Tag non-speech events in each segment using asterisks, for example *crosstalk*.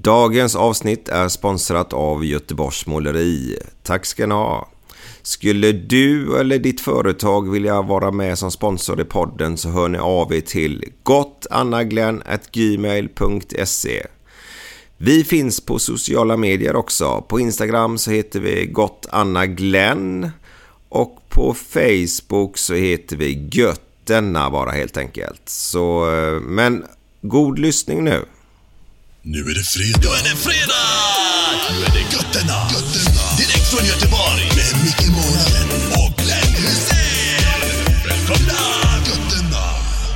Dagens avsnitt är sponsrat av Göteborgs Måleri. Tack ska ni ha. Skulle du eller ditt företag vilja vara med som sponsor i podden så hör ni av er till gottannaglenn.gmail.se Vi finns på sociala medier också. På Instagram så heter vi gottannaglenn och på Facebook så heter vi göttenna bara helt enkelt. Så, eh, men god lyssning nu. Nu är det fredag. Nu är det fredag! Nu är det götterna. götterna. Direkt från Göteborg. Med Micke Månaden och Glenn Hysén. Välkomna! Götterna.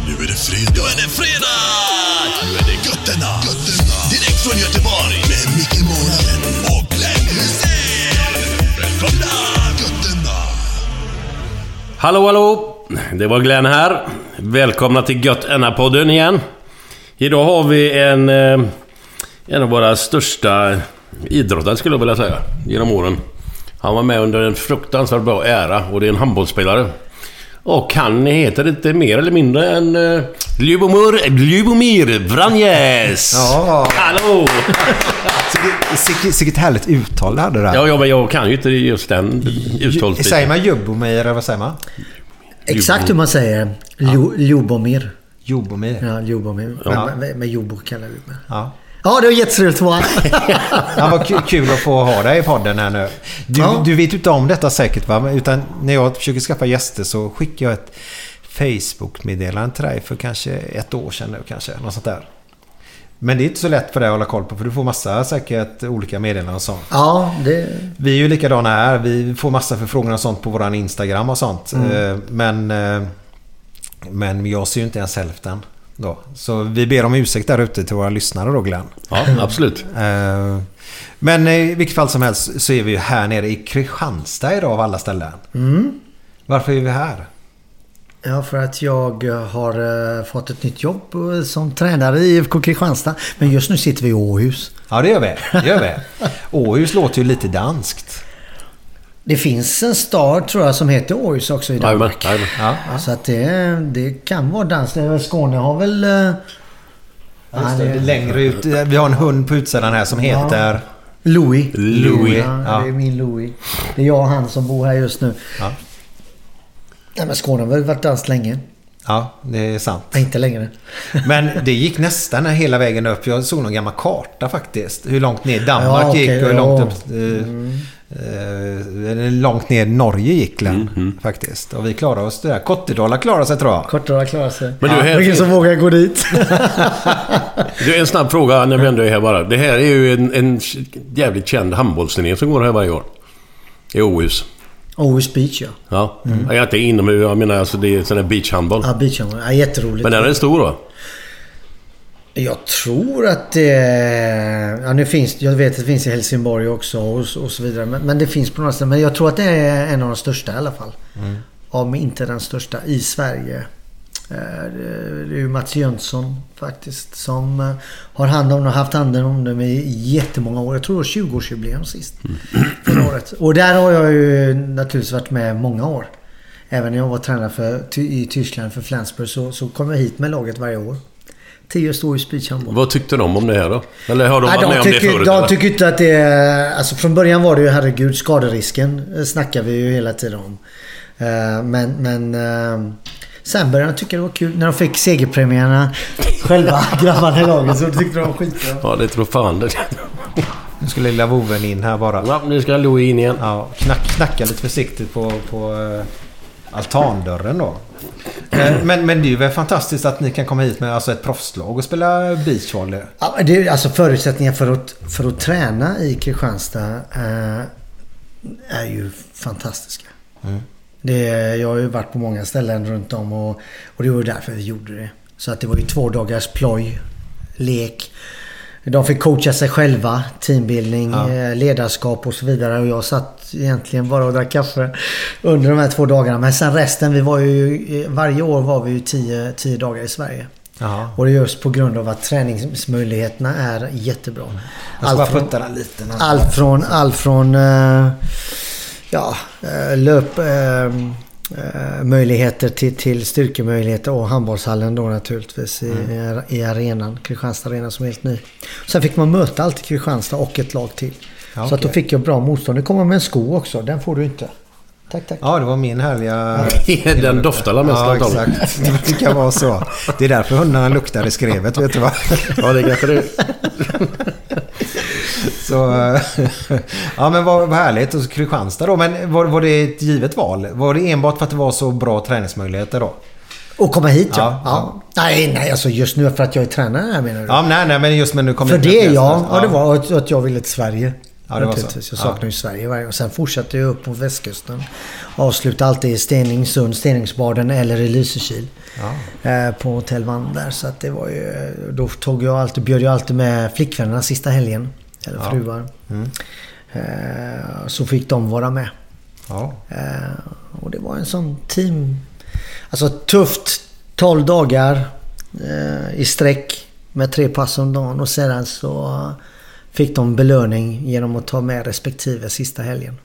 Nu är det fredag. Nu är det fredag! Nu är det götterna. götterna. Direkt från Göteborg. Med Micke Månaden och Glenn Hysén. Välkomna! Götterna. Hallå, hallå! Det var Glenn här. Välkomna till Gött podden igen. Idag har vi en... eh, En av våra största idrottare skulle jag vilja säga, genom åren. Han var med under en fruktansvärt bra ära och det är en handbollsspelare. Och han heter inte mer eller mindre än uh, Ljubomir, Ljubomir Vranjes! Ja. Hallå! Sicket, sicket härligt uttal det hade där. Ja, ja, men jag kan ju inte just den Säger uttalsbiten. man Jubbomir eller vad säger man? Exakt hur man säger. Ljubomir. Jubbomir. Ja, Ljubomir. Ja. Men, men, men Jobo kallar vi det. Ja. Ja, det var jättetrevligt vara *laughs* Ja, vad ku- kul att få ha dig i podden här nu. Du, Ja. du vet inte om detta säkert va? Utan när jag försöker skaffa gäster så skickar jag ett Facebook-meddelande till dig för kanske ett år sedan nu kanske. Något sånt där. Men det är inte så lätt för dig att hålla koll på för du får massa säkert olika meddelanden och sånt. Ja, det... Vi är ju likadana här. Vi får massa förfrågningar och sånt på våran Instagram och sånt. Eh, Men, eh, men jag ser ju inte ens hälften. Då. Så vi ber om ursäkt där ute till våra lyssnare då Glenn. Ja, absolut. Eh, Men i vilket fall som helst så är vi ju här nere i Kristianstad idag av alla ställen. Varför är vi här? Ja, för att jag har eh, fått ett nytt jobb eh, som tränare i IFK Kristianstad. Men just nu sitter vi i Åhus. Ja det gör vi. Det gör vi. *laughs* Åhus låter ju lite danskt. Det finns en stad tror jag som heter Åhus också i Jajamän, Danmark. jajamän. Ja. Så att det, det kan vara danskt. Det är väl- Skåne har väl... eh, Just det, längre ut. Vi har en hund på utsidan här som heter... Louis. Louis. Ja, Ja. det är min Louis. Det är jag och han som bor här just nu. Ja. Nej, men Skåne har väl varit danskt länge. Ja, det är sant. Nej, inte längre. *laughs* Men det gick nästan hela vägen upp. Jag såg någon gammal karta faktiskt. Hur långt ner Danmark Ja, okej, gick och hur ja. långt upp... Eh, eh, långt ner Norge gick Glenn, faktiskt. Och vi klarade oss där. Kottedala klarade sig tror jag. Kortare klarar sig. Men du, här Det är ingen finns- som vågar gå dit. *laughs* Du, en snabb fråga när vi ändå är här bara. Det här är ju en, en jävligt känd handbollsturnering som går här varje år. I Åhus. Åhus Beach ja. Ja. Jag är inte inomhus, jag menar alltså det är sån här beachhandboll. Ja, beachhandboll. Ja, jätteroligt. Men den är stor då? Jag tror att det... Ja, nu finns Jag vet att det finns i Helsingborg också och, och så vidare. Men, men det finns på några ställen. Men jag tror att det är en av de största i alla fall. Mm. Om inte den största i Sverige. Eh, Det är ju Mats Jönsson faktiskt som eh, har hand om och haft hand om dem i jättemånga år. Jag tror det var 20-årsjubileum sist. Förra året. Och där har jag ju naturligtvis varit med många år. Även när jag var tränare för, i Tyskland för Flensburg så, så kom jag hit med laget varje år. Tio står i speechhandboll. Vad tyckte de om det här då? Eller har de Nej, varit med de om det tycker, förut? de eller? tycker inte att det är... Alltså från början var det ju herregud skaderisken eh, snackar vi ju hela tiden om. Eh, Men, men eh, sen började de tycka det var kul. När de fick segerpremierna *laughs* själva, grabbarna i laget, så tyckte de det var skitbra. Ja, det tror fan det. Nu ska lilla voven in här bara. Ja, nu ska Louie in igen. Ja, knack, knacka lite försiktigt på, på altandörren då. Eh, men, men det är ju väl fantastiskt att ni kan komma hit med alltså ett proffslag och spela beachvolley. Ja, det är alltså förutsättningar för att, för att träna i Kristianstad eh, är ju fantastiska. Det, jag har ju varit på många ställen runt om och, och det var ju därför vi gjorde det. Så att det var ju två dagars ploj, lek. De fick coacha sig själva, teambildning, eh, ledarskap och så vidare. Och jag satt egentligen bara och drack kaffe under de här två dagarna. Men sen resten, vi var ju, varje år var vi ju tio, tio dagar i Sverige. Jaha. Och det är just på grund av att träningsmöjligheterna är jättebra. Ska bara från- lite. allt från, allt från eh, ja, eh, löp... Eh, eh, möjligheter till, till styrkemöjligheter och handbollshallen då naturligtvis i, i arenan. Kristianstad arena som är helt ny. Sen fick man möta alltid Kristianstad och ett lag till. Ja, Så att då fick jag bra motstånd. Det kommer med en sko också. Den får du inte. Tack, tack. Ja, det var min härliga... *laughs* Den doftar la mest Ja, exakt. Det kan vara så. Det är därför hundarna luktar i skrevet, vet du vad? Ja, det kanske det. *laughs* Så, *laughs* ja men vad, vad härligt. Och så Kristianstad då. Men var, var det ett givet val? Var det enbart för att det var så bra träningsmöjligheter då? Och komma hit ja. Ja, ja. Nej, nej, alltså just nu för att jag är tränare här menar du? Ja, nej, nej, men just men nu kom För det flest- ja. Ja, det var att, att jag ville till Sverige. Ja, det var så. Jag Ja. saknar ju Sverige varje gång. Sen fortsatte jag upp på västkusten. Avslutade alltid i Stenungsund, Stenungsbaden eller i Lysekil. Eh, på Hotell Vann där. Så att det var ju... Då tog jag alltid, bjöd jag alltid med flickvännerna sista helgen. Eller fruar. Mm. Eh, så fick de vara med. Ja. Eh, och det var en sån team... Alltså tufft 12 dagar eh, i sträck med tre pass om dagen och sedan så fick de belöning genom att ta med respektive sista helgen.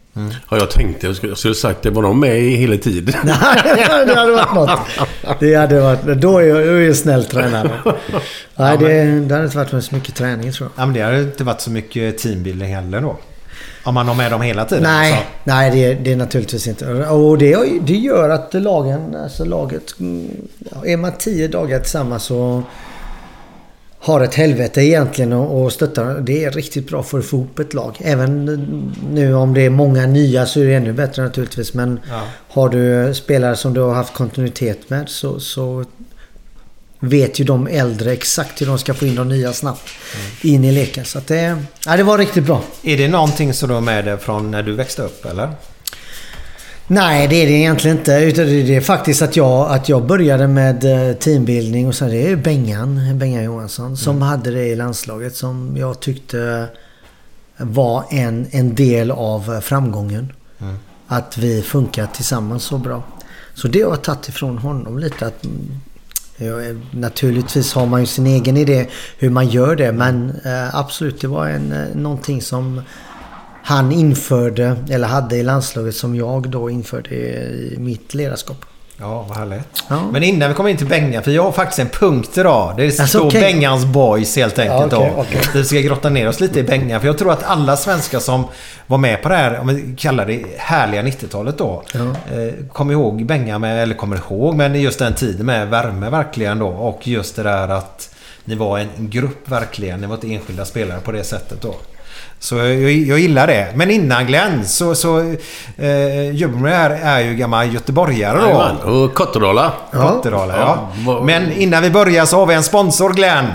Ja, jag tänkte jag skulle, jag skulle sagt det. Var de med i hela tiden? *laughs* det hade varit något. Det hade varit... Då är jag, då är snäll tränare. Nej, det, det hade inte varit så mycket träning tror jag. Ja, men det har inte varit så mycket teambuilding heller då. Om man har med dem hela tiden. Nej, Så. nej det, det är naturligtvis inte. Och det, det gör att lagen, alltså laget... mm, Är man tio dagar tillsammans så har ett helvete egentligen och stöttar. Det är riktigt bra för att få ihop ett lag. Även nu om det är många nya så är det ännu bättre naturligtvis. Men Ja. har du spelare som du har haft kontinuitet med så, så vet ju de äldre exakt hur de ska få in de nya snabbt in i leken. Så att det, ja, det var riktigt bra. Är det någonting som du har med dig från när du växte upp eller? Nej, det är det egentligen inte. Utan det är faktiskt att jag, att jag började med eh, teambildning och sen det är Bengan, Bengan Johansson, som hade det i landslaget som jag tyckte var en, en del av eh, framgången. Att vi funkar tillsammans så bra. Så det har jag tagit ifrån honom lite. Att, mm, ja, naturligtvis har man ju sin egen idé hur man gör det men eh, absolut det var en, någonting som han införde, eller hade i landslaget som jag då införde i mitt ledarskap. Ja, vad härligt. Ja. Men innan vi kommer in till Bengan, för jag har faktiskt en punkt idag. Det står Alltså, okej. Bengans Boys helt enkelt. Ja, då. okej. Vi ska grotta ner oss lite i Bengan. För jag tror att alla svenskar som var med på det här, om vi kallar det härliga 90-talet då. Ja. Eh, kommer ihåg Bengan med, eller kommer ihåg, men just den tiden med värme verkligen då. Och just det där att ni var en grupp verkligen. Ni var inte enskilda spelare på det sättet då. Så jag, jag gillar det. Men innan Glenn så... så eh, Ljungberg är, är ju gammal göteborgare då. Jajamän. Och Kottedala. Kottedala, ja. Ja, Men innan vi börjar så har vi en sponsor, Glenn.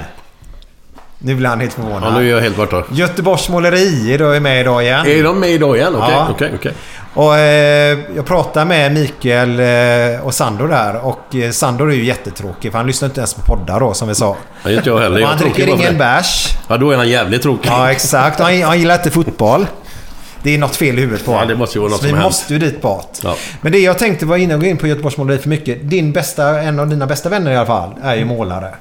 Nu blir han helt förvånad. Ja, nu är jag helt borta. Göteborgs Måleri är med idag igen. Är de med idag igen? Okej, Ja. okej, okej. Och eh, jag pratade med Mikael eh, och Sandor där och eh, Sandor är ju jättetråkig för han lyssnar inte ens på poddar då som vi sa. Ja, inte jag heller. Jag han dricker ingen det. bärs. Ja, då är han jävligt tråkig. Ja, exakt. Han, han gillar inte fotboll. Det är något fel i huvudet på Ja, honom. det måste ju vara något Så vi som hänt. måste ju dit bort. Ja. Men det jag tänkte var innan jag går in på Göteborgs måleri för mycket. Din bästa, en av dina bästa vänner i alla fall, är ju målare.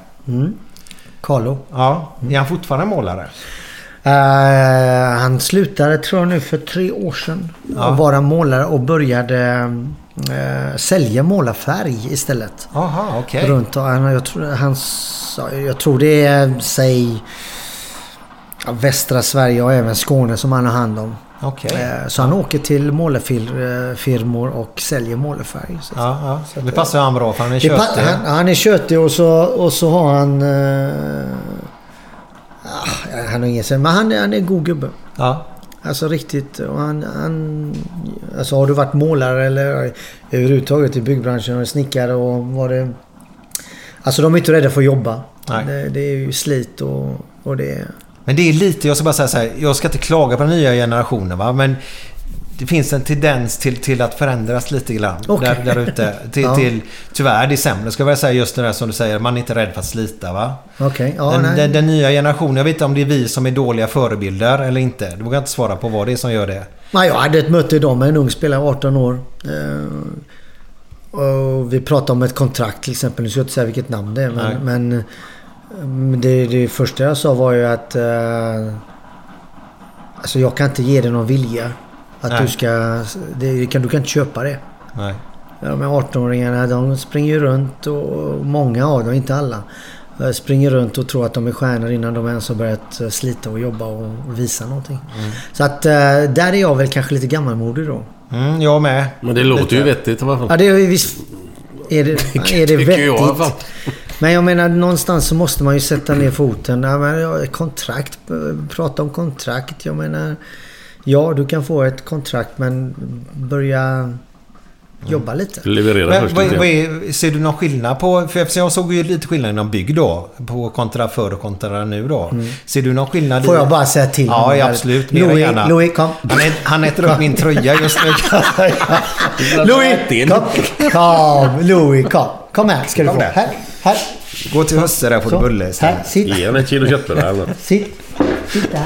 Carlo. Ja, är han fortfarande målare? Eh, han slutade tror jag nu för tre år sedan. Att vara målare och började eh, sälja målarfärg istället. Jaha, okej. Runt och han, jag, tror, han, jag tror det är, säg, ja, västra Sverige och även Skåne som han har hand om. Okej. Eh, Så han åker till målarfirmor och säljer målarfärg. Så. Ja, ja. Det passar han bra för han är köttig. han, han är köttig och så, och så har han... Ah, han har ingen sen, men han, är- han är en god gubbe. Ja. Alltså riktigt. Och han, han, alltså har du varit målare eller överhuvudtaget i byggbranschen och snickare och var det... Alltså de är inte rädda för att jobba. Det, det är ju slit och, och det. Men det är lite, jag ska bara säga så här, jag ska inte klaga på den nya generationen va, men det finns en tendens till, till att förändras lite grann Okej. där, där ute. *laughs* Till, Ja. till, tyvärr, det är sämre ska jag säga just det där som du säger, man är inte rädd för att slita va. Okej, ja den, den, den nya generationen, jag vet inte om det är vi som är dåliga förebilder eller inte. Du vågar inte svara på vad det är som gör det. Nej, jag hade ett möte idag med en ung spelare, 18 år. Eh, och vi pratade om ett kontrakt till exempel. Nu ska jag inte säga vilket namn det är. Men, men eh, det, det första jag sa var ju att... Eh, alltså jag kan inte ge dig någon vilja. Att Nej. du ska... Det, kan, du kan inte köpa det. Nej. Ja, De här 18-åringarna de springer ju runt och många av dem, inte alla, eh, springer runt och tror att de är stjärnor innan de ens har börjat eh, slita och jobba och visa någonting. Så att eh, där är jag väl kanske lite gammalmodig då. Mm, jag med. Men det låter ju vettigt i alla Ja, fall. det är visst... Är *laughs* det, är det Tycker jag vettigt? Men jag menar någonstans så måste man ju sätta ner foten. Ja, men, ja, kontrakt, prata om kontrakt. Jag menar... Ja, du kan få ett kontrakt men börja jobba lite. Leverera Men, först. vad, vad är, ser du någon skillnad på... För eftersom jag såg ju lite skillnad inom bygg då. På kontra förr och kontra nu då. Ser du någon skillnad Mm. Får i... jag bara säga till Ja, honom ja absolut. Louis, gärna. Louis, kom. Han, är, han äter upp min tröja just nu. *laughs* *laughs* Louis, kom. Kom, Louis, kom. Kom här ska du Kom få. Här, här. Gå till husse där får du Så. bulle Här, istället. Ge henne ett kilo köttbullar *laughs* eller. Sitt. Där.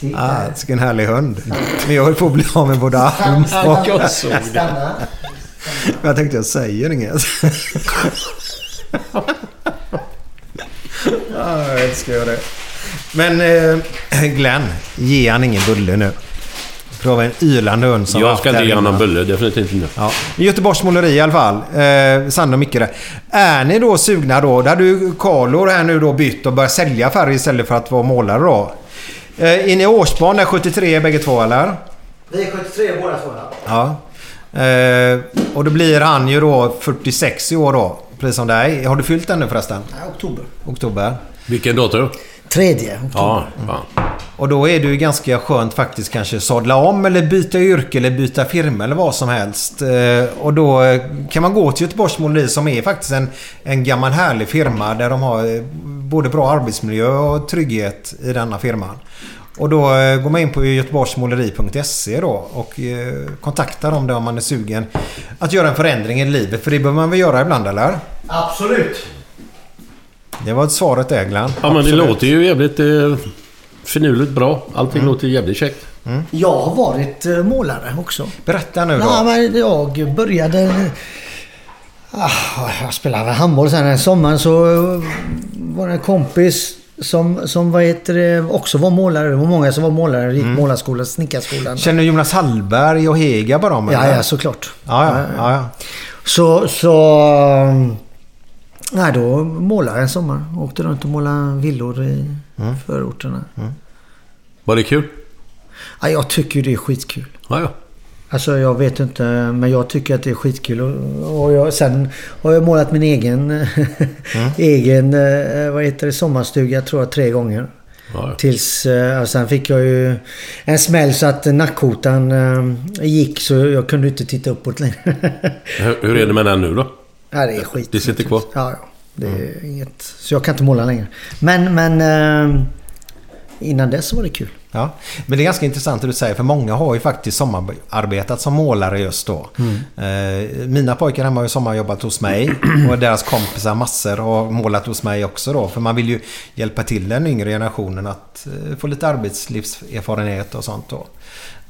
Sitt Ah, vilken härlig hund. Men jag höll på att bli av med både arm och... Stanna. Jag tänkte jag säger inget. ah, jag älskar jag det. Men eh, Glenn, ge han ingen bulle nu. För då har vi en ylande hund som Jag ska inte ge honom bulle. Definitivt inte. Ja. Göteborgs måleri i alla fall. Eh, Sandra och Micke där. Är ni då sugna då? Där ju Carlo här nu då bytt och börjat sälja färg istället för att vara målare då. Eh, är ni årsbarn där 73 bägge två eller? Vi är 73 båda två. ja. Eh, och då blir han ju då 46 i år då. Precis som dig. Har du fyllt den nu förresten? Nej, oktober. Oktober. Vilken dator? Tredje oktober. Ja, fan. Och då är det ju ganska skönt faktiskt kanske sadla om eller byta yrke eller byta firma eller vad som helst. Eh, och då eh, kan man gå till Göteborgs Måleri som är faktiskt en, en gammal härlig firma där de har eh, både bra arbetsmiljö och trygghet i denna firman. Och då går man in på göteborgsmåleri.se då och kontaktar dem där om man är sugen att göra en förändring i livet. För det behöver man väl göra ibland eller? Absolut. Det var svaret där Glenn. Ja, men det Absolut. låter ju jävligt eh, finurligt bra. Allting låter jävligt käckt. Jag har varit eh, målare också. Berätta nu då. Ja, men jag började... Ah, jag spelade handboll sen en sommar så eh, var det en kompis som, som vad heter det, också var målare. Det var många som var målare. Gick målarskolan, snickarskolan. Känner du Jonas Hallberg och Hega bara om Ja, ja, såklart. Ja, ja, ja, ja. Så, så... Nej, då målade jag en sommar. Åkte runt och målade villor i förorterna. Var det kul? Ja, jag tycker det är skitkul. Ja, ja. Alltså jag vet inte, men jag tycker att det är skitkul. Och, jag, sen har jag målat min egen, *laughs* egen eh, vad heter det, sommarstuga tror jag tre gånger. ja. Tills, eh, och sen fick jag ju en smäll så att nackkotan eh, gick så jag kunde inte titta uppåt längre. *laughs* Hur, hur är det med den nu då? Ja, det är skit. Det sitter kvar? Ja, ja. Det är inget. Så jag kan inte måla längre. Men, men... Eh, innan dess så var det kul. Ja, men det är ganska intressant det du säger för många har ju faktiskt sommararbetat som målare just då. Eh, mina pojkar hemma har ju sommarjobbat hos mig *clears throat* och deras kompisar massor har målat hos mig också då. För man vill ju hjälpa till den yngre generationen att eh, få lite arbetslivserfarenhet och sånt då.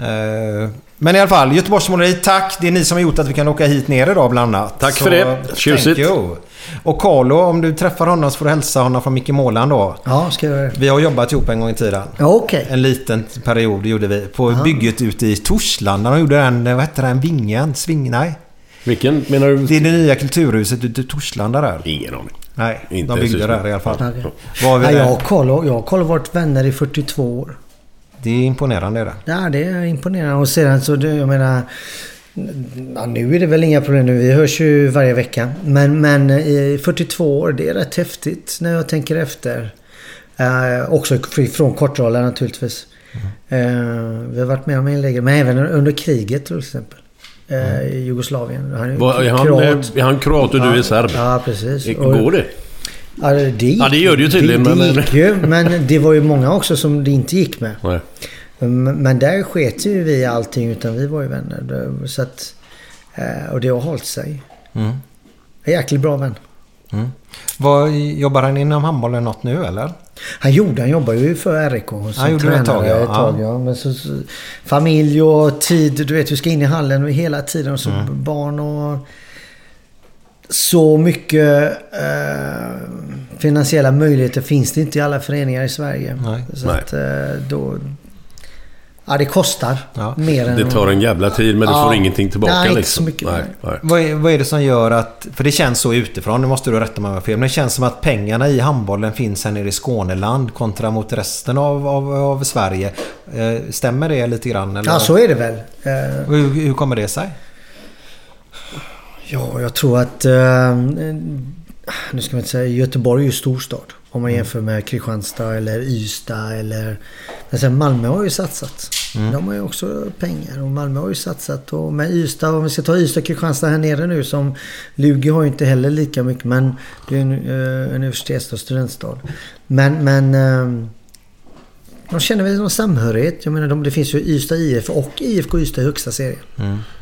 Eh, men i alla fall, Göteborgsmåleri, tack! Det är ni som har gjort att vi kan åka hit ner idag bland annat. Tack för det. Tjusigt. Och Carlo, om du träffar honom så får du hälsa honom från Micke Målan då. Ja, ska jag? Vi har jobbat ihop en gång i tiden. Ja, okej. En liten period gjorde vi. På bygget ute i Torslanda. De gjorde en, vad hette den, vingen? Sving? Nej. Vilken menar du? Det är det nya kulturhuset ute i Torslanda där. Ingen aning. Nej, Inte de byggde där i alla fall. Okej. Var vi Ja, där? jag och Carlo jag och Carlo har varit vänner i 42 år. Det är imponerande det. Ja, det är imponerande. Och sedan så, jag menar... Ja, nu är det väl inga problem nu. Vi hörs ju varje vecka. Men, men i 42 år, det är rätt häftigt när jag tänker efter. Eh, också från kortrollen naturligtvis. Eh, vi har varit med om inlägg, men även under kriget till exempel. Eh, I Jugoslavien. Han är Vad- Är han, kroat. är han kroat och du är serb? Ja, precis. Går det? Ja, det gick, Ja, det gör det ju tydligen, Det, det men- gick ju, men det var ju många också som det inte gick med. Nej. Men där sket ju vi i allting utan vi var ju vänner. Så att, eh, och det har hållit sig. Mm. En jäkligt bra vän. Vad, jobbar han inom handbollen något nu eller? Han gjorde, han jobbar ju för RIK som Han gjorde det ett tag, ja. ett tag, ja. Men så, så, familj och tid, du vet vi ska in i hallen hela tiden och så Mm. barn och så mycket eh, finansiella möjligheter finns det inte i alla föreningar i Sverige. Nej. Så Nej. att eh, då... Ja, det kostar Ja. mer än... Det tar en jävla tid men du Ja. får ingenting tillbaka Nej, inte liksom. så mycket. Nej, nej. Vad är, vad är det som gör att... För det känns så utifrån, nu måste du rätta mig om jag har fel. Men det känns som att pengarna i handbollen finns här nere i Skåneland kontra mot resten av, av, av Sverige. Eh, stämmer det lite grann? Eller? Ja, så är det väl. Eh, hur, hur kommer det sig? Ja, jag tror att... Eh, nu ska man inte säga... Göteborg är ju storstad. Om man jämför med Kristianstad eller Ystad eller... Men sen Malmö har ju satsat. De har ju också pengar och Malmö har ju satsat. Och med Ystad, om vi ska ta Ystad och Kristianstad här nere nu som... Lugi har ju inte heller lika mycket men det är en uh, universitets och studentstad. Men... men eh, de känner väl någon samhörighet. Jag menar, de, det finns ju Ystad IF och IFK Ystad i högsta serien.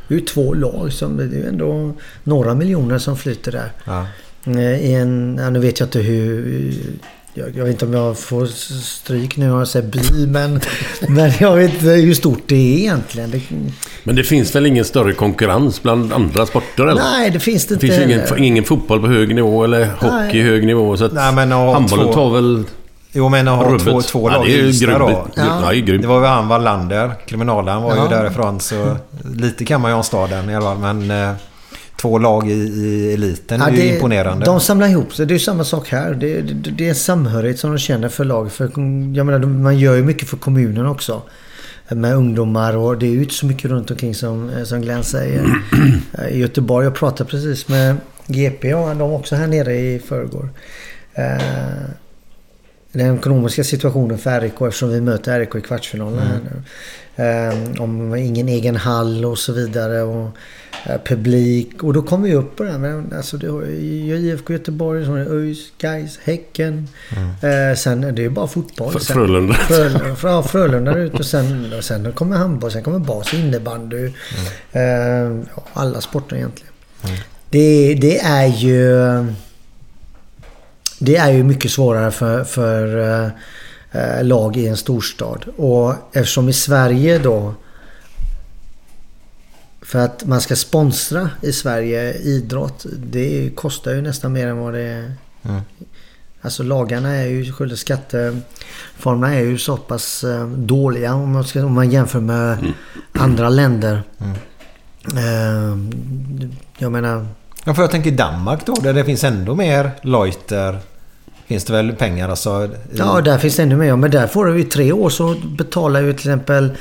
Det är ju två lag. Som, det är ju ändå några miljoner som flyter där. Ja. Eh, I en, ja, nu vet jag inte hur... Jag, jag vet inte om jag får stryk nu när jag säger by, men, *laughs* men jag vet inte hur stort det är egentligen. Det, Men det finns väl ingen större konkurrens bland andra sporter eller? nej, det finns det Det inte finns ju ingen, ingen fotboll på hög nivå eller hockey Nej. hög nivå. Så att Nej, men att ha handbollen två- tar väl Jo men att ha två, två Ja, lag det är i ju då. Ja. Ja, det grymt. Det var ju han Wallander, kriminalaren var ju Ja. därifrån så lite kan man ju om staden i alla fall. Men eh, två lag i, i eliten är ju det- imponerande. De samlar ihop sig. Det är ju samma sak här. Det, det, det är en samhörighet som de känner för lag. För, jag menar, de- man gör ju mycket för kommunen också. Med ungdomar och det är ju inte så mycket runt omkring som, som Glenn säger. I Göteborg, jag pratade precis med GP och de också här nere i förrgår. Den ekonomiska situationen för RIK eftersom vi möter RIK i kvartsfinalen här nu. Eh, om ingen egen hall och så vidare. Och, eh, publik. Och då kommer vi upp på det här. Men, alltså, det har IFK Göteborg, ÖIS, Gais, Häcken. Eh, sen är det ju bara fotboll. F- Sen- Frölunda. Frölunda, *laughs* ja, Frölunda ut och sen, och sen kommer handboll, sen kommer bas, innebandy. Eh, ja, alla sporter egentligen. Det, det är ju... Det är ju mycket svårare för, för eh, eh, lag i en storstad. Och eftersom i Sverige då... För att man ska sponsra i Sverige idrott. Det kostar ju nästan mer än vad det är. Alltså lagarna är ju, själva skatteformerna är ju så pass eh, dåliga om man, ska, om man jämför med andra länder. Eh, jag menar... Ja, för jag tänker Danmark då, där det finns ändå mer Leuter. Finns det väl pengar alltså? Ja, där finns det ännu mer. Men där får du i tre år så betalar ju till exempel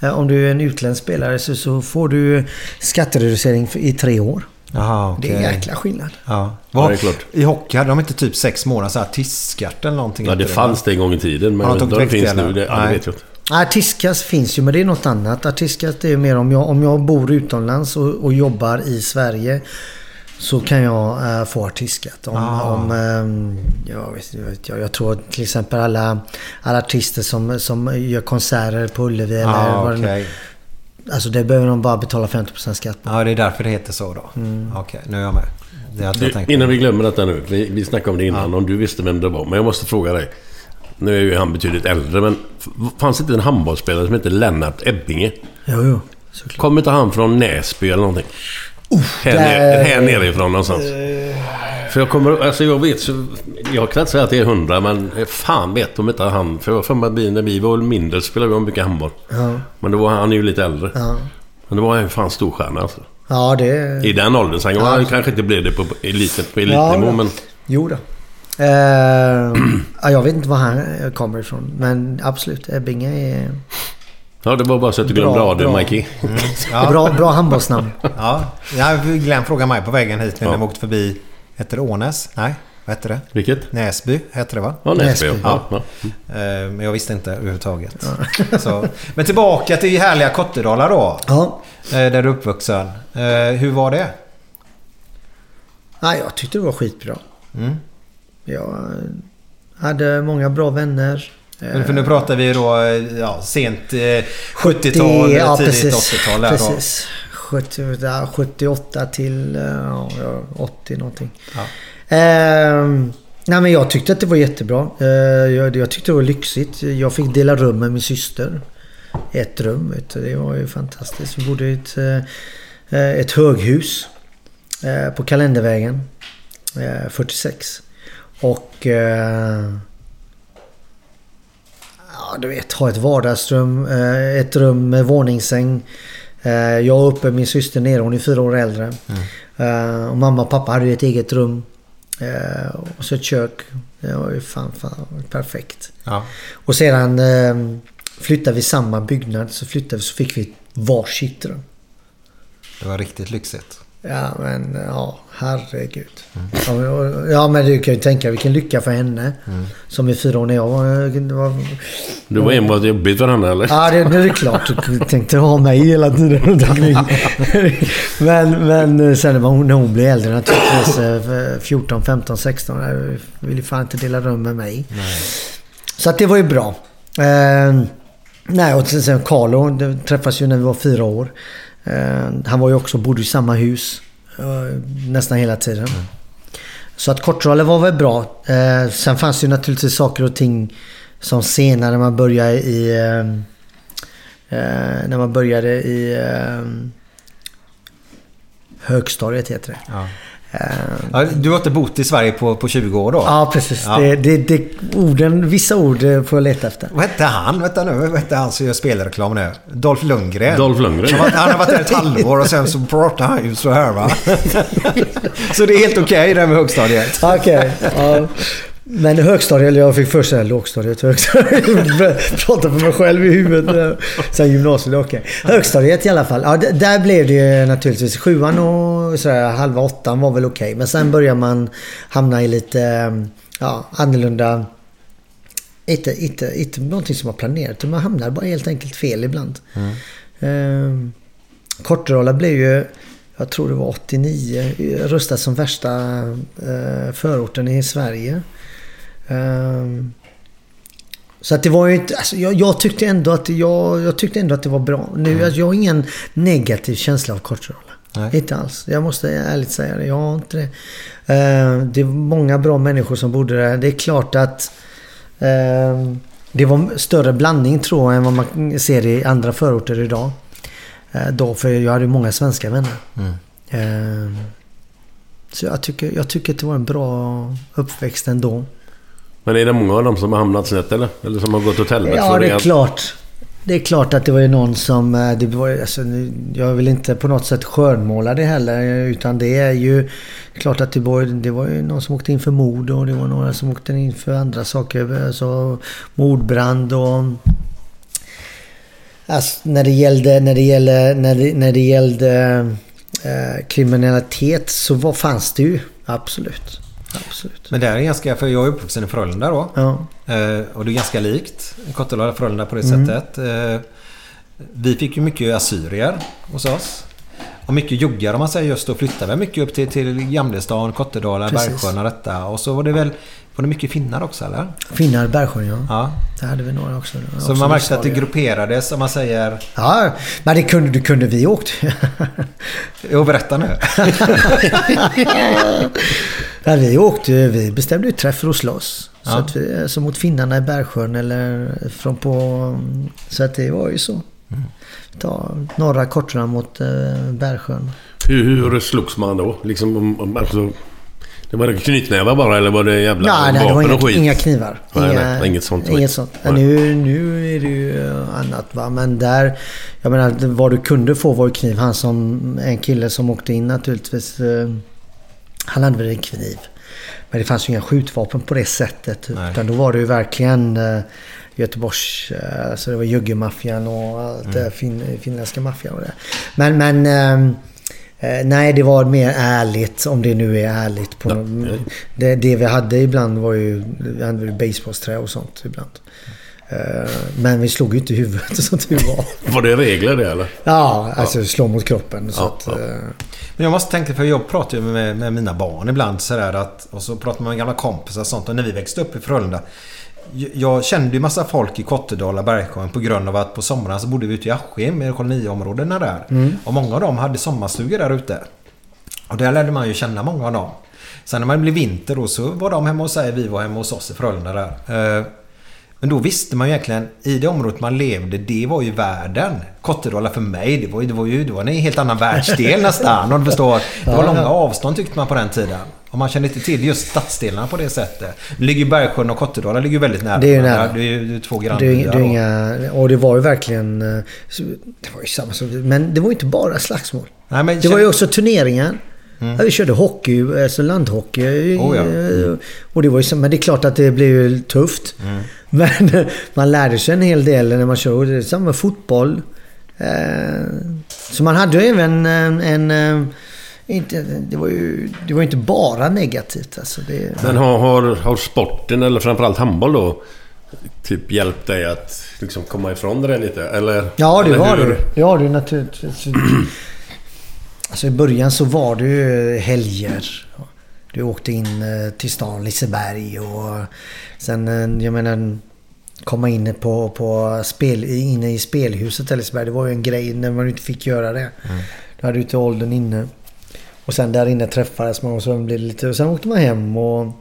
eh, om du är en utländsk spelare så, så får du skattereducering i tre år. Jaha, Det är en jäkla skillnad. Ja. Ja, är klart. I hockey hade de inte typ sex månader så här tiskat eller någonting? Ja, det fanns det en gång i tiden. Men jag de det finns nu. Det, ja, det vet jag inte. Finns ju men det är något annat. Artiskas det är mer om jag, om jag bor utomlands och, och jobbar i Sverige. Så kan jag äh, få artistskatt. Om, Ah. om, ehm, jag, vet, jag, jag, tror till exempel alla, alla artister som, som gör konserter på Ullevi eller Ja, vad okej. Alltså det behöver de bara betala 50% skatt på. Ja, det är därför det heter så då. Mm. Okej, nu är jag med. Jag Du, innan vi glömmer detta nu. Vi, vi snackade om det innan, om du visste vem det var. Men jag måste fråga dig. Nu är ju han betydligt äldre, men fanns det inte en handbollsspelare som hette Lennart Ebbinge? Jo, jo. Såklart. Kommer inte han från Näsby eller någonting? Här, nere, här nerifrån någonstans. För jag kommer... Alltså jag vet... så- Jag kan inte säga att det är hundra, men fan vet om inte han... För jag har för mig när vi var mindre spelade vi mycket handboll. Ja, Men det var, han ju lite äldre. ja. Men det var en fan storstjärna alltså. ja det... I den åldern. Sen Ja. han kanske inte blev det på eliten, på elitnivå, då. men... Jo då. Eh, *clears throat* ja, jag vet inte var han kommer ifrån. Men absolut, Ebbinge är... Ja, det var bara så att du glömde Bra, av det. Mikey. Ja. Bra, bra handbollsnamn. Ja. ja, Glenn frågade mig på vägen hit när Ja. de åkte förbi. Hette det Ånäs? Nej, vad hette det? Vilket? Näsby hette det va? Ja, Näsby. Näsby. Ja. Ja. Eh, Men jag visste inte överhuvudtaget. Så, men tillbaka till härliga Kottedala då. Ja. eh, Där du är uppvuxen. Eh, Hur var det? ja, jag tyckte det var skitbra. Mm. Jag hade många bra vänner. För nu pratar vi då eh, ja, sent eh, 70-tal, Det- ja, tidigt precis. 80-tal. där då. Precis. 70, ja, 78 till eh, ja, ja, 80 någonting. Ja. Ehm, nej men jag tyckte att det var jättebra. Eh, jag, jag tyckte det var lyxigt. Jag fick dela rum med min syster. Ett rum. Det var ju fantastiskt. Vi bodde i ett, eh, ett höghus. eh, På Kalendervägen. eh, 46. Och... Ja, du vet, ha ett vardagsrum, eh, ett rum med våningssäng. Eh, Jag uppe, min syster nere, hon är fyra år äldre. Eh, Och mamma och pappa hade ju ett eget rum. Och så ett kök. Det var ju fan, fan perfekt. Ja. Och sedan flyttade vi samma byggnad. Så flyttade vi så fick vi varsitt rum. Det var riktigt lyxigt. Ja men ja, herregud. Ja, och- ja men du kan ju tänka vilken lycka för henne. Som är fyra år när jag var... var Du var enbart jobbigt för henne, eller? Ja, det, det är klart. Du tänkte ha mig hela tiden runt omkring. *laughs* men, men sen var hon, när hon blev äldre naturligtvis, eh, 14, 15, 16. Jag ville fan inte dela rum med mig. Så att det var ju bra. Eh, nej, och sen, Carlo det träffades ju när vi var fyra år. Eh, han var ju också, bodde i samma hus eh, nästan hela tiden. Så att kortroller var väl bra. Eh, sen fanns det ju naturligtvis saker och ting som senare när man började i... När man började i... Högstadiet heter det. Ja. Ja, du har inte bott i Sverige på, på 20 år då? ja, precis. Ja. Det, det, det, orden, vissa ord eh, får jag leta efter. Vad hette han? Vänta nu, vad hette han som gör spelreklam nu? Dolph Lundgren. Dolph Lundgren. Han har varit- han har varit där ett halvår och sen så pratar han ju så här va. *laughs* så det är helt okej det där med högstadiet. Okej. ja. Men högstadiet, eller jag fick först säga lågstadiet, högstadiet. *laughs* Prata för mig själv i huvudet. Sen gymnasiet, okej. Högstadiet i alla fall. Ja, där blev det ju naturligtvis. Sjuan och sådär, halva åttan var väl okej. Men sen börjar man hamna i lite ja, annorlunda... Inte, inte, inte någonting som var planerat. Man hamnar bara helt enkelt fel ibland. Mm. Kortrolla blev ju, jag tror det var 89, röstad som värsta eh, förorten i Sverige. Ehm, så att det var ju inte, alltså jag, jag tyckte ändå att jag, jag tyckte ändå att det var bra. Nu, alltså, jag har ingen negativ känsla av Kortrolla. Nej. Inte alls. Jag måste ärligt säga det. Jag har inte det. Ehm, det var många bra människor som bodde där. Det är klart att ehm, det var större blandning tror jag än vad man ser i andra förorter idag. Eh, Då, för jag hade många svenska vänner. Ehm, Så jag tycker, jag tycker att det var en bra uppväxt ändå. Men är det många av dem som har hamnat snett, eller? Eller som har gått åt helvete? Ja, det är klart. Det är klart att det var ju någon som... eh, Det var, alltså, jag vill inte på något sätt skönmåla det heller. Utan det är ju klart att det var, det var ju någon som åkte in för mord och det var några som åkte in för andra saker. Alltså mordbrand och... Alltså, när det gällde, när det gällde, när det, när det gällde eh, kriminalitet så var, fanns det ju. Absolut. Absolut. Men det är ganska, för jag är uppvuxen i Frölunda då. Ja. Eh, och det är ganska likt Kottala Frölunda på det Mm. sättet. Eh, vi fick ju mycket assyrier hos oss. Och mycket juggar om man säger just då flyttade väl mycket upp till, till Gamlestan, Kottedala, Precis. Bergsjön och detta. Och så var det väl var det mycket finnar också eller? Finnar Bergsjön ja. Ja. Där hade vi några också. Så också man märkte att det grupperades om man säger... Ja, men det kunde, det kunde vi åkt. *laughs* Jo, berätta nu. *laughs* ja, vi åkte vi bestämde ju träff för att slåss. Så, Ja. att vi, så mot finnarna i Bergsjön eller från på... Så att det var ju så. Ta norra Kortrand mot eh, Bergsjön. Hur, hur slogs man då? Liksom, om- om- alltså, det var det knytnävar bara eller var det jävla Nej, nej, det var vapen inga, och skit? inga knivar. Nej, inga, nej, inget sånt. Inget sånt. Nej. Nu, nu är det ju annat va. Men där... Jag menar, vad du kunde få var ju kniv. Han som... En kille som åkte in naturligtvis. Eh, han hade väl en kniv. Men det fanns ju inga skjutvapen på det sättet. Nej. Utan då var det ju verkligen eh, Göteborgs... Alltså det var juggemaffian och allt det fin, finländska maffian och det. Men, men... ehm, Eh, nej, det var mer ärligt, om det nu är ärligt. På något- det, det vi hade ibland var ju, vi hade basebollsträ och sånt ibland. Eh, men vi slog ju inte i huvudet *laughs* som tur var. Var det regler det eller? Ja, alltså slå mot kroppen. Så Ja, att, ja. Men jag måste tänka, för jag pratar ju med, med mina barn ibland sådär att... Och så pratar man med gamla kompisar och sånt. Och när vi växte upp i Frölunda. Jag kände ju massa folk i Kottedala, Bergsjön på grund av att på somrarna så bodde vi ute i Askim, i koloniområdena där. Och många av dem hade sommarstugor där ute. Och där lärde man ju känna många av dem. Sen när man blev vinter då så var de hemma hos sig, vi var hemma hos oss i Frölunda där. Eh, Men då visste man ju egentligen, i det området man levde, det var ju världen. Kottedala för mig, det var ju, det var ju det var en helt annan världsdel *laughs* nästan. Om du förstår. Det var långa avstånd tyckte man på den tiden. Och man kände inte till just stadsdelarna på det sättet. Ligger Bergsjön och Kottedala ligger väldigt nära. Det är ju nära. Det är ju två grannbyar. det är då. inga, och det var ju verkligen... eh, Det var ju samma sak. Men det var ju inte bara slagsmål. Nej, men Det var ju också turneringar. Ja, vi körde hockey, alltså landhockey. Oh, ja. Eh, Och det var ju, men det är klart att det blev ju tufft. Mm. *laughs* Men man lärde sig en hel del när man körde. Det samma med fotboll. Eh, Så man hade ju även en... en eh, inte, det, var ju, det var ju inte bara negativt. Alltså det, Men har, har, har sporten, eller framförallt handboll då, typ hjälpt dig att liksom komma ifrån det där lite? Eller, Ja, det eller var hur? det. Det har du naturligtvis. Alltså i början så var det ju helger. Du åkte in eh, till stan Liseberg och sen, eh, jag menar, komma in på, på spel, inne i spelhuset i Liseberg. Det var ju en grej när man inte fick göra det. Då hade du inte åldern inne. Och sen där inne träffades man och så blev det lite... Och sen åkte man hem och...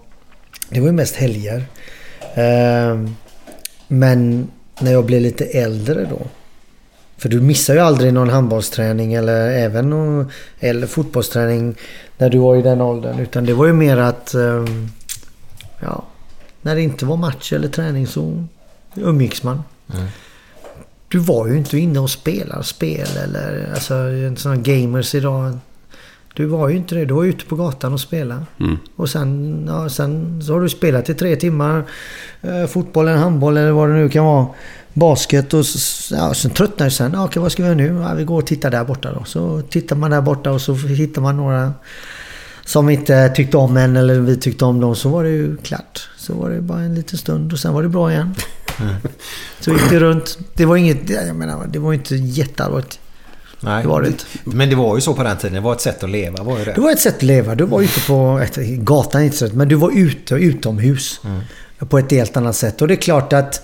Det var ju mest helger. Ehm, Men när jag blev lite äldre då. För du missar ju aldrig någon handbollsträning eller även någon, eller fotbollsträning när du var i den åldern. Utan det var ju mer att... ehm, Ja, när det inte var match eller träning så umgicks man. Du var ju inte inne och spelade spel eller alltså här gamers idag. Du var ju inte det. Du var ute på gatan och spelade. Mm. Och sen, ja, sen så har du spelat i tre timmar. Eh, fotboll eller handboll eller vad det nu kan vara. Basket och ja, sen tröttnar du sen. Ja, okej, vad ska vi göra nu? Ja, vi går och tittar där borta då. Så tittar man där borta och så hittar man några som inte tyckte om en eller vi tyckte om dem. Så var det ju klart. Så var det bara en liten stund och sen var det bra igen. Så gick det runt. Det var inget, jag menar, det var inte jätteallvarligt. Nej, Det var det inte. Men det var ju så på den tiden. Det var ett sätt att leva. Var det. Det var ett sätt att leva. Du var ute på... Ett, gatan inte så men du var ute utomhus. På ett helt annat sätt. Och det är klart att...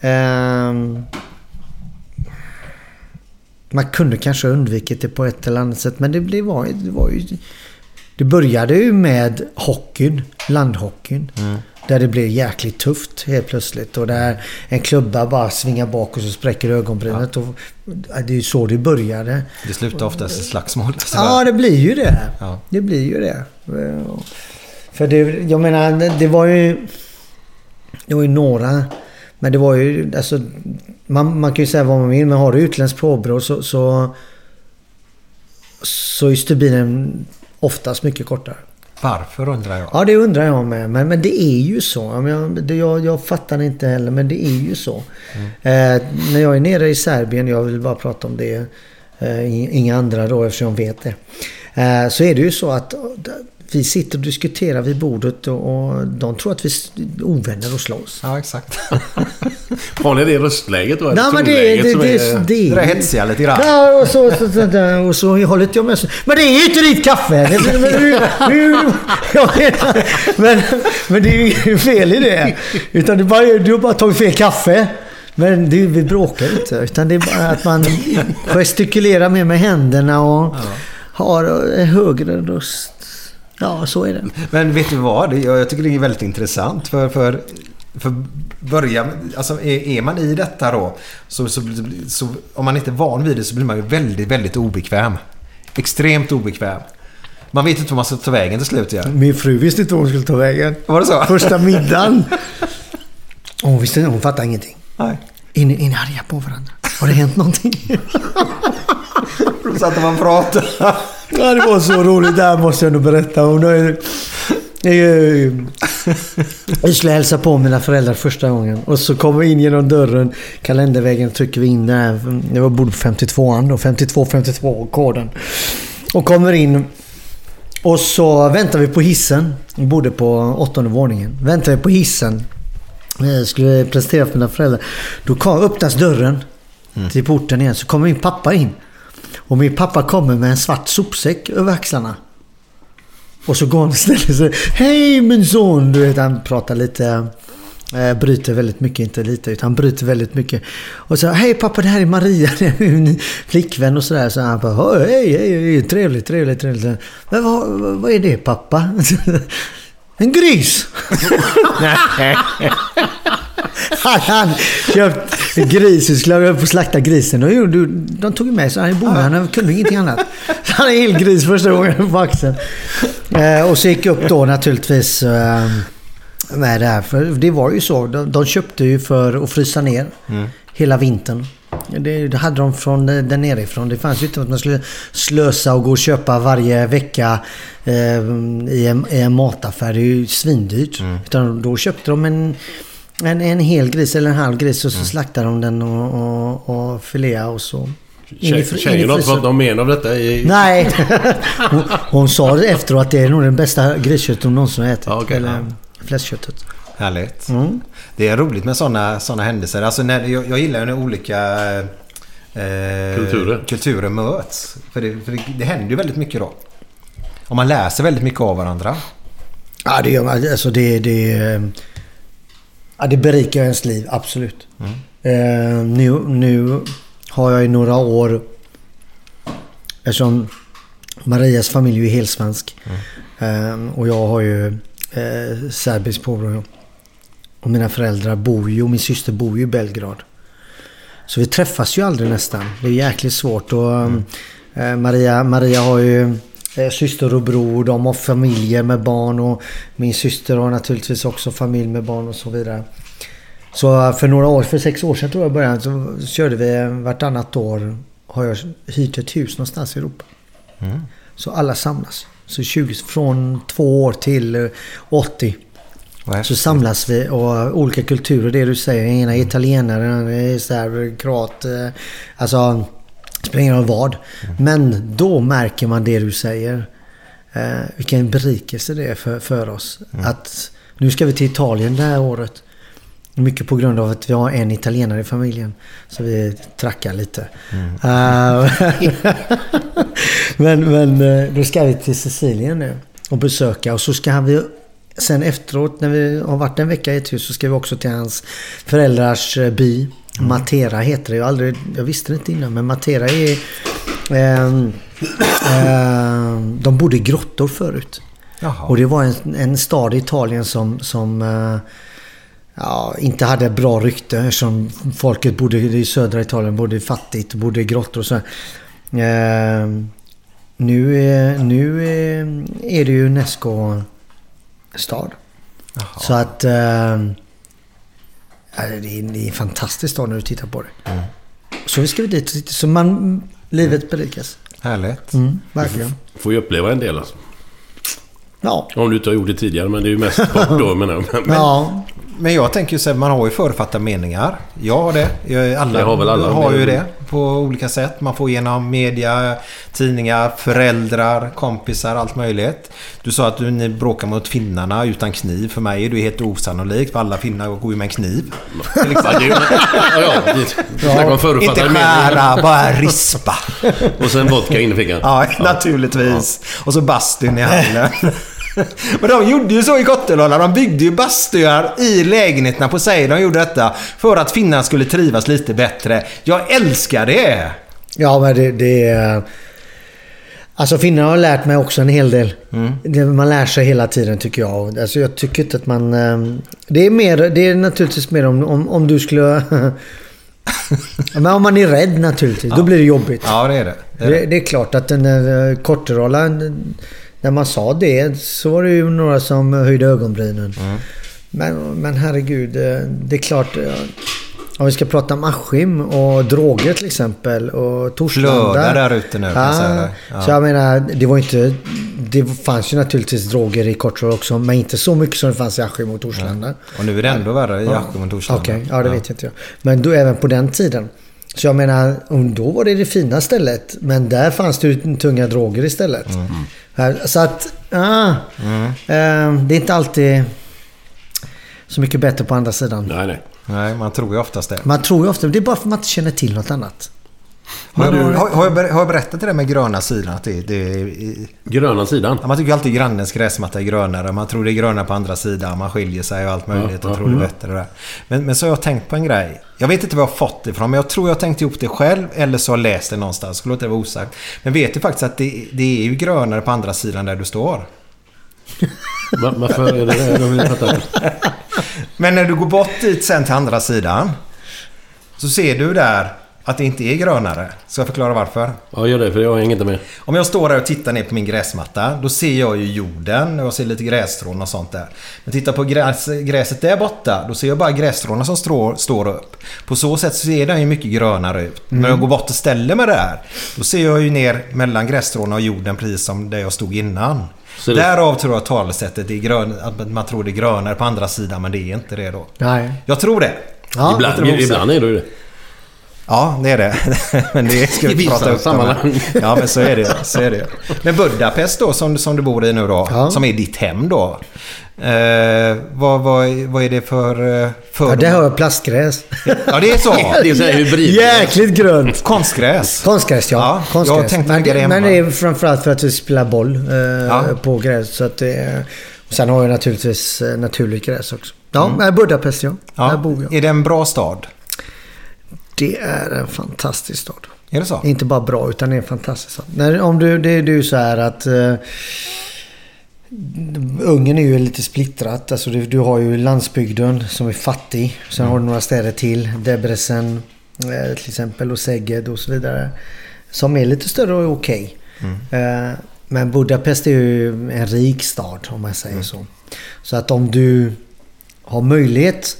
ehm, man kunde kanske undvikit det på ett eller annat sätt. Men det, det, var, det var ju... Det började ju med hockeyn. Landhockeyn. Där det blev jäkligt tufft helt plötsligt. Och där en klubba bara svingar bak och så spräcker ögonbrynet. Och, det är ju så det började. Det slutar oftast i slagsmål. Ja, det blir ju det. Ja. Det blir ju det. För det, jag menar, det var ju... Det var ju några... Men det var ju, alltså... Man, man kan ju säga vad man vill, men har du utländskt påbrå så... Så, så är stubinen oftast mycket kortare. Varför undrar jag? Ja, det undrar jag med. Men, men det är ju så. Jag, jag, jag fattar inte heller, men det är ju så. Eh, när jag är nere i Serbien, jag vill bara prata om det. Eh, inga andra då eftersom jag vet det. Eh, så är det ju så att vi sitter och diskuterar vid bordet och, och de tror att vi är ovänner och slåss. Ja, exakt. *laughs* Har ni det röstläget då? Nej, men det, det, som det, är- det, Det där hetsiga lite grann. Ja, och så, så, så, så, och så håller jag med. Men det är ju inte ditt kaffe! Det, men, men, men, det är ju fel i det. Utan det är bara, du har bara tagit fel kaffe. Men det, vi bråkar inte. Utan det är bara att man gestikulerar mer med händerna och har en högre röst. Ja, så är det. Men vet du vad? Det- Jag jag tycker det är väldigt intressant. För, för, för börja, alltså är, är man i detta då, så, så, så om man inte är van vid det så blir man ju väldigt, väldigt obekväm. Extremt obekväm. Man vet inte var man ska ta vägen till slut. Ja. Min fru visste inte var hon skulle ta vägen. Var det så? Första middagen. *laughs* Hon visste hon fattade ingenting. Nej. Är ni arga på varandra? Har det hänt någonting? *laughs* Då satt man och pratade. Ja, det var så roligt. Det här måste jag nog berätta. Hon har *laughs* jag skulle hälsa på mina föräldrar första gången. Och så kommer vi in genom dörren. Kalendervägen trycker vi in där. Det var bord på 52an då. 52, 52 koden. Och kommer in. Och så väntar vi på hissen. Vi bodde på åttonde våningen. Väntar vi på hissen. Jag skulle presentera för mina föräldrar. Då kom, öppnas dörren till porten igen. Så kommer min pappa in. Och min pappa kommer med en svart sopsäck över axlarna. Och så går han och ställer sig. Hej min son! Du vet, han pratar lite... Eh, bryter väldigt mycket, inte lite, utan han bryter väldigt mycket. Och så Hej pappa, det här är Maria, det är min flickvän och sådär. Så han bara Hej, hej, hej, trevligt, trevligt, trevligt. Men vad, vad är det pappa? *laughs* En gris! *laughs* *laughs* Han hade köpt en gris och skulle upp och slakta grisen. Och gjorde- de tog med sig, han bodde han han kunde ingenting annat. Så han är en hel gris första gången på axeln. Eh, och så gick jag upp då naturligtvis eh, med det här. För det var ju så, de, de köpte ju för att frysa ner hela vintern. Det, det hade de från eh, där nerifrån. Det fanns ju inte att man skulle slösa och gå och köpa varje vecka eh, i, en, i en mataffär. Det är ju svindyrt. Utan då köpte de en, en, en hel gris eller en halv gris och så slaktade de den och, och, och filéade och så. i Tjejen har inte fått någon men av detta i... *laughs* Nej. Hon, hon sa det efteråt att det är nog den bästa grisköttet hon någonsin har ätit. Ja, okej. Eller fläskköttet. Härligt. Mm. Det är roligt med sådana såna händelser. Alltså när, jag, jag gillar när olika eh, Kulturer. kulturer möts. För, det, för det, det händer ju väldigt mycket då. Och man läser väldigt mycket av varandra. Ja, det gör man. Alltså det, det, ja, det berikar ens liv, absolut. Eh, nu, nu har jag i några år... Eftersom Marias familj är helsvensk. Eh, och jag har ju eh, serbiskt påbrå. Och mina föräldrar bor ju, och min syster bor ju i Belgrad. Så vi träffas ju aldrig nästan. Det är jäkligt svårt. Och, eh, Maria, Maria har ju syster och bror. De har familjer med barn. Och min syster har naturligtvis också familj med barn och så vidare. Så eh, för några år, för sex år sedan tror jag början, så körde vi vartannat år. Har jag hyrt ett hus någonstans i Europa. Så alla samlas. Så 20, från två år till eh, 80. Vad Så samlas vi och olika kulturer, det du säger. Ena är italienare, den kroat. eh, Alltså, spelar ingen roll vad. Men då märker man det du säger. Eh, vilken berikelse det är för, för oss. Att nu ska vi till Italien det här året. Mycket på grund av att vi har en italienare i familjen. Så vi trackar lite. Eh, *laughs* men men eh, då ska vi till Sicilien nu och besöka. Och så ska vi sen efteråt när vi har varit en vecka i ett hus så ska vi också till hans föräldrars eh, by. Matera heter det. Jag, aldrig, jag visste det inte innan men Matera är... ehm, ehm, de bodde i grottor förut. Jaha. Och det var en, en stad i Italien som, som eh, ja, inte hade bra rykte eftersom folket bodde i södra Italien bodde fattigt bodde i grottor och så. här. Eh, nu är, nu är, är det ju Unesco-stad. Så att... Det, är, det är en fantastisk stad när du tittar på det. Så vi ska vi dit och titta. Så man, livet berikas. Härligt. Mm, verkligen. Får ju uppleva en del alltså. Ja. Om du inte har gjort det tidigare, men det är ju mest sport då menar jag. Men, Ja. Men jag tänker ju så här, man har ju förutfattade meningar. Jag har det. Jag- Alla, Det har väl alla. har ju det på olika sätt. Man får genom media, tidningar, föräldrar, kompisar, allt möjligt. Du sa att du, ni bråkar mot finnarna utan kniv. För mig är det helt osannolikt för alla finnar går ju med en kniv. Ja, det ja, om Inte skära, bara rispa. Och sen vodka in i fickan. Ja, naturligtvis. Och så bastun i hallen. *laughs* Men de gjorde ju så i Kottelhålla. De byggde ju bastuar i lägenheterna på sig. De gjorde detta för att finnarna skulle trivas lite bättre. Jag älskar det! Ja, men det, det är... Alltså finnarna har lärt mig också en hel del. Det, man lär sig hela tiden tycker jag. Alltså jag tycker inte att man... eh, Det är, mer, det är naturligtvis mer om, om, om du skulle... Ja, *laughs* men om man är rädd naturligtvis, då blir det jobbigt. Ja, det är det. det, är Det, det. är klart att där eh, Korterolla, när man sa det så var det ju några som höjde ögonbrynen. Mm. Men, men herregud, eh, det är klart. eh, Om vi ska prata om Askim och droger till exempel och Torslanda. Flödar där ute nu, säga det. Ja. Så jag menar, det var inte... Det fanns ju naturligtvis droger i Korterolla också, men inte så mycket som det fanns i Askim och Torslanda. Och nu är det ändå värre i Askim och Torslanda. Okej, ja det vet inte jag. Men då även på den tiden. Så jag menar, om då var det det fina stället. Men där fanns det ju tunga droger istället. Här- Så att, ah, eh, det är inte alltid så mycket bättre på andra sidan. Nej, nej. Nej, man tror ju oftast det. Man tror ju ofta, det är bara för att man inte känner till något annat. Har, du, har, har, jag, ber- har jag berättat det där med gröna sidan? Att det, det Gröna sidan. Ja, man tycker alltid grannens gräsmatta är grönare. Man tror det är grönare på andra sidan. Man skiljer sig och allt möjligt och tror det är bättre där. Men, men så har jag tänkt på en grej. Jag vet inte var jag har fått det ifrån. Men jag tror jag har tänkt ihop det själv. Eller så har jag läst det någonstans. Skulle låta det vara osagt. Men vet du faktiskt att det, det är ju grönare på andra sidan där du står. Va- Varför är det det? *laughs* Men när du går bort dit sen till andra sidan. Så ser du där att det inte är grönare. Ska jag förklara varför? Ja, gör det för jag hänger inte med. Om jag står där och tittar ner på min gräsmatta, då ser jag ju jorden och jag ser lite grässtrån och sånt där. Men tittar på gräs, gräset där borta, då ser jag bara grässtråna som strå, står upp. På så sätt så ser den ju mycket grönare ut. Men när jag går bort och ställer mig där, då ser jag ju ner mellan grässtråna och jorden precis som där jag stod innan. Så det- Därav tror jag talesättet är grön, att man tror det är grönare på andra sidan, men det är inte det då. Nej. Jag tror det. Ja, ibland, ibland är det ju det. Ja, det är det. *laughs* men det ska vi I prata upp. om. sammanhang. Ja, men så är det. Så är det. Men Budapest då, som, som du bor i nu då, Ja. som är ditt hem då. Eh, vad, vad, vad är det för... eh, för Ja, det har jag plastgräs. Ja, det är så. *laughs* Det är så här hybrid. Jäkligt grönt. Konstgräs. Konstgräs ja. Ja, Konstgräs. jag tänkte men, det hemma. men det är framförallt för att vi spelar boll eh, Ja. på gräs. Så att det, och sen har jag naturligtvis eh, naturligt gräs också. Ja, Mm. mm. Budapest ja. Där bor jag. Är det en bra stad? Det är en fantastisk stad. Är det så? Inte bara bra, utan det är en fantastisk stad. När, om du, det är ju så här att... Eh, Ungern är ju lite splittrat. Alltså du, du har ju landsbygden som är fattig. Sen har du några städer till. Debrecen eh, till exempel och Szeged och så vidare. Som är lite större och okej. Eh, men Budapest är ju en rik stad om man säger så. Så att om du har möjlighet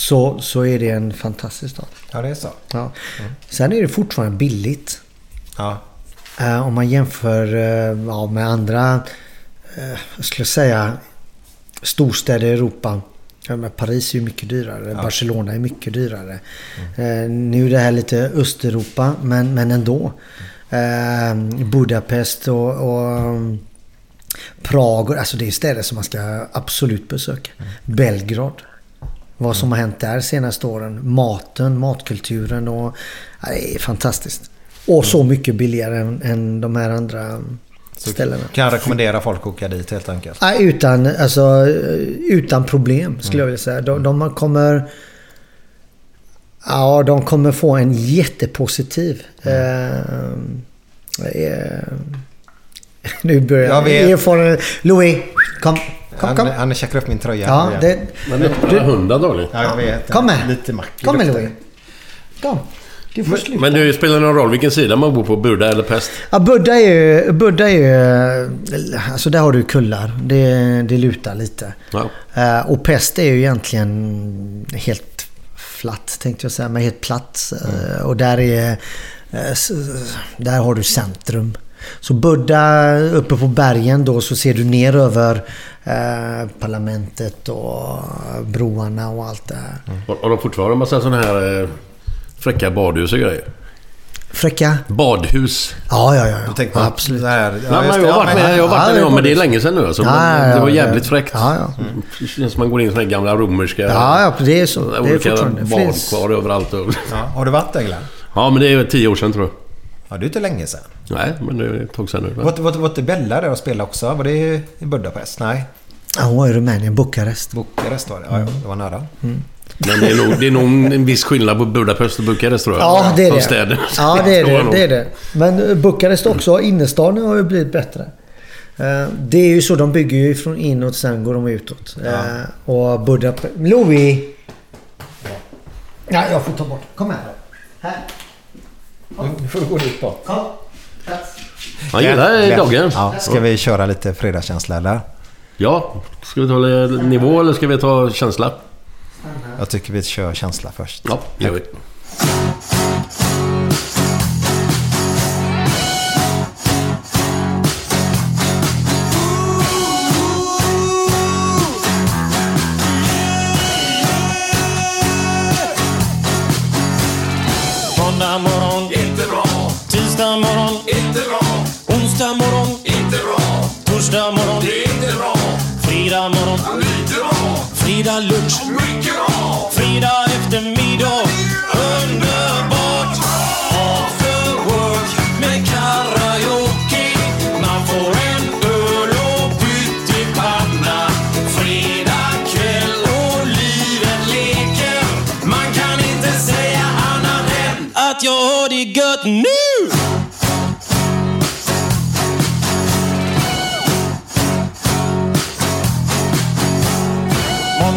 så, så är det en fantastisk stad. Ja, det är så. Ja. Sen är det fortfarande billigt. Ja. Eh, om man jämför eh, ja, med andra, eh, jag skulle säga, storstäder i Europa. Ja, Paris är ju mycket dyrare. Barcelona är mycket dyrare. Eh, nu är det här lite Östeuropa, men, men ändå. Budapest och, och Prag. och- Alltså det är städer som man ska absolut besöka. Belgrad. Vad som har hänt där senaste åren. Maten, matkulturen och... Ja, det är fantastiskt. Och så mycket billigare än, än de här andra ställena. Kan jag rekommendera folk att åka dit helt enkelt. Utan, alltså, utan problem skulle jag vilja säga. De, de kommer... Ja, de kommer få en jättepositiv... Eh, eh, *laughs* nu börjar Jag jag... vet. Erfaren... Louis, kom. Kom, Han, kom. han checkar upp min tröja. Ja, det, Men det är hund antagligen. ja, jag vet. Kom med. Lite mack. kom med Louis. Kom. Du får sluta. Men det spelar någon roll vilken sida man bor på, Buda eller Pest? Ja, Buddha är ju... Buddha är ju... Alltså där har du kullar. Det, det lutar lite. Ja. Eh, och pest är ju egentligen helt flatt tänkte jag säga. Men helt platt. Eh, och där är... s- där har du centrum. Så Buddha uppe på bergen då så ser du ner över eh, parlamentet och broarna och allt det här. Har, har de fortfarande en massa sådana här eh, fräcka badhus och grejer? Fräcka? Badhus. Ja, ja, ja. ja. Tänk på Absolut. det här, Nej, ja, just men det. jag har varit Ja, med, jag har varit ja, där men det är länge sedan nu. Alltså, Ja, ja, det var ja. jävligt fräckt. Ja, ja. Det känns som man går in i såna här gamla romerska... Ja, ja, det är så. Det är olika badkar överallt. Och, Ja, har du varit där Glenn? ja, men det är tio år sedan tror jag. Ja, det är inte länge sedan. Nej, men det är ett tag sedan nu. Var, var, var inte Bella där och spelade också? Var det i Budapest? Nej, Ja, hon var i Rumänien, Bukarest. Bukarest var det. Ja, ja, det var nära. Men det är, nog, det är nog en viss skillnad på Budapest och Bukarest tror jag. Ja, det är det. städer. Ja, det är *laughs* det. det, är det. Men Bukarest också, innerstaden har ju blivit bättre. Eh, Det är ju så, de bygger ju från inåt sen går de utåt. Eh, Och Budapest... Louis! Ja, jag får ta bort. Kom här då. Här. Nu får du gå dit då. Kom. Plats. Han gillar doggen. Ja, ska vi köra lite fredagskänsla eller? Ja. Ska vi ta nivå eller ska vi ta känsla? Jag tycker vi kör känsla först. Ja, det gör vi. Fredag morgon. Fredag lunch,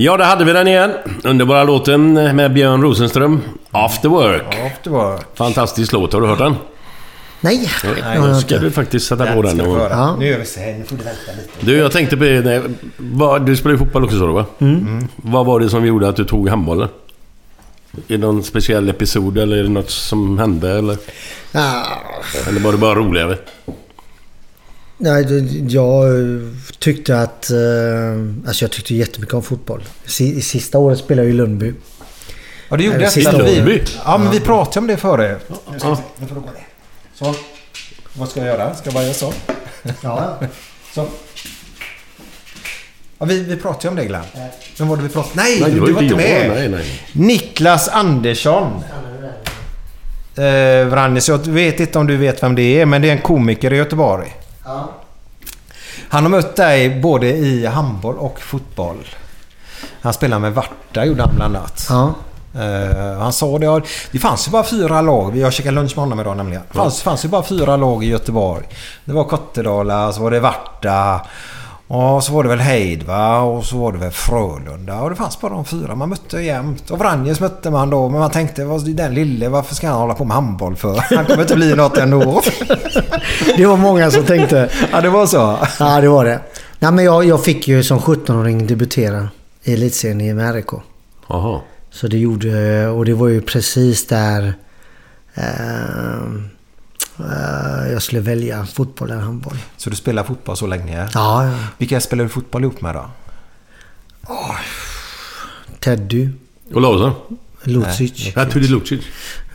Ja, där hade vi den igen. Underbara låten med Björn Rosenström. After Work. After work. Fantastisk låt. Har du hört den? Nej, har Då jag ska inte. du faktiskt sätta på Den Och... Ja. Nu gör vi så här. Nu får du vänta lite. Du, jag tänkte på nej, vad- Du spelar ju fotboll också sa du va? Mm. Vad var det som gjorde att du tog handbollen? Är det någon speciell episod eller är det något som hände eller? Ah, Eller var det bara roligare? Nej, det- jag eh, tyckte att... eh, Alltså jag tyckte jättemycket om fotboll. Sista året spelade jag i Lundby. Ja, det gjorde året. vi, ja, men vi pratade om det före. Nu ska vi se. Nu får du gå. Så. Vad ska jag göra? Ska jag bara göra så? Ja. Så. Ja, vi, vi pratade ju om det Glenn. Vem var det vi pratade Nej, Nej, det du, var inte med. Nej, nej. Niklas Andersson. Eh, Vranjes, jag vet inte om du vet vem det är, men det är en komiker i Göteborg. Ja. Han har mött dig både i handboll och fotboll. Han spelar med Varta, gjorde han bland annat. Ja. Eh, han sa det, det fanns ju bara fyra lag. Jag käkade lunch med honom idag nämligen. Det fanns, fanns ju bara fyra lag i Göteborg. Det var Kottedala, så var det Varta. Och så var det väl Heid va? Och så var det väl Frölunda. Och det fanns bara de fyra. Man mötte jämt. Och Vranjes mötte man då. Men man tänkte, vad- den lille, varför ska han hålla på med handboll för? Han kommer inte bli något ändå. *laughs* Det var många som tänkte. *laughs* ja, det var så. Ja, det var det. Nej, men jag, jag fick ju som 17-åring debutera i elitserien i RIK. Jaha. Så det gjorde... Och det var ju precis där... Eh, jag skulle välja fotboll eller handboll. Så du spelar fotboll så länge? Ja, ja. Vilka spelar du fotboll ihop med då? Teddy. Olausson? Lucic. Ja, Tudi Lucic.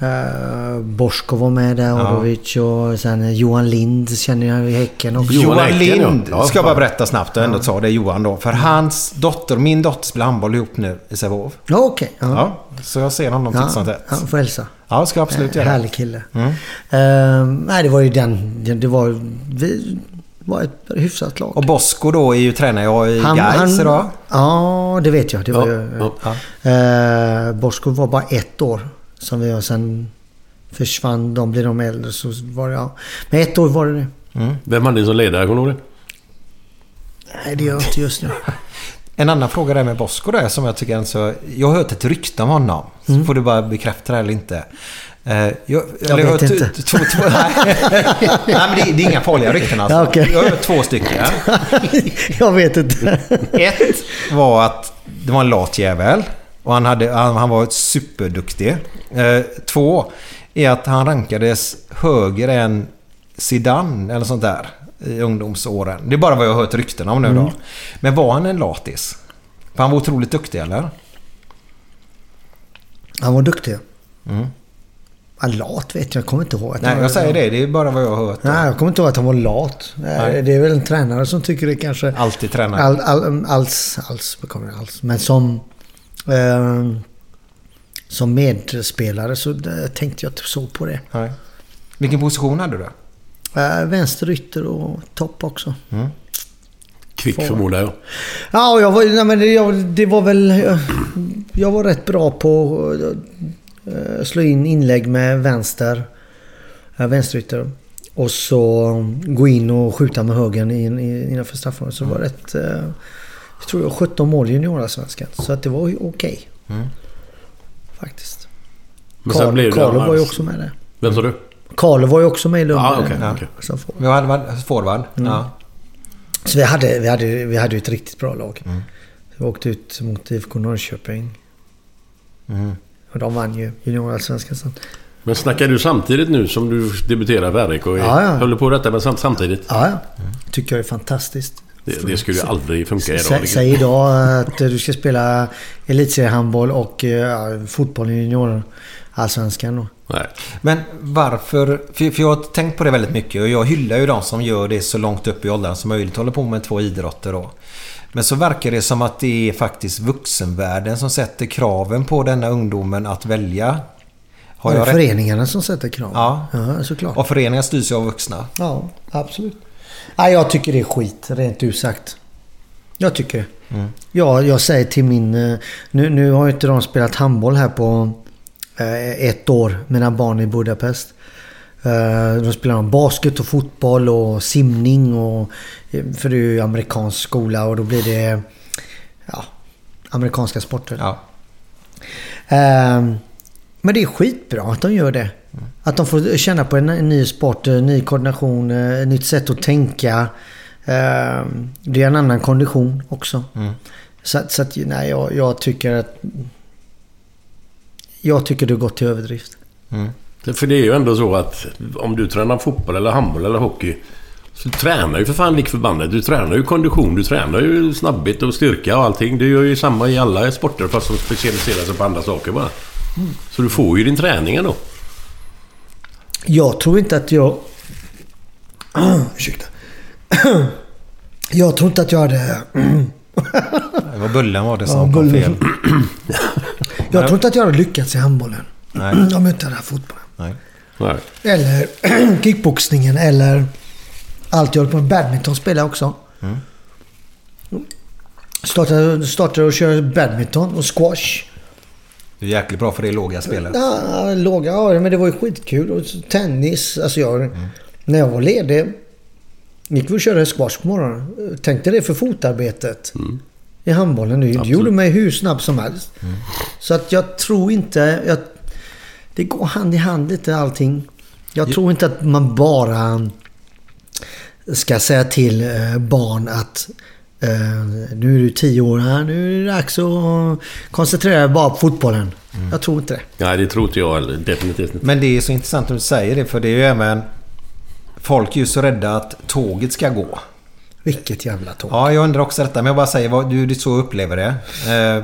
Uh, Bosko var med där, Orovic och sen Johan Lind känner jag i Häcken också. Johan Johan ja. Lind Ja, ska jag bara berätta snabbt och ändå sa det är Johan då. För hans dotter, min dotter spelar handboll ihop nu i Sävehof. Ja, okej. Ja. Ja, så jag ser honom titt som Ja, tätt. han får hälsa. Ja, ska jag absolut Eh, göra. Härlig kille. Eh, nej, det var ju den... det- var... Vi, var ett hyfsat lag. Och Bosko då är ju tränare i Gais idag. Ja, det vet jag. Det var Ja, ju, ja. Eh, Bosko var bara ett år. Som vi har sen försvann. De blir de äldre så var det... Ja. Men ett år var det det. Vem hade ni som ledare? Kommer du ihåg det? Nej, det gör jag inte just nu. En annan fråga där med Bosko där som jag tycker är så... Jag har hört ett rykte om honom. Så får du bara bekräfta det eller inte. Eh, Jag, Jag vet hört inte. Två, två, nej. *laughs* nej, men det, det är inga farliga rykten alltså. Ja, okej. Jag har hört två stycken. *laughs* jag vet inte. *laughs* Ett var att det var en lat jävel. Och han, hade, han, han var superduktig. Eh, två är att han rankades högre än Zidane eller sånt där i ungdomsåren. Det är bara vad jag har hört rykten om nu då. Men var han en latis? För han var otroligt duktig eller? Han var duktig. Ja, lat vet jag. Jag kommer inte ihåg. Att Nej, jag säger det. Det är bara vad jag har hört. då. Nej, jag kommer inte ihåg att han var lat. Nej. Det är väl en tränare som tycker det kanske... Alltid tränare. All, all, alls, alls, kommer det alls. Men som... Eh, som medspelare så eh, tänkte jag inte så på det. Nej. Vilken position hade du? Eh, vänster ytter och topp också. Kvick Får- förmodar jag. Ja, jag var, nej, men det, jag, det var väl... Jag, jag var rätt bra på att eh, slå in inlägg med vänster. Uh, vänsterytter. Och så gå in och skjuta med in, in, innanför straffområdet. Så det var rätt... eh, jag tror jag 17 mål i juniorsvenskan. Så att det var okej. Faktiskt. Men sen blev Carlo det... Carlo var ju också med där. Vem sa du? Carlo var ju också med i Lund. Ja, okej, eh, okej. som får- Vi hade forward. Ja. Så vi hade, vi hade, vi hade ju ett riktigt bra lag. Vi åkte ut mot IFK Norrköping. Och de vann ju juniorallsvenskan sen. Men snackar du samtidigt nu som du debuterar för RIK? Ja, ja. Håller på detta men sam- samtidigt? Ja, ja. Tycker jag är fantastiskt. Det, det skulle ju aldrig funka idag. Sä, liksom. säg idag att du ska spela elitseriehandboll och ja, fotboll i juniorallsvenskan då. Nej. Men varför? För, för jag har tänkt på det väldigt mycket och jag hyllar ju de som gör det så långt upp i åldern som möjligt. Håller på med två idrotter då. Men så verkar det som att det är faktiskt vuxenvärlden som sätter kraven på denna ungdomen att välja. Har det är jag rätt? föreningarna som sätter krav. Ja. ja såklart. Och föreningar styrs ju av vuxna. Ja, absolut. Nej, jag tycker det är skit, rent ut sagt. Jag tycker det. Ja, jag säger till min... eh, Nu, nu har ju inte de spelat handboll här på ett år, mina barn i Budapest. Eh, de spelar om basket och fotboll och simning och... eh, För det är ju amerikansk skola och då blir det... Ja, amerikanska sporter. Ja. Men det är skitbra att de gör det. Att de får känna på en, ny sport, en ny koordination, eh, ett nytt sätt att tänka. Det är en annan kondition också. Så, att- så att, nej, jag, jag tycker att... Jag tycker det har gått till överdrift. För det är ju ändå så att om du tränar fotboll eller handboll eller hockey så tränar ju för fan lik förbannat. Du tränar ju kondition, du tränar ju snabbhet och styrka och allting. Du gör ju samma i alla sporter fast de specialiserar sig på andra saker bara. Så du får ju din träning ändå. Jag tror inte att jag... *clears throat* Ursäkta. *clears throat* Jag tror inte att jag hade... *clears throat* Det var Bullen var det som Ja, kom fel. Jag tror inte att jag hade lyckats i handbollen. Nej. *clears throat* Om jag inte hade haft fotbollen. Nej. Nej. Eller *clears throat* kickboxningen eller allt jag håller på med. Badminton spelar jag också. Startade, startade och kör badminton och squash. Det är jäkligt bra för det låga spelet. Ja, låga, ja, men det var ju skitkul. Och tennis. Alltså jag, När jag var ledig gick vi och körde squash på morgonen. Tänkte det för fotarbetet. I handbollen. Det, det gjorde mig hur snabb som helst. Så att jag tror inte... Jag, det går hand i hand lite allting. Jag tror inte att man bara ska säga till eh, barn att eh, nu är du tio år här, nu är det dags att koncentrera dig bara på fotbollen. Jag tror inte det. Nej, det tror inte jag heller. Definitivt inte. Men det är så intressant att du säger det för det är ju även... Folk är ju så rädda att tåget ska gå. Vilket jävla tåg. Ja, jag undrar också detta. Men jag bara säger vad du, du så upplever det. Eh,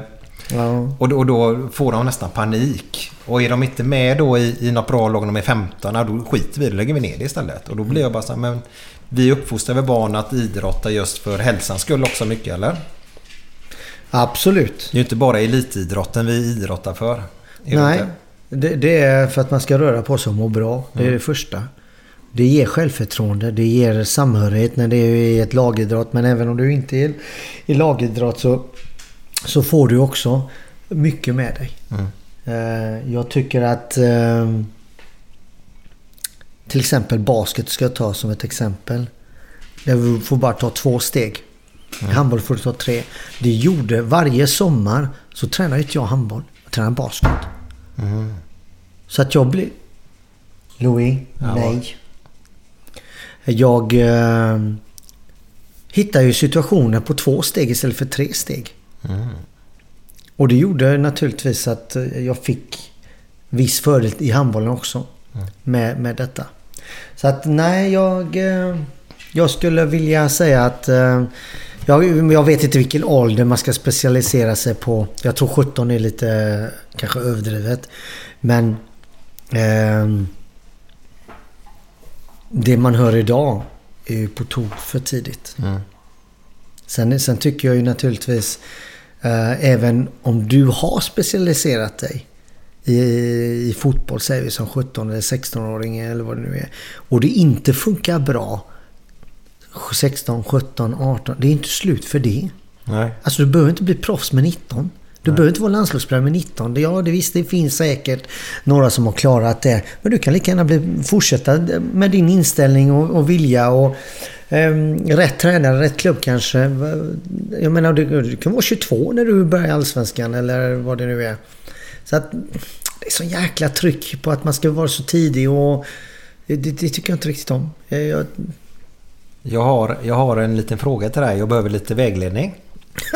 Ja. och, och då får de nästan panik. Och är de inte med då i, i något bra lag när de är 15, ja, då skiter vi i det. Lägger vi ner det istället. Och då blir jag bara så här, men vi uppfostrar väl barn att idrotta just för hälsans skull också mycket, eller? Absolut. Det är ju inte bara elitidrotten vi idrottar för. Nej, det, det är för att man ska röra på sig och må bra. Det är det första. Det ger självförtroende, det ger samhörighet när det är i ett lagidrott. Men även om du inte är i lagidrott så, så får du också mycket med dig. Eh, Jag tycker att eh, till exempel basket ska jag ta som ett exempel. Där du får bara ta två steg. I handboll får du ta tre. Det gjorde varje sommar så tränade inte jag handboll. Jag tränade basket. Så att jag blir... Louis, nej. Jag eh, hittar ju situationer på två steg istället för tre steg. Och det gjorde naturligtvis att eh, jag fick viss fördel i handbollen också. Med, med detta. Så att nej, jag... eh, Jag skulle vilja säga att... eh, Jag, jag vet inte vilken ålder man ska specialisera sig på. Jag tror 17 är lite eh, kanske överdrivet. Men... ehm, det man hör idag är ju på tok för tidigt. Sen, sen tycker jag ju naturligtvis, eh, även om du har specialiserat dig i, i fotboll, säger vi som 17 eller 16-åring eller vad det nu är. Och det inte funkar bra 16, 17, 18. Det är inte slut för det. Nej. Alltså du behöver inte bli proffs med 19. Du behöver inte vara landslagsspelare med 19. Det- Ja, det visst, det finns säkert några som har klarat det. Men du kan lika gärna bli, fortsätta med din inställning och, och vilja och eh, rätt tränare, rätt klubb kanske. Jag menar, du, du kan vara 22 när du börjar i Allsvenskan eller vad det nu är. Så att det är så jäkla tryck på att man ska vara så tidig och det, det tycker jag inte riktigt om. Jag, jag, Jag har, jag har en liten fråga till dig. Jag behöver lite vägledning. *laughs*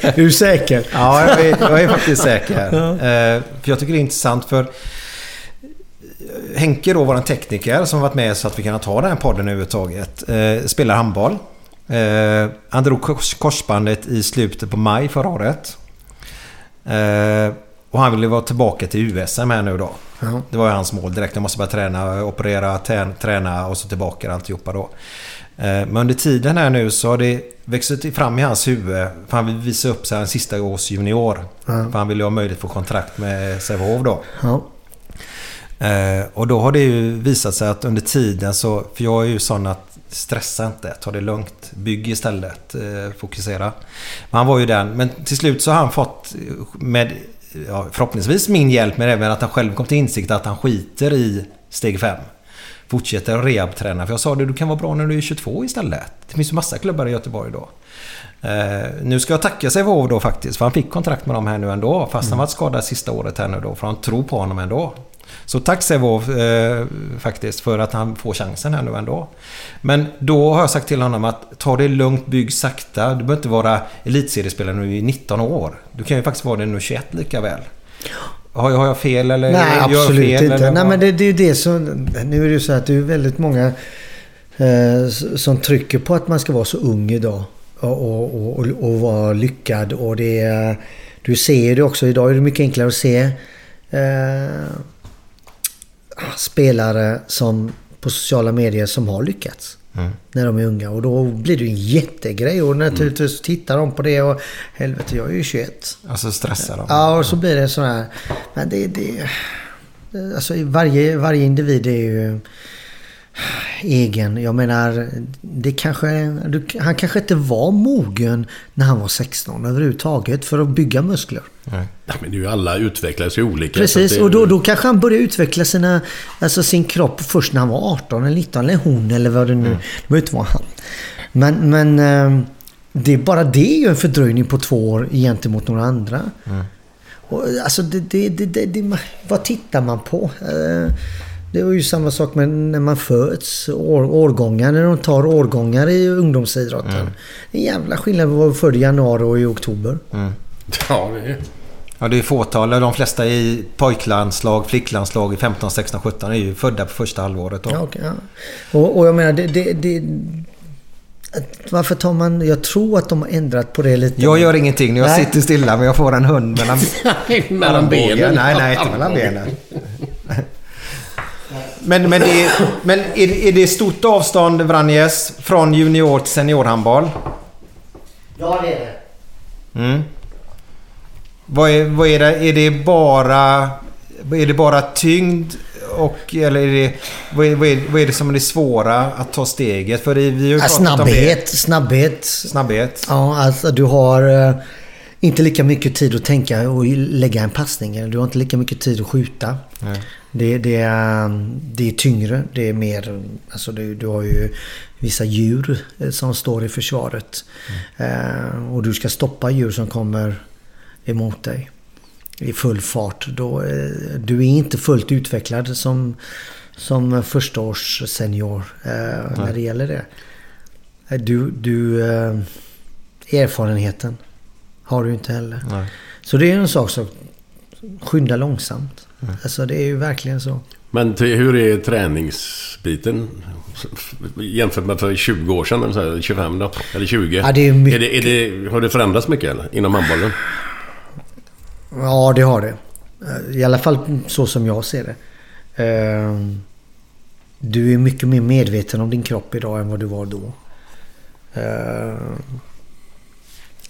är du säker? Ja, jag är, jag är faktiskt säker. *laughs* Eh, för jag tycker det är intressant för Henke då, våran tekniker som varit med så att vi kan ta den här podden överhuvudtaget. Eh, spelar handboll. Eh, han drog kors, korsbandet i slutet på maj förra året. Eh, och han ville vara tillbaka till USM här nu då. Ja. Det var ju hans mål direkt. Jag måste börja träna, operera, trä- träna och så tillbaka alltihopa då. Eh, Men under tiden här nu så har det växt fram i hans huvud. För han vill visa upp sig en sista års junior. För han vill ju ha möjlighet att få kontrakt med Sävehof då. Eh, och då har det ju visat sig att under tiden så... För jag är ju sån att stressa inte, ta det lugnt. Bygg istället, eh, fokusera. Men han var ju den. Men till slut så har han fått med ja, förhoppningsvis min hjälp men även att han själv kom till insikt att han skiter i steg 5. Fortsätter att rehabträna. För jag sa det, du kan vara bra när du är 22 istället. Det finns ju massa klubbar i Göteborg då. Eh, nu ska jag tacka Sävehof då faktiskt. För han fick kontrakt med dem här nu ändå. Fast han varit skadad sista året här nu då. För han tror på honom ändå. Så tack Sävehof eh, faktiskt för att han får chansen här nu ändå. Men då har jag sagt till honom att ta det lugnt, bygg sakta. Du behöver inte vara elitseriespelare du är 19 år. Du kan ju faktiskt vara det är 21 lika väl. Har jag, har jag fel eller Nej, gör absolut fel, inte. eller Nej, men det, det är ju det som... Nu är det ju så att det är väldigt många eh, som trycker på att man ska vara så ung idag. Och, och, och, och vara lyckad. Och det är, Du ser det också. Idag är det mycket enklare att se eh, spelare som på sociala medier som har lyckats. När de är unga. Och då blir det ju en jättegrej. Och naturligtvis tittar de på det och helvete, jag är ju 21. Alltså stressar de. Ja, och så blir det sån här... Men det... det alltså varje, varje individ är ju egen. Jag menar, det kanske, han kanske inte var mogen när han var 16 överhuvudtaget för att bygga muskler. Nej, men det är ju alla utvecklas ju olika. Precis, det- och då, då kanske han började utveckla sina, alltså sin kropp först när han var 18 eller 19 eller hon eller vad det nu... Det behöver inte vara han. Men, men eh, det är bara det är ju en fördröjning på två år gentemot några andra. Och, alltså det, det, det, det, det, vad tittar man på? Det var ju samma sak med när man föds. År, årgångar, när de tar årgångar i ungdomsidrotten. Det är en jävla skillnad på att vara född i januari och i oktober. Ja, det är... Ja, det är fåtal. De flesta i pojklandslag, flicklandslag i 15, 16, 17 är ju födda på första halvåret. Då. Ja, okej, ja. Och, och jag menar, det, det, det... Varför tar man... Jag tror att de har ändrat på det lite. Jag gör ingenting. Jag Nej. sitter stilla men jag får en hund mellan, *laughs* Mellan benen. Nej, nej, inte mellan *laughs* benen. Men, men, det, är- men är, det- är det stort avstånd, Vranjes, från junior till seniorhandboll? Ja, det är det. Mm. Vad är, vad är det? Är det bara... Är det bara tyngd och eller är det, vad, är, vad, är, vad är det som är det svåra att ta steget? För det, vi har Ja, snabbhet, om snabbhet. det. Snabbhet. Ja, alltså du har eh, inte lika mycket tid att tänka och lägga en passning. eller Du har inte lika mycket tid att skjuta. Nej. Det, det, är, det är tyngre. Det är mer... Alltså du, du har ju vissa djur eh, som står i försvaret. Eh, och du ska stoppa djur som kommer emot dig i full fart. Då, eh, du är inte fullt utvecklad som, som första års senior eh, när det gäller det. Du, du, eh, erfarenheten har du inte heller. Nej. Så det är en sak som skynda långsamt. Alltså det är ju verkligen så. Men hur är träningsbiten? Jämfört med för 20 år sedan, eller så här, 25 då? Eller 20? Ja, det är mycket- är det, är det, har det förändrats mycket eller? Inom handbollen? Ja, det har det. I alla fall så som jag ser det. Eh, Du är mycket mer medveten om din kropp idag än vad du var då. Eh,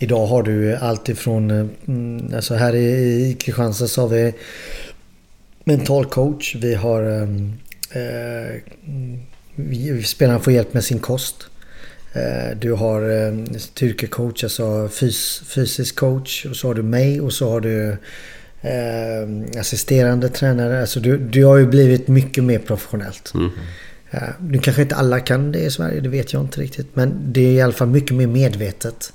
Idag har du allt ifrån... eh, mm, Alltså här i Kristianstad så har vi mental coach. Vi har... ehm, eh, Spelarna får hjälp med sin kost. Eh, Du har eh, styrkecoach, alltså fys, fysisk coach. Och så har du mig och så har du eh, assisterande tränare. Alltså du, du har ju blivit mycket mer professionellt. Eh, Nu kanske inte alla kan det i Sverige, det vet jag inte riktigt. Men det är i alla fall mycket mer medvetet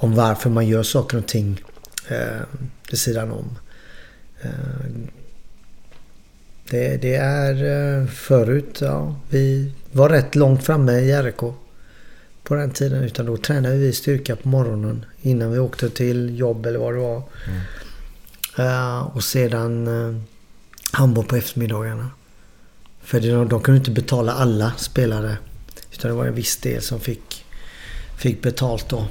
om varför man gör saker och ting eh, vid sidan om. Eh, det, det är eh, förut, ja, vi var rätt långt framme i RK på den tiden. Utan då tränade vi styrka på morgonen innan vi åkte till jobb eller vad det var. Eh, och sedan uh, handboll på eftermiddagarna. För det, de kunde inte betala alla spelare. Utan det var en viss del som fick, fick betalt då.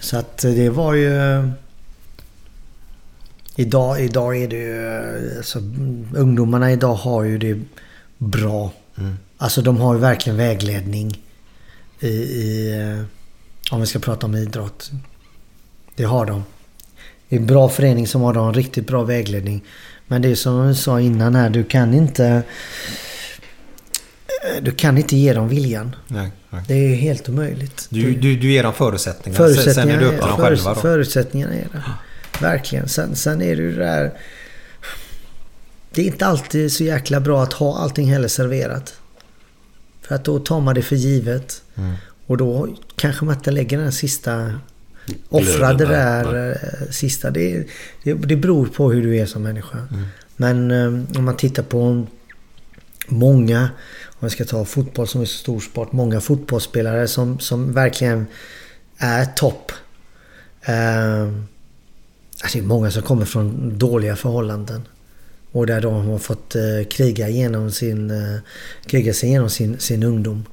Så att det var ju... Idag, idag är det ju... Alltså, mm, ungdomarna idag har ju det bra. Alltså de har ju verkligen vägledning i, i... eh, Om vi ska prata om idrott. Det har de. Det är en bra förening som har de riktigt bra vägledning. Men det är som jag sa innan här, du kan inte... eh, Du kan inte ge dem viljan. Nej, nej. Det är helt omöjligt. Du, du, du ger dem förutsättningar. Förutsättningarna, Sen är det upp till dem själva då. förutsättningarna är det. Verkligen. Sen, sen är det ju det där... Det är inte alltid så jäkla bra att ha allting heller serverat. För att då tar man det för givet. Mm. Och då kanske man inte lägger den sista... Offrar det där eh, sista. Det, det, det beror på hur du är som människa. Mm. Men eh, om man tittar på många, om vi ska ta fotboll som är så stor sport, många fotbollsspelare som, som verkligen är topp. Eh, det är många som kommer från dåliga förhållanden. Och där de har fått eh, kriga, igenom sin, eh, kriga sig igenom sin, sin ungdom.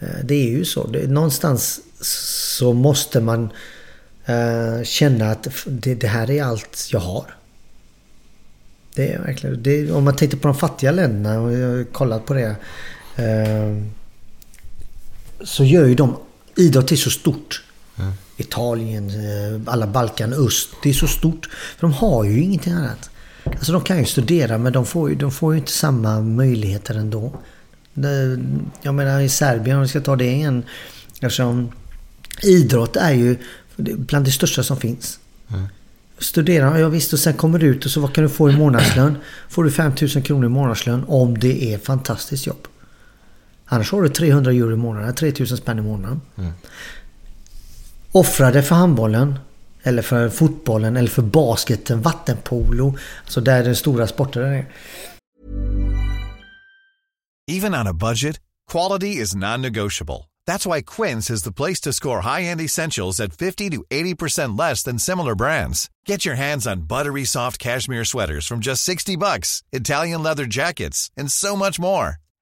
Eh, det är ju så. Någonstans så måste man känna att det, här är allt jag har. Det är verkligen... Det, om man tittar på de fattiga länderna och jag har kollat på det. Så gör ju de... Idrott är så stort. Italien, eh, alla Balkan, öst. Det är så stort. För de har ju ingenting annat. Alltså de kan ju studera men de får ju, de får ju inte samma möjligheter ändå. Jag menar i Serbien, om vi ska ta det igen. Eftersom idrott är ju bland det största som finns. Studera, ja visst och sen kommer du ut och så vad kan du få i månadslön? Får du 5000 kronor i månadslön om det är fantastiskt jobb. Annars har du 300 euro i månaden, 3000 spänn i månaden. Offra det för handbollen. Eller för fotbollen eller för basketen, vattenpolo. Alltså där den stora sporten är. Even on a budget, quality is non-negotiable. That's why Quince is the place to score high-end essentials at 50 to 80% less than similar brands. Get your hands on buttery soft cashmere sweaters from just 60 bucks, Italian leather jackets, and so much more.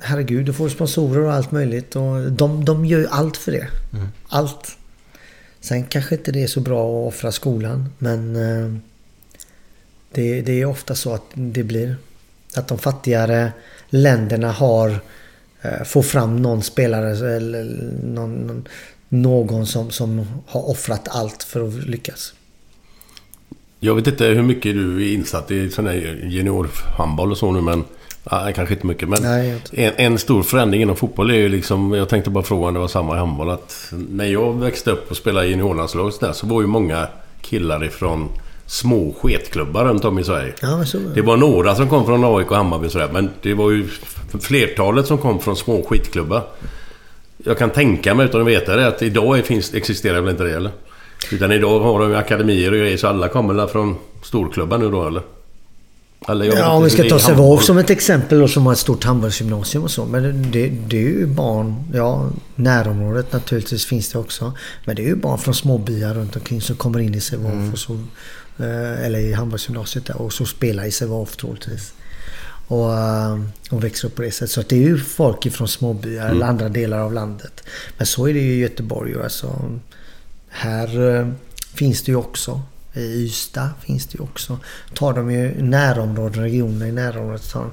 herregud, du får sponsorer och allt möjligt. Och de, de gör ju allt för det. Allt. Sen kanske inte det är så bra att offra skolan. Men eh, det, det är ofta så att det blir. Att de fattigare länderna har eh, får fram någon spelare eller någon, någon, någon som, som har offrat allt för att lyckas. Jag vet inte hur mycket du är insatt i sån här juniorhandboll och så nu men... Ja, kanske inte mycket men... Nej, en, en stor förändring inom fotboll är ju liksom... Jag tänkte bara fråga om det var samma i handboll att... När jag växte upp och spelade i juniorlandslag och så, där, så var ju många killar ifrån små sketklubbar runt om i Sverige. Ja, så, Det var några som kom från AIK och Hammarby och sådär, men det var ju flertalet som kom från små skitklubbar. Jag kan tänka mig utan att veta det att idag finns, existerar väl inte det eller? Utan idag har de ju akademier och grejer så alla kommer väl från storklubbar nu då eller? Ja, om vi ska ta Sävehof som ett exempel och som har ett stort handbollsgymnasium och så. Men det, det är ju barn, ja närområdet naturligtvis finns det också. Men det är ju barn från småbyar runt omkring som kommer in i Sävehof och så, eh, eller i handbollsgymnasiet där och så spelar i Sävehof troligtvis. Och, eh, och växer upp på det sättet. Så det är ju folk ifrån småbyar eller andra delar av landet. Men så är det ju i Göteborg. Alltså, här eh, finns det ju också. I Ystad finns det ju också. Tar de ju närområden, regioner i närområdet. Tar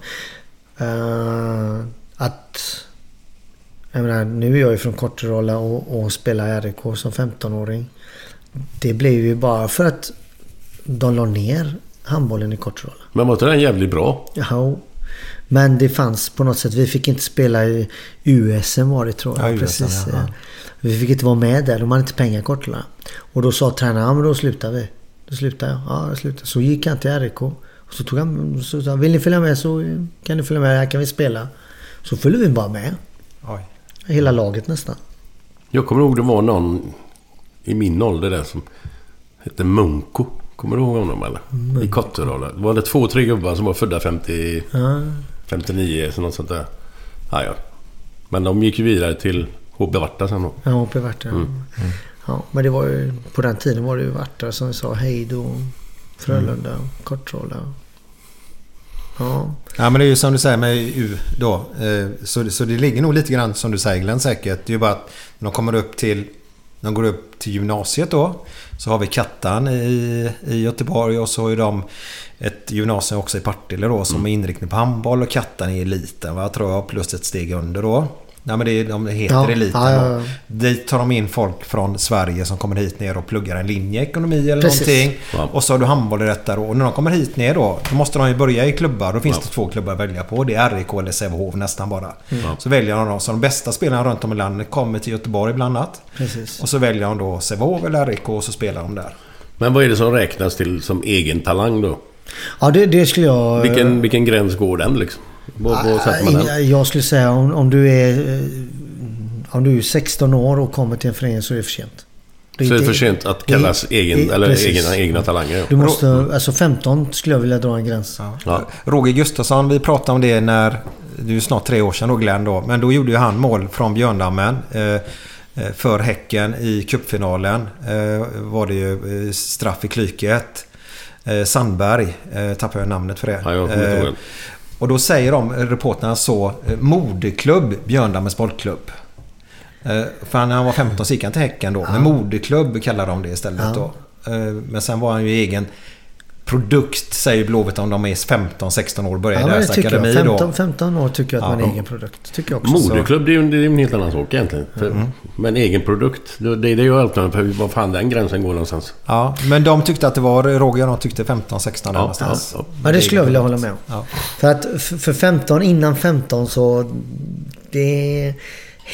Eh, att... Jag menar, nu är jag ju från Korterolla och, och spelar i RIK som 15-åring. Det blev ju bara för att de la ner handbollen i Korterolla. Men var inte den jävligt bra? Ja, men det fanns på något sätt. Vi fick inte spela i USM var det tror jag. Ja, Precis. ja, ja. Vi fick inte vara med där. De hade inte pengar Kortela. Och då sa tränaren, ja men då slutar vi. Då slutar jag. Ja, jag slutar. Så gick han till RIK. Och så tog han, så sa vill ni följa med så kan ni följa med. Här kan vi spela. Så följde vi bara med. Oj. Hela laget nästan. Jag kommer ihåg det var någon i min ålder där som hette Munko. Kommer du ihåg honom eller? I Kotterolla. Var det två, tre gubbar som var födda 50, Ja, 59 så något sånt där? Ja, ja. Men de gick ju vidare till HB Varta sen då. ja i Varta. Ja, men det var ju, på den tiden var det ju Varta som vi sa hej då. Frölunda, Kortrolla. Ja. Ja men det är ju som du säger med U då. eh, Så, så det ligger nog lite grann som du säger Glenn säkert. Det är ju bara att när de kommer upp till... De går upp till gymnasiet då. Så har vi Kattan i, i Göteborg och så har ju de ett gymnasium också i Partille då som är inriktning på handboll och Kattan i eliten va, tror jag. Plus ett steg under då. Nej men det, de heter Ja, eliten ja, ja, ja. Dit tar de in folk från Sverige som kommer hit ner och pluggar en linje ekonomi eller Precis. någonting. Ja. Och så har du handboll i detta då. Och när de kommer hit ner då, då måste de ju börja i klubbar. Då finns Ja. det två klubbar att välja på. Det är RIK eller Sävehof nästan bara. Mm. Så väljer de då. Så de bästa spelarna runt om i landet kommer till Göteborg bland annat. Precis. Och så väljer de då Sävehof eller RIK och så spelar de där. Men vad är det som räknas till som egen talang då? Ja, det, det skulle jag... Vilken, vilken gräns går den liksom? Vad, vad sätter man den? Jag skulle säga om, om du är... eh, Om du är 16 år och kommer till en förening så är det för sent. Så är det för sent att kallas det- egen, det- eller precis. egna, egna talanger? Du måste... Alltså 15 skulle jag vilja dra en gräns. Ja. Roger Gustafsson, vi pratade om det när... Det är snart tre år sedan då Glenn då. Men då gjorde ju han mål från Björndammen. Eh, eh, för Häcken i cupfinalen. Eh, var det ju eh, straff i klyket. Eh, Sandberg, eh, tappade jag namnet för det. Ja, jag och då säger de, reportrarna så, eh, moderklubb Björndammens bollklubb. Eh, För när han var 15 så gick han till Häcken då. Men moderklubb kallar de det istället Ja. då. Eh, Men sen var han ju egen produkt, säger Blåvitt om de är 15-16 år och börjar Ja, i deras tycker jag. akademi 15, då. 15 år tycker jag att man är Ja. egen produkt. Tycker jag också. Moderklubb, det är ju en, helt annan sak egentligen. För, Men egen produkt, det, det är ju alltid för var fan den gränsen går någonstans. Ja, men de tyckte att det var, Roger och de tyckte 15-16 där Ja, någonstans. ja, Ja, det skulle jag vilja hålla med om. Ja. För att för 15, innan 15 så... Det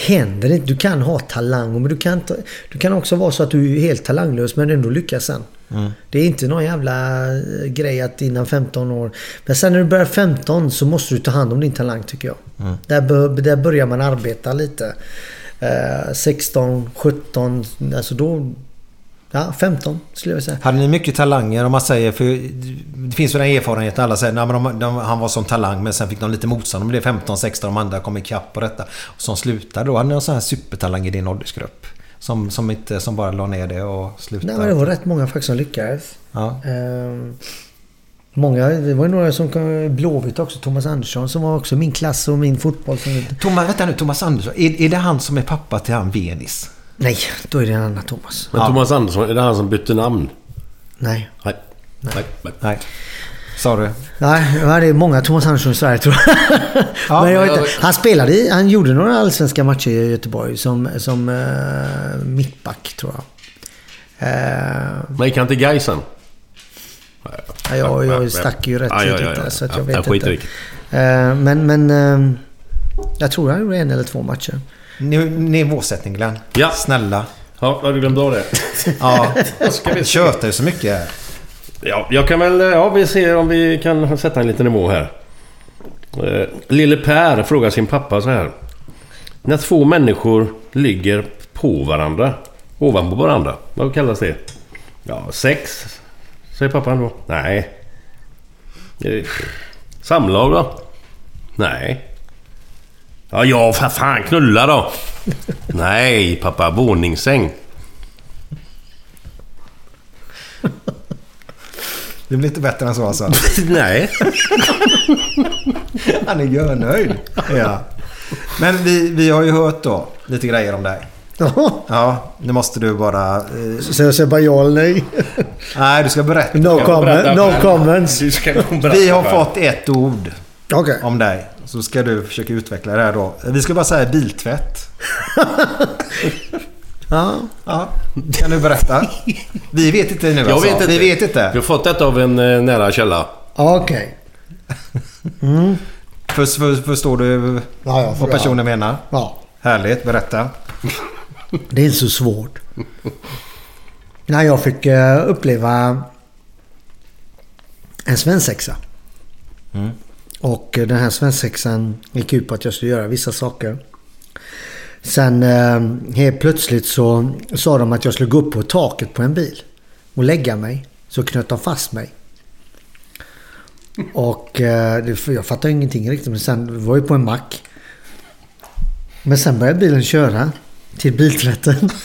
händer inte. Du kan ha talang, men du kan, inte, du kan också vara så att du är helt talanglös men ändå lyckas sen. Det är inte någon jävla eh, grej att innan 15 år... Men sen när du börjar 15 så måste du ta hand om din talang tycker jag. Där, bör, där börjar man arbeta lite. Eh, 16, 17, alltså då... Ja, 15 skulle jag säga. Hade ni mycket talanger om man säger, för det finns väl en erfarenhet alla säger, de, han var som talang men sen fick de lite motstånd. De blev 15-16, de andra kom ikapp på detta. Och som slutade då. Hade ni någon sån här supertalang i din åldersgrupp? Som, som, inte, som bara la ner det och slutade? Nej, men det var rätt många faktiskt som lyckades. Ja. Ehm, många, det var ju några som kom, Blåvitt också. Thomas Andersson som var också min klass och min fotboll. Som, Thomas, vänta nu, Thomas Andersson. Är, är det han som är pappa till han Venis? nej, då är det en annan Thomas. Men Thomas Andersson, är det han som bytte namn? Nej. Nej. Nej. Nej. Nej. Sa du? Nej, det är många Thomas Andersson i Sverige tror jag. *laughs* Ja, men jag inte. jag- Han spelade i, han gjorde några allsvenska matcher i Göteborg som, som uh, mittback tror jag. Eh, Men gick han till Gaisen? ja, jag, jag stack ju rätt Ja, ja, tidigt ja, ja. där så att Ja, jag vet jag inte. i Eh, men men jag tror han gjorde en eller två matcher. Ni- Nivåsättning Glenn. Ja. Snälla. Ja, du glömt av det? Ja. *laughs* Tjötar ju så mycket här. Ja, jag kan väl... Ja, vi ser om vi kan sätta en liten nivå här. Eh, Lille Per frågar sin pappa så här. När två människor ligger på varandra, ovanpå varandra, vad kallas det? Ja, sex, säger pappan då. Nej. Eh, samlag då? Nej. Ja, ja, för fan knulla då. Nej, pappa, våningssäng. Det blir inte bättre än så alltså. *laughs* Nej. *laughs* Han är görnöjd. Ja. Men vi, vi har ju hört då lite grejer om dig. Ja, nu måste du bara... Eh, Så jag säger bara ja eller nej. nej, du ska berätta. No, comment, no comments. Du ska berätta Vi har fått ett ord Okej. om dig. Så ska du försöka utveckla det här då. Vi ska bara säga biltvätt. *laughs* Ja. Ja, kan du berätta? Vi vet inte nu Jag alltså. vet inte. Vi vet Vi inte. har fått detta av en eh, nära källa. Okej. För, för, förstår du Ja, jag vad personen menar? Ja. Härligt, berätta. Det är inte så svårt. När jag fick eh, uppleva en svensexa. Och eh, den här svensexan gick ut på att jag skulle göra vissa saker. Sen eh, helt plötsligt så sa de att jag skulle gå upp på taket på en bil och lägga mig. Så knöt de fast mig. Och eh, jag fattade ingenting riktigt. Men sen var jag på en mack. Men sen började bilen köra till biltvätten. *laughs*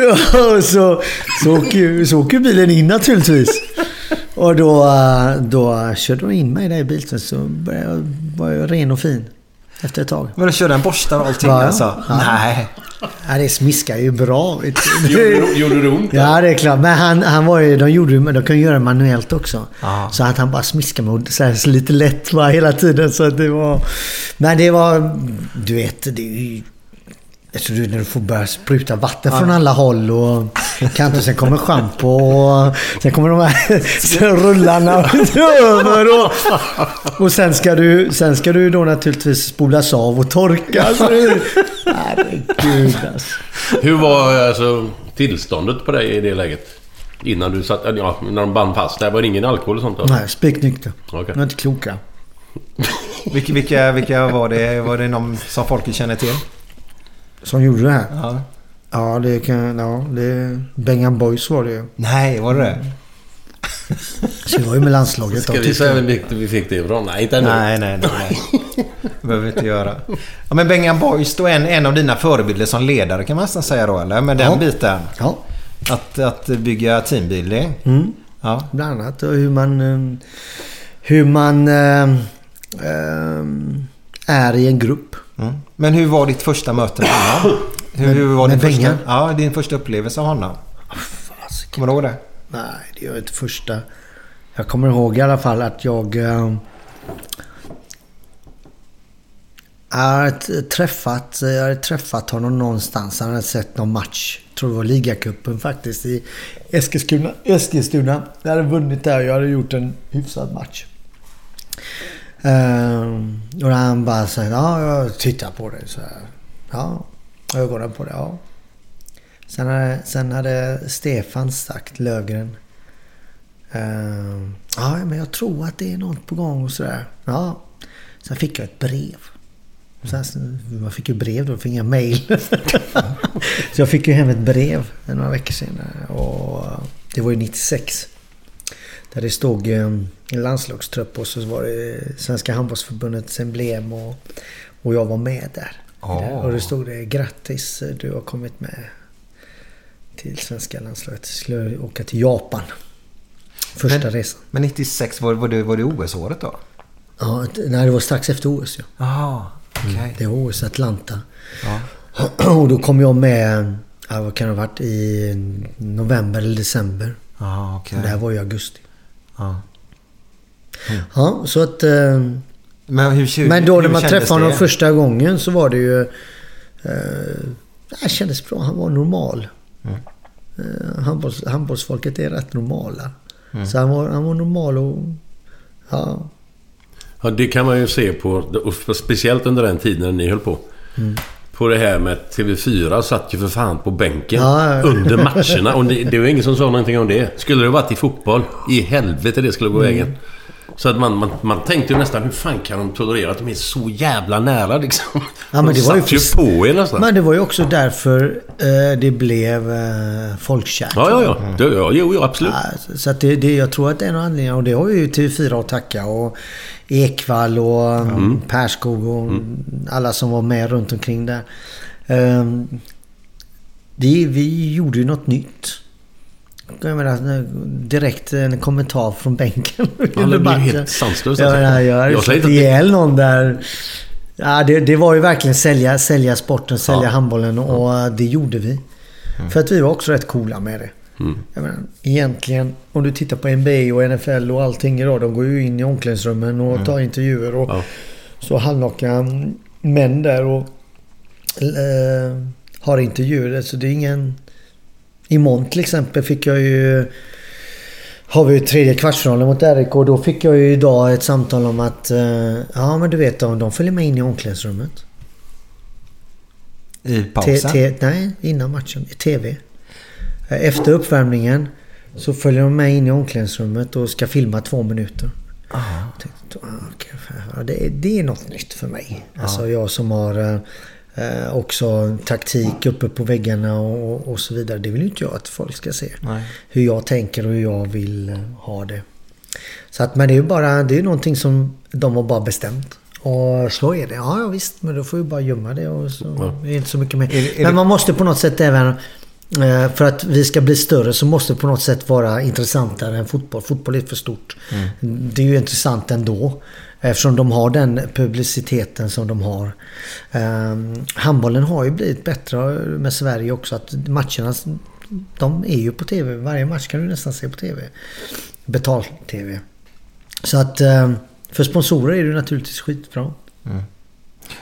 Ja, så, så, åker, så åker bilen in naturligtvis. *laughs* Och då, då körde de in mig där i biltvätten så jag, var jag ren och fin. Efter ett tag. Men du körde en borsta och allting Ja, alltså? Ja. Nej. Ja, det smiskar ju bra. *laughs* Gjorde, gjorde det ont? Ja, det är klart. Men han, han var ju, de, gjorde, ju- de kan ju göra det manuellt också. Ja. Så att han bara smiskade mig och så här, lite lätt bara hela tiden. Så att det var... Men det var... Du vet, det är ju... Jag tror du när du får börja spruta vatten från alla håll och kanske sen kommer schampo och sen kommer de här sen *laughs* rullarna över och, och sen ska du, sen ska du då naturligtvis spolas av och torka. Så det- Herregud alltså. Hur var alltså, tillståndet på dig i det läget? Innan du satt... Ja, när de band fast dig. Var det ingen alkohol och sånt då? Nej, spiknykter. Okej. De är inte kloka. Vilka, vilka, vilka var det? Var det någon som folket känner till? Som gjorde det här? Ja. Ja, det kan... Ja, det... Bengan Boys var det ju. Nej, var det det? Så det var ju med landslaget. Ska vi säga vem vi- vi fick det ifrån? Nej, inte ännu. Nej, nej, nej. nej. Det behöver vi inte göra. Ja, men Bengan Boys då är en, en av dina förebilder som ledare kan man nästan säga då, eller? Med den Ja. biten. Ja, Att, att bygga teambuilding. mm. Ja. bland annat. Och hur man... eh, Hur man... eh, eh, är i en grupp. Mm. Men hur var ditt första möte med honom? *coughs* Hur, hur var din första, ja, din första upplevelse av honom? Kommer du ihåg det? Nej, det gör jag inte första. Jag kommer ihåg i alla fall att jag... Eh, jag hade träffat, jag hade träffat honom någonstans. Han hade sett någon match. Jag tror det var ligacupen faktiskt i Eskilstuna. Eskilstuna. Jag hade vunnit där och jag hade gjort en hyfsad match. Ehm, och han bara säger ja, jag tittar på det. Så här, ja, ögonen på det. Ja. Sen hade, sen hade Stefan sagt, Lövgren. Ehm, ja, men jag tror att det är något på gång och sådär. Ja. Sen fick jag ett brev. Sen, man fick ju brev då, fick inga mail. *laughs* så jag fick ju hem ett brev några veckor senare. Och det var ju 96. Där det stod ehm, en landslagstrupp och så var det Svenska handbollsförbundets emblem och, och jag var med där. Åh. Och det stod det grattis du har kommit med till svenska landslaget. Jag skulle åka till Japan. Första Men- resan. Men 96, var, var det, var det OS-året då? Ja, nej, det var strax efter OS ja. Jaha, okej. Det var OS Atlanta. Ja. *clears throat* Och då kom jag med, ja, vad kan det ha varit, i november eller december. Ja, okej. Det här var i augusti. Ja. Ja, så att... Men, hur, Men då hur när man träffade honom det? första gången så var det ju... Eh, det kändes bra. Han var normal. Mm. Eh, handbolls, handbollsfolket är rätt normala. Mm. Så han var, han var normal och... Ja. Ja, det kan man ju se på, och speciellt under den tiden när ni höll på. Mm. På det här med TV4 satt ju för fan på bänken ja. under matcherna. Och det, *laughs* det var ingen som sa någonting om det. Skulle det varit i fotboll, i helvete det skulle gå Mm. vägen. Så att man, man, man tänkte ju nästan, hur fan kan de tolerera att de är så jävla nära liksom? Ja, men de det var ju ju på er nästan. Men det var ju också därför eh, det blev eh, folkkärt. Ja, ja, ja. Det, ja jo, jo, absolut. Ja, så- att det, det, jag tror att det är en anledning. Och det har ju TV4 att tacka. Och Ekvall och mm. Perskog och alla som var med runt omkring där. Ehm, vi, vi gjorde ju något nytt. Jag menar, direkt en kommentar från bänken. *laughs* Ja, under blir helt sanslöst. Jag alltså. menar, jag hade Jag att det- ihjäl någon där. Ja, det, det var ju verkligen sälja, sälja sporten, sälja Ja. handbollen och det gjorde vi. För att vi var också rätt coola med det. Mm. Jag menar, egentligen, om du tittar på NBA och NFL och allting idag. De går ju in i omklädningsrummen och tar intervjuer och Ja. så halvnacka män där och eh, har intervjuer. Så det är ingen... Imorgon till exempel fick jag ju... Har vi ju tredje kvartsfinalen mot RIK och då fick jag ju idag ett samtal om att... Eh, ja men du vet de, de följer med in i omklädningsrummet. I pausen? t- nej, innan matchen. I TV. Eh, Efter uppvärmningen så följer de med in i omklädningsrummet och ska filma två minuter. Tänkte, ah, ja, det, är- det är något nytt för mig. Alltså jag som har eh, också taktik uppe på väggarna och, och, så vidare. Det vill ju inte jag att folk ska se. Nej. Hur jag tänker och hur jag vill eh, ha det. Så att, men det är ju bara, det är någonting som de har bara bestämt. Och så är det. Ja, ja visst, men då får vi bara gömma det och så Ja. det är inte så mycket mer. Är är men man måste på något sätt även eh, för att vi ska bli större så måste det på något sätt vara intressantare än fotboll. Fotboll är för stort. Det är ju intressant ändå. Eftersom de har den publiciteten som de har. Um, handbollen har ju blivit bättre med Sverige också. Att matcherna de är ju på TV. Varje match kan du nästan se på TV. Betal-TV. Så att eh, för sponsorer är det naturligtvis skitbra.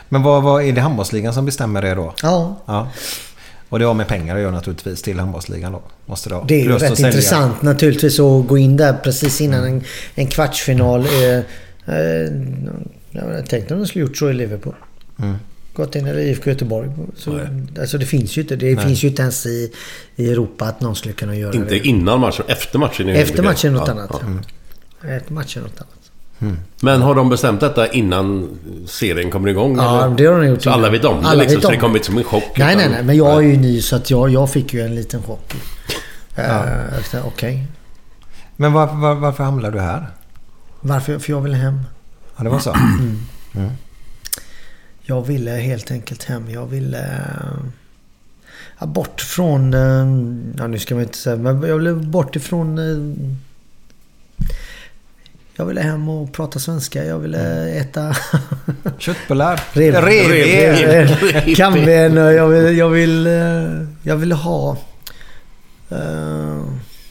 Men vad, vad är det handbollsligan som bestämmer det då? Ja, Ja. Och det har med pengar att göra naturligtvis till handbollsligan då. Måste det ha. Det är ju rätt intressant naturligtvis att gå in där precis innan en, en kvartsfinal. Eh, eh, jag tänkte om de skulle gjort så i Liverpool. Mm. Gått in eller IFK Göteborg. Så, alltså det finns ju inte. Det finns ju inte ens i, i Europa att någon skulle kunna göra Inte det. innan matchen, efter matchen. är det Efter matchen något Ja, annat. ja. Ja. Efter matchen något annat. Men har de bestämt detta innan serien kommer igång? Ja, eller? det har de gjort Så alla vet om det Alla liksom, vet så om det det. kommer inte som en chock? Nej, utan- nej, nej. Men jag är ju ny så att jag, jag fick ju en liten chock. Jag tänkte, Okej. Men var, var, varför hamnade du här? Varför? För jag ville hem. Ja, det var så? Jag ville helt enkelt hem. Jag ville... eh, Ja, bort från... eh, Ja, nu ska man inte säga... Men jag ville bort ifrån... eh, Jag ville hem och prata svenska. Jag ville äta *laughs* Köttbullar. Rev- Revben. kamben. Jag vill, jag vill, jag ville ha...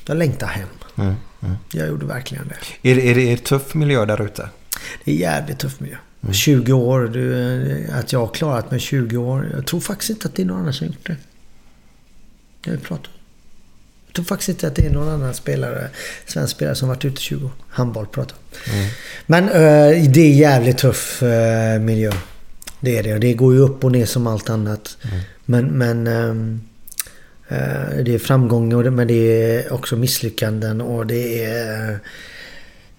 jag längtar hem. Mm, mm. Jag gjorde verkligen det. Är, är det är det tuff miljö där ute? Det är jävligt tuff miljö. 20 år. Du, att jag har klarat mig 20 år. Jag tror faktiskt inte att det är någon annan som gjort det. Jag vill prata. Jag tror faktiskt inte att det är någon annan spelare, svensk spelare som varit ute 20 år. Handboll pratar om. Men eh, det är jävligt tuff eh, miljö. Det är det. Det går ju upp och ner som allt annat. Men, men ehm, eh, det är framgångar men det är också misslyckanden och det är...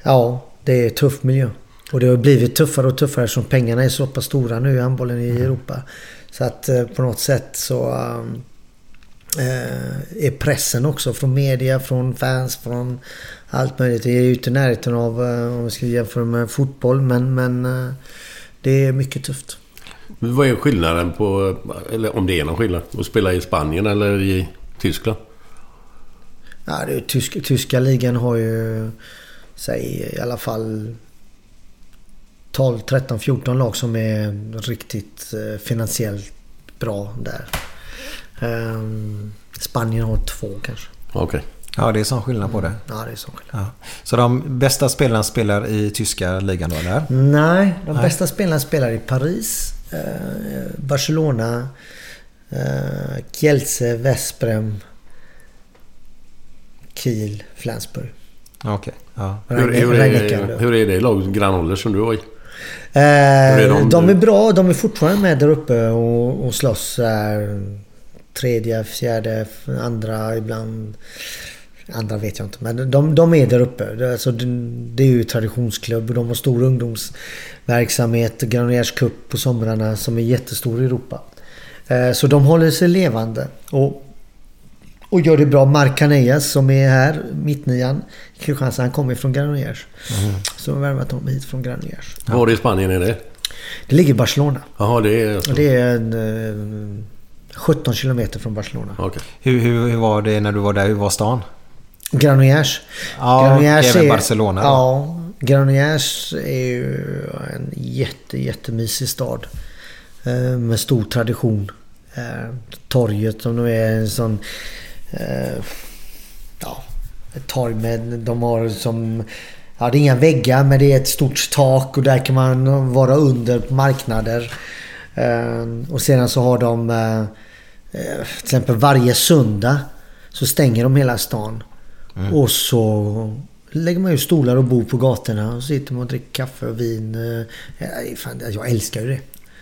Ja, det är tuff miljö. Och det har blivit tuffare och tuffare eftersom pengarna är så pass stora nu i handbollen i Europa. Så att eh, på något sätt så eh, är pressen också från media, från fans, från allt möjligt. Det är ju inte i närheten av eh, om vi ska jämföra med fotboll men, men eh, det är mycket tufft. Vad är skillnaden på, eller om det är någon skillnad, att spela i Spanien eller i Tyskland? Ja, det är, tysk, tyska ligan har ju, säg i alla fall 12, 13, 14 lag som är riktigt eh, finansiellt bra där. Ehm, Spanien har två kanske. Okej. Ja, det är sån skillnad på det. Ja, det är så skillnad. Ja. Så de bästa spelarna spelar i tyska ligan då, eller? Nej, de Nej. bästa spelarna spelar i Paris, Barcelona, eh, Kielce, Vesprem, Kiel, Flensburg. Okej. Ja. Hur, hur, är, hur är det i lag grannålder som du var i? Eh, är de, de- är bra. De är fortfarande med där uppe och, och slåss. Är, tredje, fjärde, andra ibland. Andra vet jag inte. Men de, de är där uppe. Det, är alltså, det, är ju traditionsklubb. De har stor ungdomsverksamhet. Granollers Cup på somrarna som är jättestor i Europa. Eh, så de håller sig levande. Och, och gör det bra. Mark Canellas som är här, mittnian i Kristianstad. Han kommer från Granollers. Så de har värvat honom hit från Granollers. Var i Spanien är det? Det ligger i Barcelona. Jaha, det är... Och det är en, eh, 17 kilometer från Barcelona. Okej. Hur, hur, hur var det när du var där? Hur var stan? Granollers. Ja, även Barcelona då. Ja, Granollers är ju en jätte, jättemysig stad. Eh, Med stor tradition. Eh, Torget som nu är en sån... eh, Ja, ett torg med... De har som... Ja, det är inga väggar men det är ett stort tak och där kan man vara under på marknader. Och sedan så har de... Till exempel varje söndag så stänger de hela stan. Och så lägger man ju stolar och bord på gatorna och sitter man och dricker kaffe och vin. Eh, jag älskar ju det.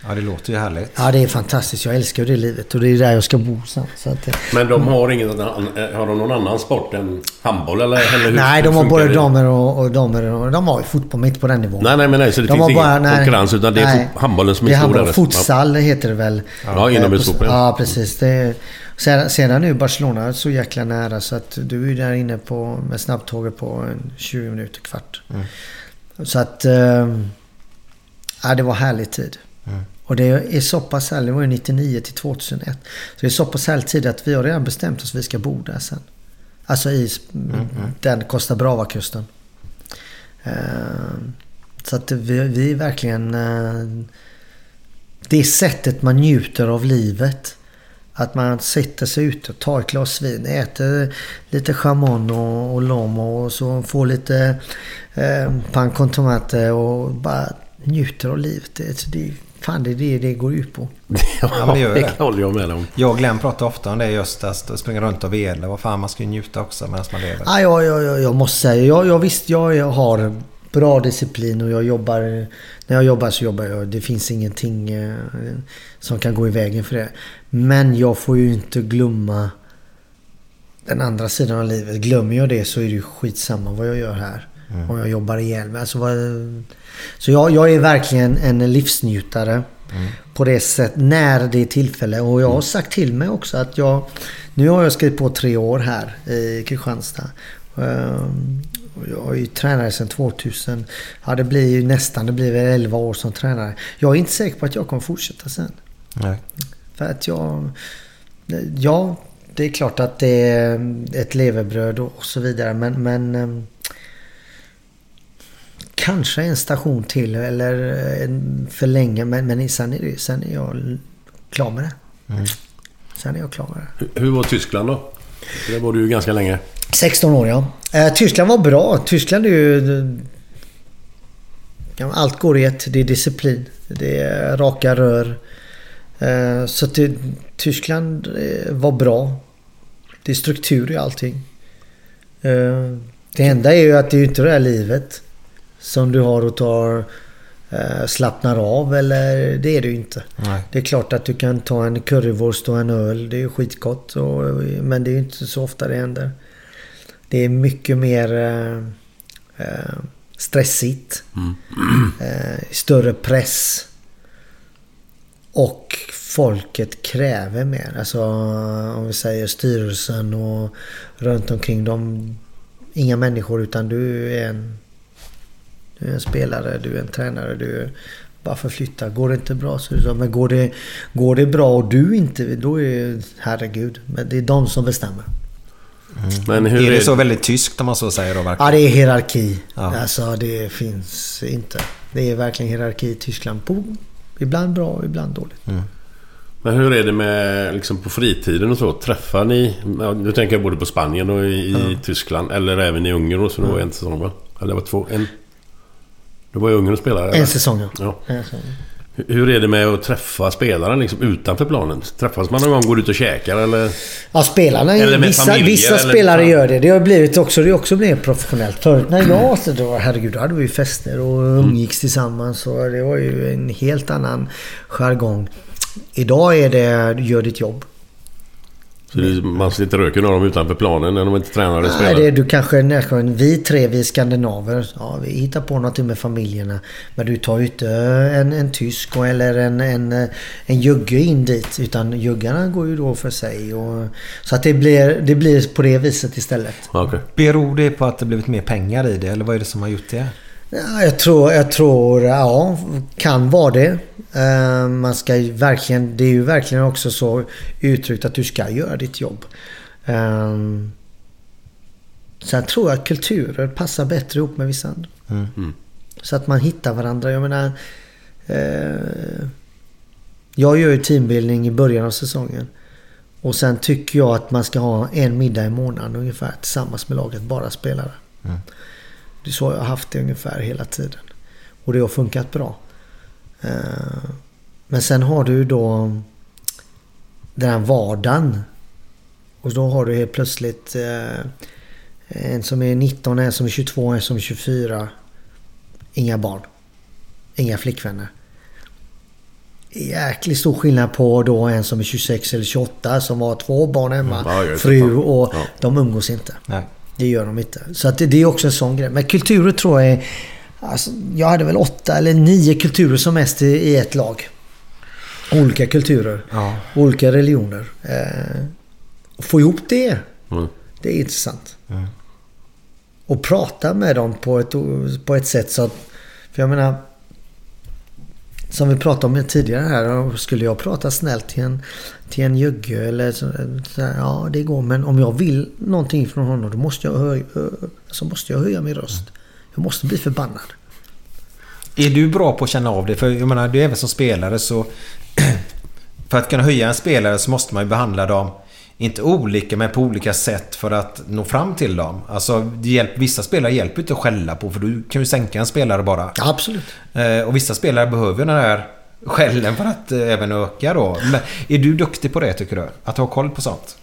Ja, det låter ju härligt. Ja, det är fantastiskt. Jag älskar ju det livet och det är där jag ska bo sen. Så att, eh, Men de har ingen annan, har de någon annan sport än handboll eller? eller hur nej, de har både damer och, och damer. Och, de har ju fotboll, men inte på den nivån. Nej, nej, men nej, så det De finns har ingen bara- nej. konkurrens utan det är Nej. handbollen som är Det är stor handboll. där. Futsal heter det väl. Ja, inomhusfotboll, Ja, precis. Det är, sedan, sedan är Barcelona så jäkla nära så att du är där inne på, med snabbtåget på en 20 minuter, kvart. Mm. Så att... Eh, ja, det var härlig tid. Mm. Och det är så pass härligt. Det var ju 99 till 2001. Så det är så pass härlig tid att vi har redan bestämt oss att vi ska bo där sen. Alltså i Mm, den Costa Brava-kusten. Eh, så att vi, vi är verkligen... eh, det sättet man njuter av livet. Att man sätter sig ute och tar ett glas vin, äter lite chamon och, och lomo och så får lite eh, pan con tomate och bara njuter av livet. Det, det, fan, det är det det går ut på. *laughs* Ja, men det gör det. håller jag med om. Jag och Glenn pratar ofta om det just att springa runt och vela. Vad fan, man ska ju njuta också medan man lever. Ah, ja, ja, ja, jag måste säga, jag, jag visst jag, jag har bra disciplin och jag jobbar... När jag jobbar så jobbar jag. Det finns ingenting eh, som kan gå i vägen för det. Men jag får ju inte glömma den andra sidan av livet. Glömmer jag det så är det ju skitsamma vad jag gör här. Om jag jobbar ihjäl mig. Alltså, vad, så jag, jag är verkligen en livsnjutare. På det sättet när det är tillfälle. Och jag har sagt till mig också att jag... Nu har jag skrivit på tre år här i Kristianstad. Ehm, Jag är ju tränare sedan 2000. Ja, det blir ju nästan, det blir väl 11 år som tränare. Jag är inte säker på att jag kommer fortsätta sen. Nej. För att jag... Ja, det är klart att det är ett levebröd och så vidare. Men, men ehm, kanske en station till eller en förlänga. Men, men sen, är det, sen är jag klar med det. Mm. Sen är jag klar med det. Hur- Hur var Tyskland då? Där var du ju ganska länge. 16 år ja. Eh, Tyskland var bra. Tyskland är ju... Allt går i ett. Det är disciplin. Det är raka rör. Eh, så det, Tyskland eh, var bra. Det är struktur i allting. Eh, det enda är ju att det är inte det här livet som du har och tar slappnar av eller det är det ju inte. Nej. Det är klart att du kan ta en currywurst och en öl. Det är ju skitgott. Och, men det är ju inte så ofta det händer. Det är mycket mer eh, stressigt. Eh, större press. Och folket kräver mer. Alltså om vi säger styrelsen och runt omkring dem. Inga människor utan du är en, du är en spelare, du är en tränare. Du är, bara förflytta. Går det inte bra så är det så. Men går det, går det bra och du inte, då är herregud. Men det är de som bestämmer. Men hur Är det är så väldigt tyskt om man så säger då verkligen? Ja, det är hierarki. Ja. Alltså det finns inte. Det är verkligen hierarki i Tyskland. På, ibland bra, ibland dåligt. Men hur är det med liksom på fritiden och så? Träffar ni... ja, Nu tänker jag både på Spanien och i, i Tyskland. Eller även i Ungern då, så det var en säsong va? Eller det var två... En... Du var i Ungern och spelade? En säsong ja. Ja. En säsong. Hur- är det med att träffa spelaren liksom utanför planen? Träffas man någon gång, går ut och käkar eller? Ja, spelarna, Eller med vissa, familjer, vissa eller- spelare Ja. gör det. Det har blivit också, det har också blivit professionellt. Förut när jag då, herregud, då hade vi fester och umgicks tillsammans. Och det var ju en helt annan jargong. Idag är det, gör ditt jobb. Så det- man sitter och röker med dem utanför planen när de inte tränar eller Nej, spelar? det är du kanske nästan, vi tre, vi är skandinaver. Ja, vi hittar på någonting med familjerna. Men du tar ju inte en, en tysk eller en, en, en jugge in dit. Utan juggarna går ju då för sig. Och, så att det blir, det blir på det viset istället. Okej. Beror det på att det blivit mer pengar i det? Eller vad är det som har gjort det? Ja, jag tror, jag tror, ja, kan vara det. Eh, Man ska ju verkligen, det är ju verkligen också så uttryckt att du ska göra ditt jobb. Eh, Sen tror jag att kulturer passar bättre ihop med vissa andra. Så att man hittar varandra. Jag menar... Eh, jag gör ju teambildning i början av säsongen. Och sen tycker jag att man ska ha en middag i månaden ungefär tillsammans med laget, bara spelare. Det är så jag har haft det ungefär hela tiden. Och det har funkat bra. Eh, Men sen har du då den här vardagen. Och då har du helt plötsligt eh, en som är 19, en som är 22, en som är 24. Inga barn. Inga flickvänner. Jäkligt stor skillnad på då en som är 26 eller 28 som har två barn hemma. Mm, ja, fru och Ja. de umgås inte. Nej. Det gör de inte. Så att det, det är också en sån grej. Men kulturer tror jag är... Alltså, jag hade väl åtta eller nio kulturer som mest i, i ett lag. Olika kulturer. Ja. Olika religioner. Eh, få ihop det. Mm. Det är intressant. Och prata med dem på ett, på ett sätt så att... För jag menar... Som vi pratade om tidigare här. Skulle jag prata snällt till en, till en jugge eller så, så här, Ja, det går. Men om jag vill någonting från honom då måste jag, höja, så måste jag höja min röst. Jag måste bli förbannad. Är du bra på att känna av det? För jag menar, du är även som spelare så... *clears throat* För att kunna höja en spelare så måste man ju behandla dem inte olika men på olika sätt för att nå fram till dem. Alltså hjälp, vissa spelare hjälper inte att skälla på för du kan ju sänka en spelare bara. Absolut. Eh, och vissa spelare behöver den här skällen för att eh, även öka då. Men är du duktig på det tycker du? Att ha koll på sånt?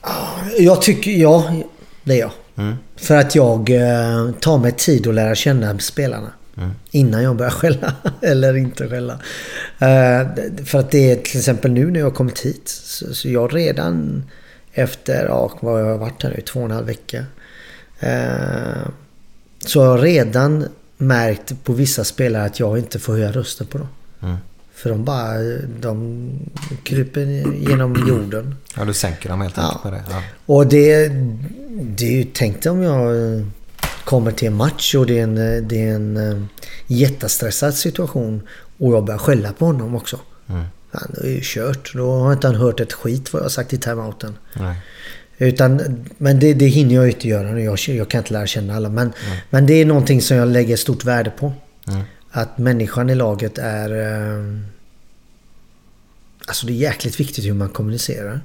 Jag tycker, ja, det är jag. För att jag eh, tar mig tid att lära känna spelarna. Innan jag börjar *laughs* skälla. Eller inte skälla. Eh, för att det är till exempel nu när jag har kommit hit. Så, så jag redan efter, ja, vad har jag varit här nu? Två och en halv vecka. Eh, så har jag redan märkt på vissa spelare att jag inte får höja rösten på dem. För de bara, de kryper genom jorden. Ja, du sänker dem helt enkelt Ja. med det. Ja. Och det, det är ju tänkt om jag kommer till en match och det är en, det är en eh, jättestressad situation och jag börjar skälla på honom också. Han är ju kört. Då har inte han hört ett skit vad jag har sagt i timeouten. Nej. Utan, men det, det hinner jag ju inte göra nu. Jag, jag kan inte lära känna alla. Men, men det är någonting som jag lägger stort värde på. Att människan i laget är... eh, Alltså det är jäkligt viktigt hur man kommunicerar.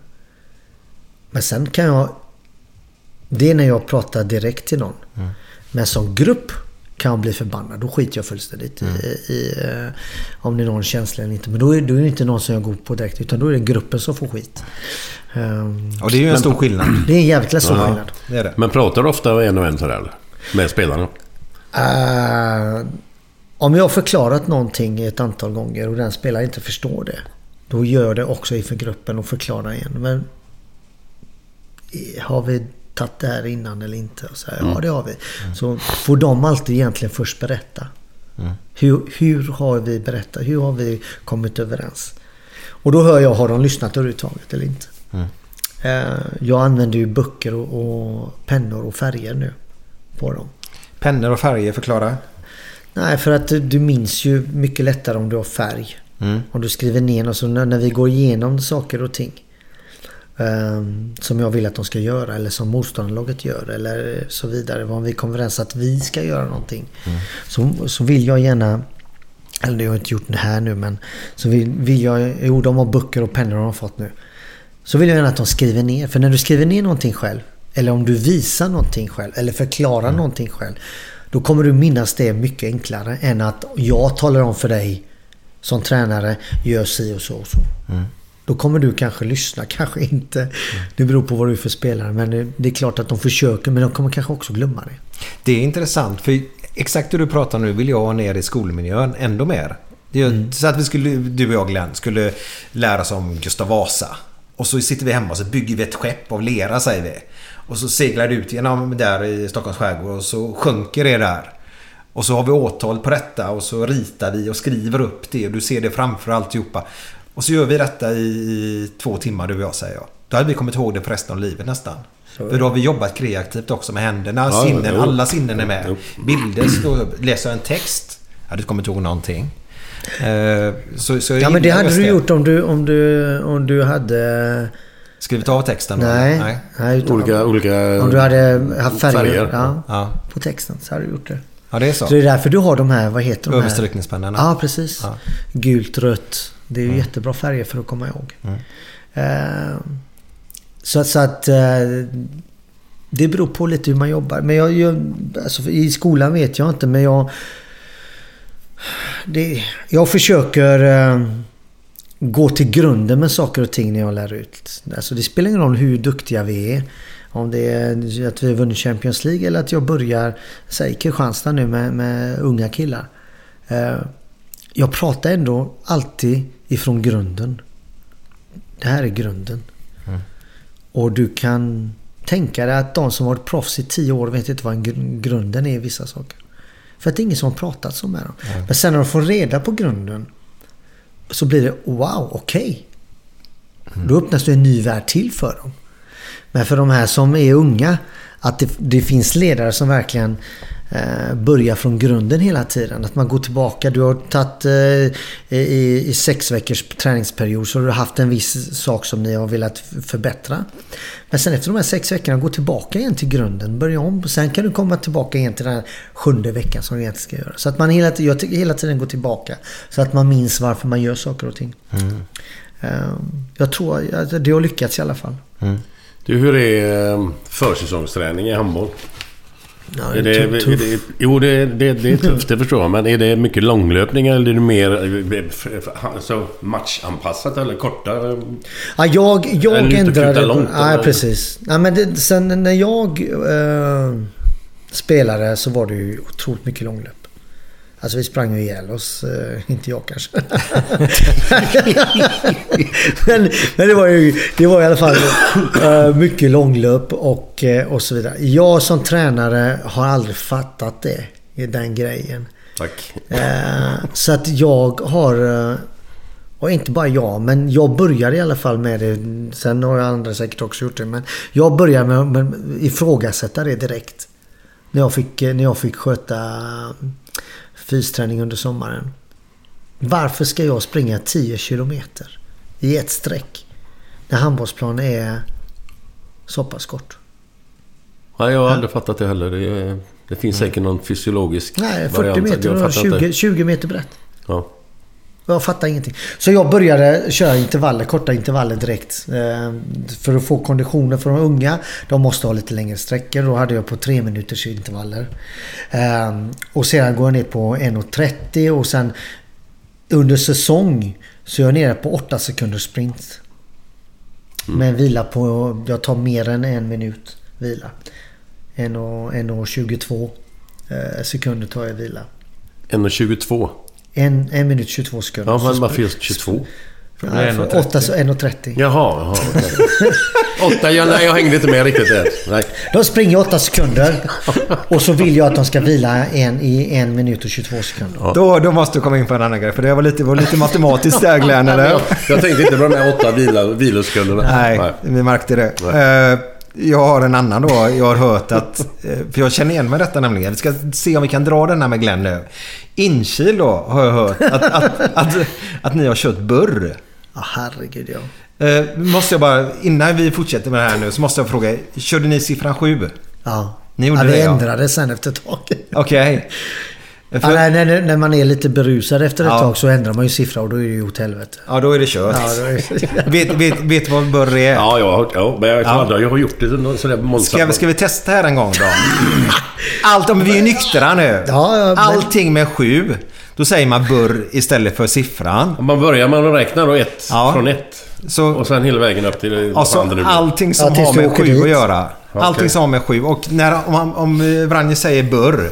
Men sen kan jag... Det är när jag pratar direkt till någon. Men som grupp kan jag bli förbannad. Då skiter jag fullständigt i, i eh, om det är någon känslig eller inte. Men då är, då är det inte någon som jag går på direkt. Utan då är det gruppen som får skit. Ehm, Och det är ju en stor skillnad. *clears throat* det är en jävligt stor skillnad. Det är det. Men pratar du ofta en och en sådär? Med spelarna? Eh, om jag har förklarat någonting ett antal gånger och den spelaren inte förstår det. Då gör det också inför gruppen och förklarar igen. Men eh, har vi tagit det här innan eller inte? Och så här, Ja, det har vi. Så får de alltid egentligen först berätta. Hur, hur har vi berättat? Hur har vi kommit överens? Och då hör jag, har de lyssnat överhuvudtaget eller inte? Eh, Jag använder ju böcker och, och pennor och färger nu på dem. Pennor och färger, förklara. Nej, för att du minns ju mycket lättare om du har färg. Mm. Om du skriver ner och så när, när vi går igenom saker och ting. ehm, som jag vill att de ska göra eller som motståndarlaget gör eller så vidare. Om vi kommer överens att vi ska göra någonting. Så, så vill jag gärna eller jag har inte gjort det här nu men så vill, vill jag, jo de har böcker och pennor de har fått nu. Så vill jag gärna att de skriver ner. För när du skriver ner någonting själv eller om du visar någonting själv eller förklarar någonting själv. Då kommer du minnas det mycket enklare än att jag talar om för dig som tränare, gör si och så och så. Då kommer du kanske lyssna, *laughs* kanske inte. Det beror på vad du är för spelare. Men det, det är klart att de försöker, men de kommer kanske också glömma det. Det är intressant för exakt det du pratar nu vill jag ha ner i skolmiljön ändå mer. Det är Mm. Så att vi skulle, du och jag Glenn, skulle lära oss om Gustav Vasa. Och så sitter vi hemma och så bygger vi ett skepp av lera säger vi. Och så seglar det ut genom där i Stockholms skärgård och så sjunker det där. Och så har vi åtal på detta och så ritar vi och skriver upp det och du ser det framför alltihopa. Och så gör vi detta i, i två timmar du och jag säger jag. Då hade vi kommit ihåg det för resten av livet nästan. För då har vi jobbat kreativt också med händerna, Ja, sinnen, jo. alla sinnen är med. Jo. Bilder, så läser jag en text. Jag hade inte kommit ihåg någonting. Eh, Så, så Ja men det hade du gjort om du, om du, om du hade... Skrivit av texten? Nej. nej. utan Olika, olika Om du hade haft färger, färger. Ja, Ja. på texten så hade du gjort det. Ja, det är så. Så det är därför du har de här, vad heter de här? Överstrykningspennorna. Ja, precis. Ja. Gult, rött. Det är ju jättebra färger för att komma ihåg. Eh, så, att- så att... Eh, det beror på lite hur man jobbar. Men jag, jag alltså I skolan vet jag inte, men jag... Det, jag försöker eh, gå till grunden med saker och ting när jag lär ut. Alltså det spelar ingen roll hur duktiga vi är. Om det är att vi har vunnit Champions League eller att jag börjar, säg Kristianstad nu med, med unga killar. Eh, jag pratar ändå alltid ifrån grunden. Det här är grunden. Och du kan tänka dig att de som varit proffs i tio år vet inte vad en gr- grunden är i vissa saker. För att det är ingen som har pratat så med dem. Men sen när de får reda på grunden så blir det wow, okej. Då öppnas det en ny värld till för dem. Men för de här som är unga, att det, det finns ledare som verkligen eh, börjar från grunden hela tiden. Att man går tillbaka. Du har tagit eh, i, i sex veckors träningsperiod så har du haft en viss sak som ni har velat förbättra. Men sen efter de här sex veckorna gå tillbaka igen till grunden. Börja om. Sen kan du komma tillbaka igen till den här sjunde veckan som du egentligen ska göra. Så att man hela, tiden- jag hela tiden går tillbaka. Så att man minns varför man gör saker och ting. Eh, jag tror att det har lyckats i alla fall. Du, hur är eh, försäsongsträning i handboll? Ja, Är det, är tuff. det, jo, det, det, det är tufft, det förstår jag. Men är det mycket långlöpningar eller är det mer alltså, matchanpassat eller korta? Ja, jag jag ändrade... långt, Nej, eller? precis. Nej, men det, sen när jag eh, spelade så var det ju otroligt mycket långlöp. Alltså vi sprang ju ihjäl oss. Eh, inte jag kanske. *laughs* men, men det var ju det var i alla fall eh, mycket långlöp och, eh, och så vidare. Jag som tränare har aldrig fattat det. Den grejen. Tack. Så att jag har... Och inte bara jag, men jag började i alla fall med det. Sen har andra säkert också gjort det. Men jag började med med att ifrågasätta det direkt. När jag fick, när jag fick sköta fysträning under sommaren. Varför ska jag springa 10 kilometer i ett streck? När handbollsplanen är så pass kort. Nej, jag har aldrig fattat det heller. Det Det finns säkert någon fysiologisk Nej, 40 variant. meter och fattar 20, inte. 20 meter brett. Ja. Jag fattar ingenting. Så jag började köra intervaller, korta intervaller direkt. Eh, för att få konditionen för de unga. De måste ha lite längre sträckor. Då hade jag på 3 minuters intervaller. Eh, och sedan går jag ner på 1.30 och sen under säsong så är jag nere på 8 sekunders sprint. Med en vila på, jag tar mer än en minut vila. 1.22 eh, sekunder tar jag vila. 1,22. En, en minut 22 sekunder. Ja, men varför just 22? Nej, för 8 så 1.30. Jaha, jaha. okej. Åtta, jag, nej, jag hängde inte med riktigt där. Nej. De springer 8 sekunder. Och så vill jag att de ska vila en, i en minut och 22 sekunder. Då, då måste du komma in på en annan grej. För det var lite, var lite matematiskt där Glenn, *laughs* eller? Jag, jag tänkte inte på de här åtta vila, vilosekunderna. Nej, vi märkte det. Jag har en annan då. Jag har hört att... eh, För jag känner igen mig detta nämligen. Vi ska se om vi kan dra den här med Glenn nu. Inkil då har jag hört att, att, att, att ni har kört burr. Ja, herregud ja. Eh, måste jag bara, innan vi fortsätter med det här nu så måste jag fråga. Körde ni siffran 7? Ja. Ni gjorde ja, det det, ja. ändrades sen efter ett tag. Okej. Ja, när, när, när man är lite berusad efter ett Ja. tag så ändrar man ju siffra och då är det ju åt helvete. Ja, då är det kört. Ja, är *laughs* vet, vet, vet du vad burr är? Ja, jag har, ja, men jag, Ja. aldrig, jag har gjort det sådär våldsamt. Ska, vi- ska vi testa här en gång då? *laughs* Allt, om vi är ju nyktra nu. Ja, ja, men- Allting med sju. Då säger man burr istället för siffran. Om man börjar att räkna då ett Ja. från ett. Så, Och sen hela vägen upp till vad alltså, fan det nu blir. allting som har med sju dit. att göra. Allting som har med sju. Och när, om, om Vranje säger burr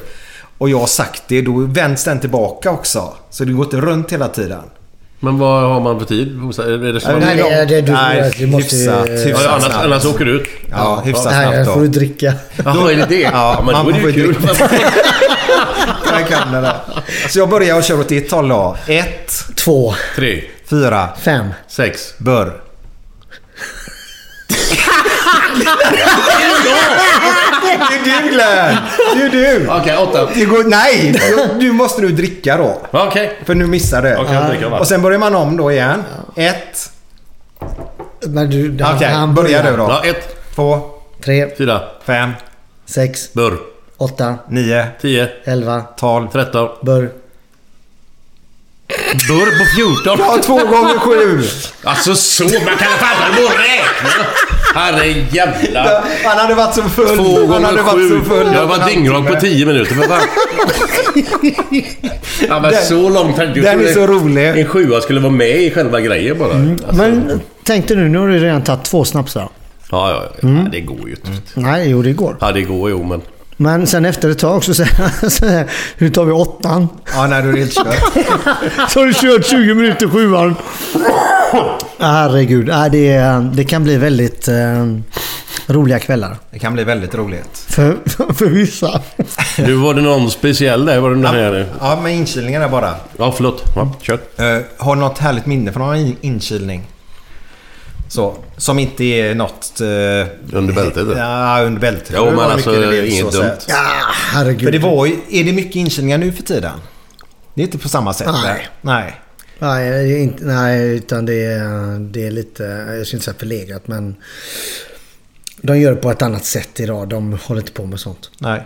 och jag har sagt det, då vänds den tillbaka också. Så det går inte runt hela tiden. Men vad har man för tid? Är det så Nej, Nej, det, du, Nej, du måste hyfsat, ja, hyfsat annars, snabbt. annars åker du ut. Ja, hyfsat Nej, snabbt då får du dricka. Jaha, är det det? Ja, men man då är det får ju kul. *laughs* Jag kan det där. Så jag börjar och kör åt ditt håll då. Ett, Två, Tre, fyra, fem. sex. burr. *laughs* *laughs* Det är du Glenn! Det är du! Okej, åtta. Det går, nej! Du- måste nu dricka då. Okej. För nu missar du. Okej, jag dricker va? Och sen börjar man om då igen. Ett. Men du, han, Okej, han börja börjar. du då. Ja, ett, Två, Tre, fyra, fem, sex, burr. åtta, nio, Tio, elva, tolv. tretton. burr. Burr på fjorton. Ja, två gånger sju! Alltså så, man kan fan inte gå och räkna. Herre jävla... Han hade varit så full. Två Han hade gånger varit sju. full. Jag var dyngrak på tio minuter för fan. *laughs* Ja men Den- så långt jag. den är så rolig. En sjua skulle vara med i själva grejen bara. Alltså, Men tänk dig nu, nu har du redan tagit två snapsar. Ja, ja, ja. Mm. Det går ju inte. Nej, jo det går. Ja, det går ju men... Men sen efter ett tag så säger han *laughs* så här, nu tar vi åttan. Ja, nej, då är det helt kört. *laughs* Så har du kört 20 minuter sjuan. Herregud, nej, det, det kan bli väldigt eh, roliga kvällar. Det kan bli väldigt roligt. För, *laughs* för vissa. Du, var det någon speciell där? Var det den här? Ja, med inkilningen där bara. Ja, förlåt. Ja, kör. Uh, har något härligt minne från någon in- inkilning? Så, som inte är något... eh, Under bältet? *laughs* Ja, under bältet. Jo, men alltså, inget så dumt. sett. Ja, herregud. För det var ju, är det mycket inkilningar nu för tiden? Det är inte på samma sätt. Nej. Nej. Nej, inte, nej, utan det är, det är lite, jag ska inte säga förlegat men de gör det på ett annat sätt idag. De håller inte på med sånt. Nej.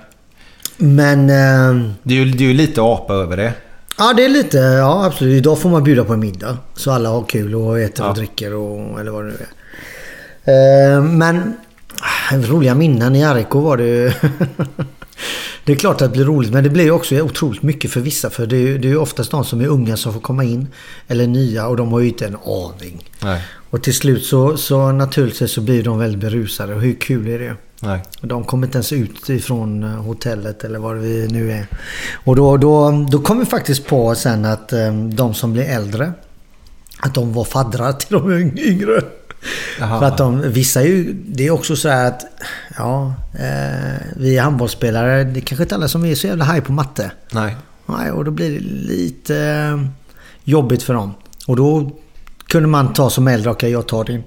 Men eh, Det är ju, det är ju lite apa över det. Ja, det är lite, ja absolut. Idag får man bjuda på en middag. Så alla har kul och äter Ja. och dricker och eller vad det nu är. Eh, men ah, roliga minnen i RIK var det ju. *laughs* Det är klart att det blir roligt men det blir också otroligt mycket för vissa. För det är ju det är ju oftast de som är unga som får komma in. Eller nya och de har ju inte en aning. Nej. Och till slut så, så naturligtvis så blir de väldigt berusade. Och hur kul är det? Nej. De kommer inte ens ut ifrån eh, hotellet eller var vi nu är. Och då, då, då kom vi faktiskt på sen att eh, de som blir äldre, att de var faddrar till de yng- yngre. För att de, vissa är ju, det är också så här att, ja, eh, vi är handbollsspelare, det är kanske inte alla som är så jävla haj på matte. Nej. Nej, och då blir det lite eh, jobbigt för dem. Och då kunde man ta som äldre, okej jag tar din,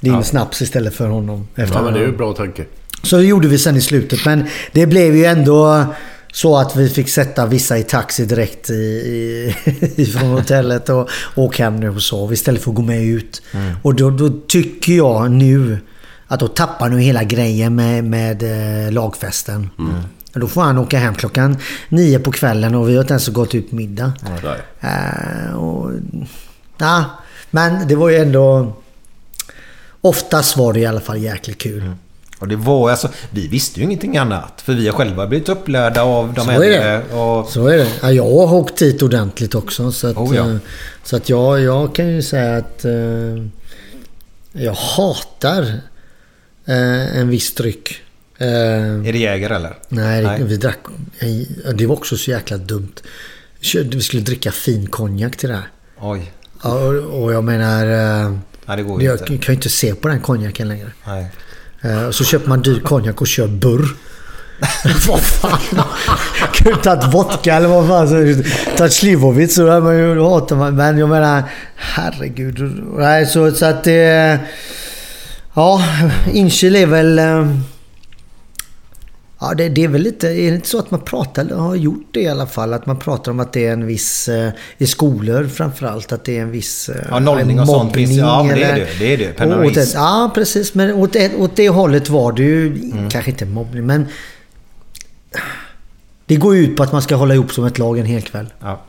din snaps istället för honom. Efter Ja, men det är ju bra tanke. så det gjorde vi sen i slutet. Men det blev ju ändå så att vi fick sätta vissa i taxi direkt i, i, *laughs* ifrån hotellet och åka hem nu och sov istället för att gå med ut. Och då, då tycker jag nu att då tappar nu hela grejen med, med eh, lagfesten. Då får han åka hem klockan nio på kvällen och vi har inte ens gått ut middag. Nej. Eh, och, ja, men det var ju ändå... Oftast var det i alla fall jäkligt kul. Och det var alltså, vi visste ju ingenting annat. För vi har själva blivit upplärda av de Så är det. äldre. Och, Så är det. Ja, jag har åkt dit ordentligt också. Så att, Oh, ja. eh, så att jag, jag kan ju säga att eh, jag hatar eh, en viss dryck. Eh, är det Jäger eller? nej, Nej. vi drack... eh, Det var också så jäkla dumt. Vi skulle dricka fin konjak till det här. Oj. Ja, och, och jag menar... eh, Nej, det går ju jag inte. kan ju inte se på den konjaken längre. Nej. Eh, Och så köper man dyr konjak och kör burr. *laughs* vad fan? Kunde tagit vodka eller vad fan. Tagit Slivovitz så där man ju då hatar man. Men jag menar, herregud. Nej, så, så att det... Ja, Inchil är väl... Ja, det, det är väl lite... Är det inte så att man pratar, eller har gjort det i alla fall, att man pratar om att det är en viss... eh, I skolor framförallt, att det är en viss... eh, Ja, nollning och sånt finns ju. Ja, men det är det. Det är det. Åt ett, ja, precis. Men åt, åt det hållet var det ju Mm. kanske inte mobbning, men... Det går ju ut på att man ska hålla ihop som ett lag en hel kväll. Ja.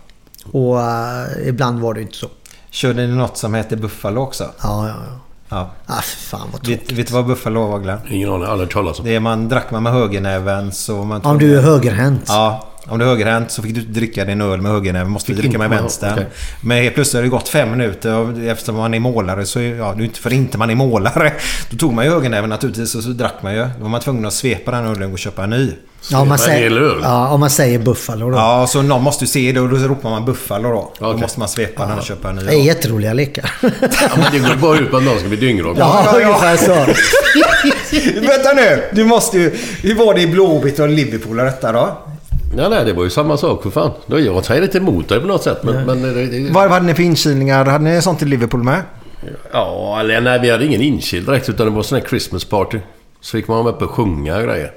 Och eh, ibland var det inte så. Körde ni något som heter Buffalo också? Ja, ja, ja. Ja. Ah, fan vad tråkigt. vet du vad Buffalo var Glenn? Ingen aning, aldrig hört talas om. Det är man drack man med högernäven så man... Om du är högerhänt. Ja, om du är högerhänt så fick du dricka din öl med högernäven. Måste Fick dricka med vänstern. okej. Men helt plötsligt har det gått fem minuter och eftersom man är målare så... är- Ja, det är inte för inte man är målare. *laughs* Då tog man ju högernäven naturligtvis och så drack man ju. Då var man tvungen att svepa den ölen och köpa en ny. Ja, om man, säger, ja, om man säger Buffalo då. Ja, så någon måste ju se det och då ropar man Buffalo då. Då Okej. måste man svepa den och köpa en ny. Det är jätteroliga lekar. Ja, men det går bara ut på att någon ska bli dyngrak. Ja, ja, ja. ungefär så. *laughs* Vänta nu! Du måste ju... Hur var det i Blåvitt och Liverpool och detta då? Ja, nej, det var ju samma sak för fan. Jag säger inte emot dig på något sätt, men... men det, det, Vad hade ni för inkilningar? Hade ni sånt i Liverpool med? Ja, eller nej, vi hade ingen inkild direkt utan det var sån här Christmas party. Så fick man vara uppe och sjunga och grejer.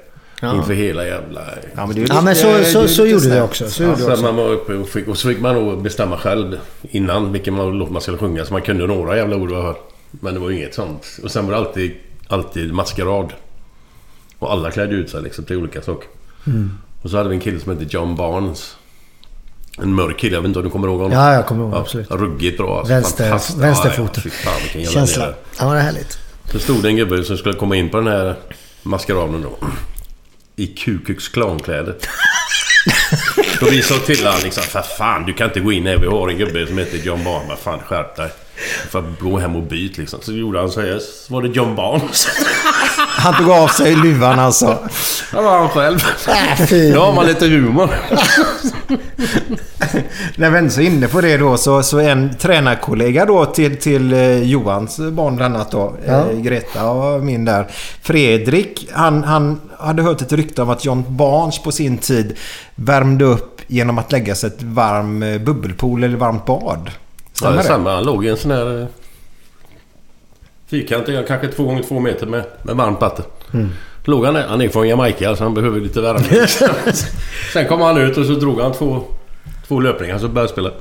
Inför hela jävla... Ja, men, ju Ja, men lite- så, så, så lite gjorde vi snällt. också. Så Ja, gjorde vi så också. man var uppe och, fick, och så fick man nog bestämma själv innan vilken man, låt man skulle sjunga. Så man kunde några jävla ord jag hört. Men det var ju inget sånt. Och sen var det alltid, alltid maskerad. Och alla klädde ut sig liksom till olika saker. Mm. Och så hade vi en kille som hette John Barnes. En mörk kille, jag vet inte om du kommer ihåg honom? Ja, jag kommer ihåg, absolut. Ruggigt bra alltså. Vänster, vänsterfoten. Ja, ja, fan, Känsla. Ja, det är härligt. Så stod det en gubbe som skulle komma in på den här maskeraden då. I Ku Klux Klan-kläder. Då vi sa till honom liksom, för fan du kan inte gå in här. Vi har en gubbe som heter John Barnes. Fan skärp dig. Du får gå hem och byt liksom. Så gjorde han så här. Så var det John Barnes. *laughs* Han tog av sig luvan alltså. Det var han själv. Äh. Då har man lite humor. *laughs* När vi ändå är inne på det då så, så en tränarkollega då till, till eh, Johans barn bland annat då. Ja. Eh, Greta och min där. Fredrik, han, han hade hört ett rykte om att John Barnes på sin tid värmde upp genom att lägga sig ett varm eh, bubbelpool eller varmt bad. Ja, det är samma. Han låg i en sån här... eh, Fyrkantig, kanske två gånger två meter med, med varmt vatten. Låg han där. Han är från Jamaica så han behöver lite värme. *laughs* Sen kom han ut och så drog han två, två löpningar så började spela.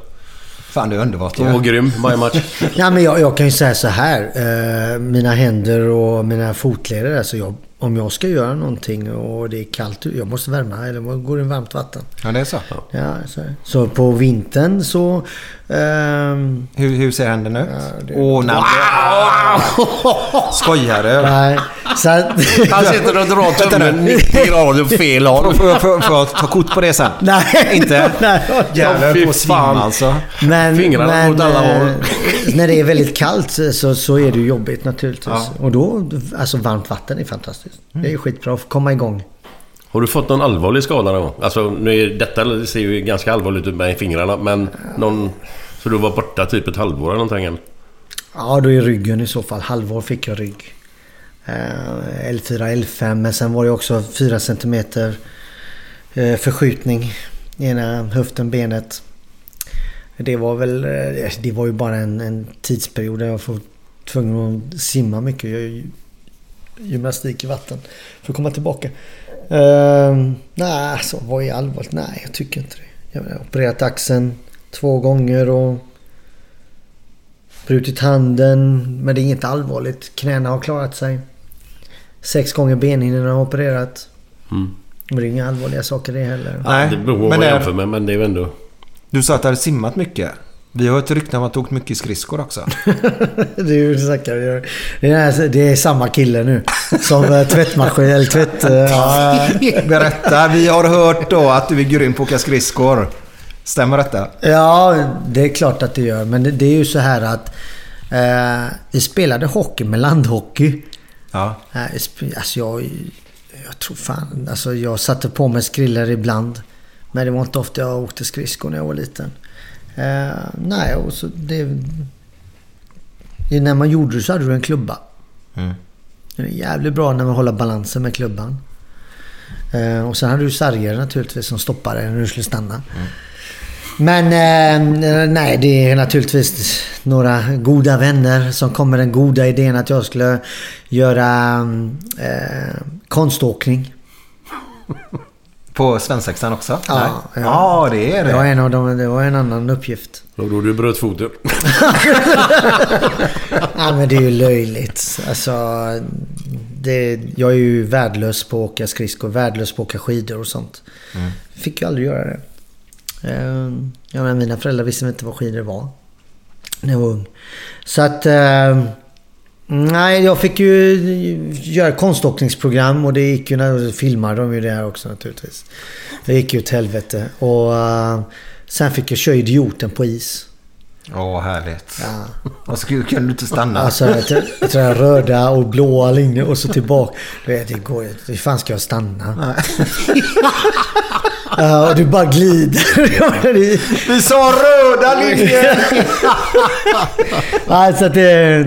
Fan det är underbart Han var grym varje match. *laughs* Ja, men jag, jag kan ju säga så här. Eh, mina händer och mina fotleder. Alltså jag, om jag ska göra någonting och det är kallt Jag måste värma eller går i varmt vatten. Ja det är så. Ja, så, så på vintern så... ehm, Hur, hur ser händer ut? det- Åh nej. Skojar du? nej, så att, Han sitter och drar tummen 90 grader åt fel håll. Får får, får jag ta kort på det sen? nej, Inte? *laughs* nej, Jävlar på svim fan. alltså. Men, Fingrarna men åt alla eh, håll. när det är väldigt kallt så, så är det jobbigt naturligtvis. Ja. Och då, alltså varmt vatten är fantastiskt. Det är skitbra att komma igång. Har du fått någon allvarlig skada någon gång? Alltså nu är detta ser ju ganska allvarligt ut med fingrarna men någon... Så du var borta typ ett halvår eller någonting? Ja, då är ryggen i så fall. Halvår fick jag rygg. Eh, L4, L5 men sen var det också 4 cm eh, förskjutning i ena höften, benet. Det var väl... Eh, det var ju bara en, en tidsperiod där jag var tvungen att simma mycket. Jag gör gymnastik i vatten för att komma tillbaka. Uh, nej, alltså vad är allvarligt? Nej, jag tycker inte det. Jag har opererat axeln två gånger och brutit handen. Men det är inget allvarligt. Knäna har klarat sig. Sex gånger benhinnorna har opererat. Mm. Men det är inga allvarliga saker det heller. Nej, Det beror på men vad är- jämför med, men det är ju ändå... Du sa att du hade simmat mycket. Vi har ett rykte om att du åkt mycket skridskor också. *laughs* Det är ju snackar vi gör. det, är, det är samma kille nu. Som eh, tvättmaskin eller tvätt... *laughs* eh, Ja, Berätta, vi har hört då att du är grym på att åka skridskor. Stämmer detta? ja, det är klart att det gör. Men det, det är ju så här att... Eh, vi spelade hockey med landhockey. Ja. Alltså jag... Jag tror fan... Alltså jag satte på mig skrillor ibland. Men det var inte ofta jag åkte skridskor när jag var liten. Eh, nej, och så det... När man gjorde det så hade du en klubba. Mm. Det är jävligt bra när man håller balansen med klubban. Eh, och sen hade du sarger naturligtvis som stoppade när du skulle stanna. Men eh, nej, det är naturligtvis några goda vänner som kom med den goda idén att jag skulle göra eh, konståkning. På svensexan också? Ja, ja. ja, det är Det var det. en, av dem, det var en annan uppgift. Och då du bröt foten. *laughs* Ja, men det är ju löjligt. Alltså, det, jag är ju värdelös på att åka skridskor, värdelös på att åka skidor och sånt. Fick ju aldrig göra det. Ehm, jag menar, mina föräldrar visste inte vad skidor var. När jag var ung. Så att... Ehm, nej, jag fick ju göra konståkningsprogram och det gick ju när filmade de ju det här också naturligtvis. Det gick ju åt helvete. Och ehm, sen fick jag köra idioten på is. Åh, härligt. Ja. Och så kunde du inte stanna. Alltså jag tror- jag röda och blåa linjer och så tillbaka. Du vet, det går ju. Hur fan ska jag stanna? *laughs* Ja, och du bara glider. *laughs* Vi sa röda linjer! *laughs* Nej, så att det...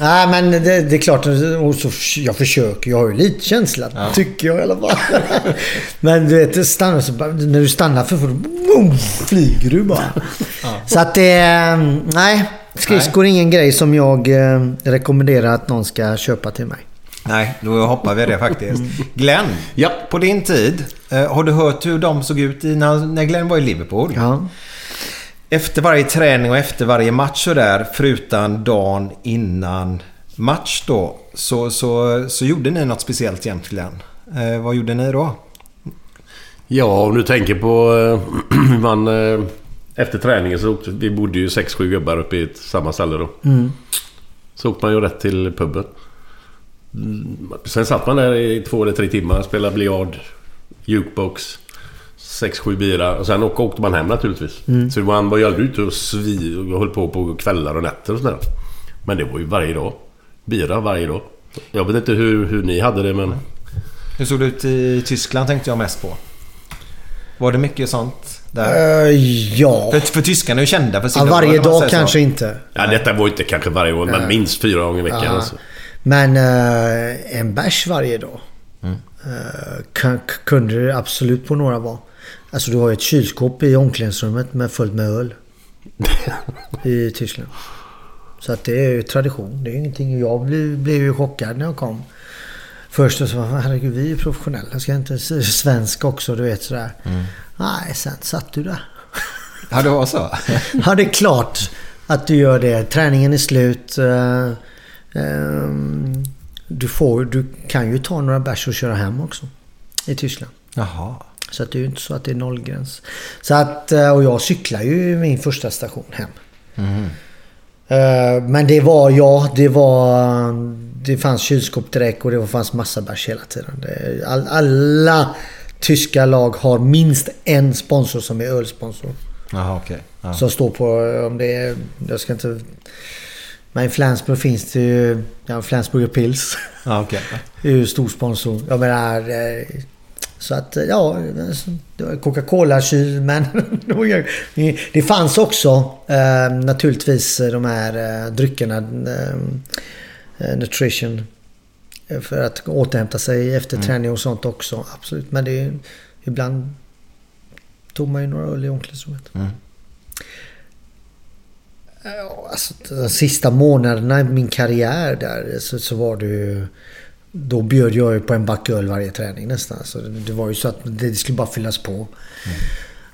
Nej, men det, det är klart. Och så, jag försöker. Jag har ju lite känsla. Tycker jag i alla fall. *laughs* Men du vet, stanna, så när du stannar för fort, boom, flyger du bara. Så att det... Nej. Skridskor är ingen grej som jag eh, rekommenderar att någon ska köpa till mig. Nej, då hoppar vi det faktiskt. *laughs* Glenn, Ja. på din tid. eh, Har du hört hur de såg ut i, när, när Glenn var i Liverpool? Ja. Efter varje träning och efter varje match och där, förutom dagen innan match då, så, så, så gjorde ni något speciellt Glenn. Eh, vad gjorde ni då? Ja, om du tänker på... eh, *clears throat* man, eh, efter träningen så åkte vi bodde ju sex sju gubbar uppe i ett, samma ställe då. Så åkte man ju rätt till puben. Mm, Sen satt man där i två eller tre timmar, spelade biljard, jukebox, sex sju bira och sen åk- åkte man hem naturligtvis. Så man var ju aldrig ute och svi och höll på på kvällar och nätter och sådär. Men det var ju varje dag. Bira varje dag. Jag vet inte hur, hur ni hade det men... Hur såg det ut i Tyskland tänkte jag mest på. Var det mycket sånt där? Eh, ja. För, för tyskarna är ju kända för ja. sina Varje dag säger så. kanske inte. Ja, detta var ju inte kanske varje år, men minst fyra gånger i veckan. Ja. Alltså. Men eh, en bärs varje dag. Mm. Eh, kunde det absolut på några vara. Alltså du har ju ett kylskåp i omklädningsrummet med fullt med öl. *laughs* I Tyskland. Så att det är ju tradition. Det är ju ingenting. Jag blev, blev ju chockad när jag kom. Först och så var herregud vi är ju professionella. Ska inte svensk också du vet sådär. Mm. Nej, sen satt du där. Ja, det var så. *laughs* Ja, det är klart att du gör det. Träningen är slut. eh, ehm, Du, får, du kan ju ta några bärs och köra hem också. I Tyskland. Jaha. Så att det är ju inte så att det är nollgräns. Så att, eh, och jag cyklar ju min första station hem. Eh, Men det var, ja, det var... Det fanns kylskåp direkt och det fanns massa bärs hela tiden. Det, all, alla tyska lag har minst en sponsor som är ölsponsor. Jaha, okej. Ja. Som står på om det är... Jag ska inte... Men i Flensburg finns det ju... Ja, Flensburger Pils. Ja. *laughs* Det är ju stor sponsor. Jag menar... Så att ja, det var Coca-Cola-kyl men *laughs* det fanns också eh, naturligtvis de här eh, dryckerna. Eh, eh, nutrition. eh, För att återhämta sig efter träning och sånt också. Absolut. Men det är, ibland tog man ju några öl i omklädningsrummet. Ja, alltså, de sista månaderna i min karriär där så, så var det ju... Då bjöd jag ju på en back öl varje träning nästan. Så det, var ju så att det skulle bara fyllas på.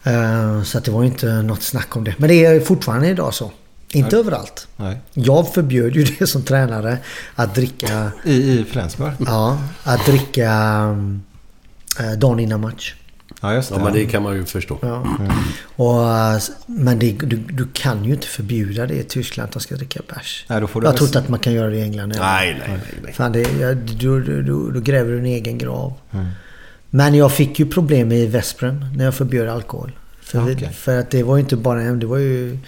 Eh, så att det var ju inte något snack om det. Men det är fortfarande idag så. Inte överallt. Nej. Jag förbjöd ju *laughs* det som tränare att dricka... I, i Flensburg? Ja, att dricka eh, dagen innan match. Ja, just det. Ja, men det kan man ju förstå. Ja. Och, eh, men det, du, du kan ju inte förbjuda det i Tyskland att de ska dricka bärs. Nej, då får du Jag tror inte att man kan göra det i England. heller. Nej, nej, nej. nej. Fan, det, då, då, då, då gräver du en egen grav. Men jag fick ju problem i Vesprem när jag förbjöd alkohol. För, vi, Okej. för att det var ju inte bara en, det var ju...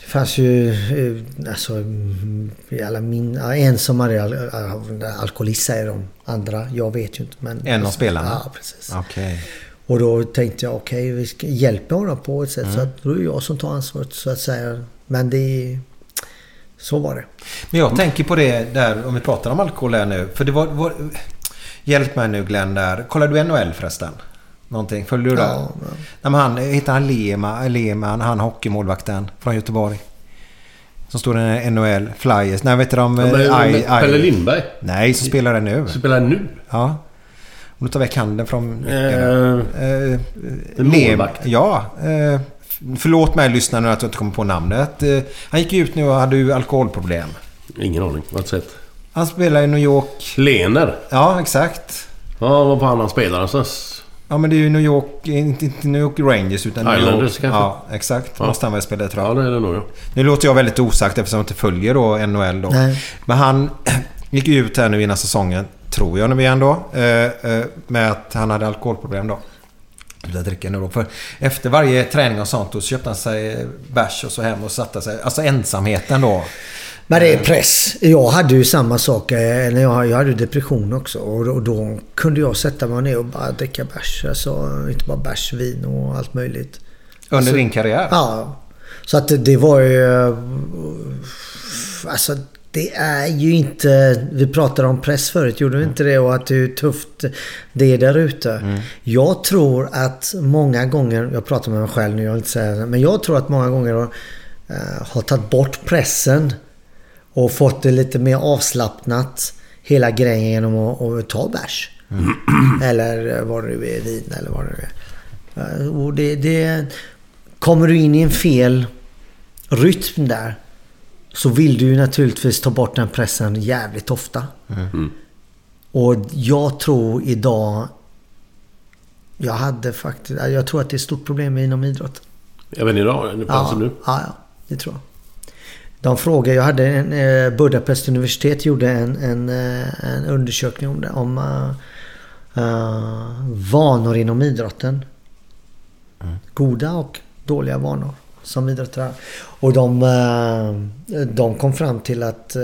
Det fanns ju eh, alltså, mm, alla min, ja, en som hade al, al, alkoholist säger de. Andra, jag vet ju inte. Men, En av spelarna? Ja, precis. Okej. Och då tänkte jag okej, vi ska hjälpa honom på ett sätt. Mm. Så att då är det jag som tar ansvaret så att säga. Men det... Så var det. Men jag tänker på det där, om vi pratar om alkohol här nu. För det var... var hjälp mig nu Glenn där. Kollar du NHL förresten? Någonting? Följer du det? Ja, ja. Nej, men han, heter han Lema, Lehmann, han hockeymålvakten från Göteborg. Som står i NHL, Flyers. Nej, vet du de... Ja, men, men, I- I- Pelle Lindberg. Nej, som spelar det nu. Spelar nu? Ja. Om du tar väck handen från... Eh, Eh, Lem- målvakt. Ja. Eh, förlåt mig lyssnarna nu att jag inte kommer på namnet. Eh, han gick ut nu och hade ju alkoholproblem. ingen aning. Vad sett? Han spelar i New York. Lener. Ja, exakt. Ja, vad fan han spelar någonstans. Ja, men det är ju New York... Inte, inte New York Rangers utan New Islanders York... kanske? Ja, exakt. Ja. Måste han väl spela tror Ja, jag. det är det nog ja. Nu låter jag väldigt osagt eftersom jag inte följer då NHL då. Nej. Men han *clears throat* gick ju ut här nu innan säsongen, tror jag nu igen då. eh, eh, Med att han hade alkoholproblem då. Dricker nu då. För efter varje träning och sånt då så köpte han sig bärs och så hem och satte sig. Alltså ensamheten då. Men det är press. Jag hade ju samma sak. eh, När jag, hade depression också. Och då, kunde jag sätta mig ner och bara dricka bärs. Alltså, inte bara bärs, vin och allt möjligt. Under Så- din karriär. Ja. Så att det, var ju... eh, Alltså det är ju inte... Vi pratade om press förut, gjorde vi inte det? Och att hur tufft det är där ute. Jag tror att många gånger... Jag pratar med mig själv nu, jag vill inte säga det. Men jag tror att många gånger har, eh, har tagit bort pressen. Och fått det lite mer avslappnat. Hela grejen genom att, att ta bärs. *clears throat* Eller vad det nu är, vin eller vad det nu är. Eh, Och det, det, kommer du in i en fel rytm där så vill du ju naturligtvis ta bort den pressen jävligt ofta. Och jag tror idag... Jag hade faktiskt... Jag tror att det är ett stort problem inom idrotten. Även idag? Ja, nu? ja, ja, det tror jag. De frågade, jag hade en, eh, Budapest universitet gjorde en, en, eh, en undersökning om det. Om eh, vanor inom idrotten. Goda och dåliga vanor som idrottare. Och de, eh, de kom fram till att eh,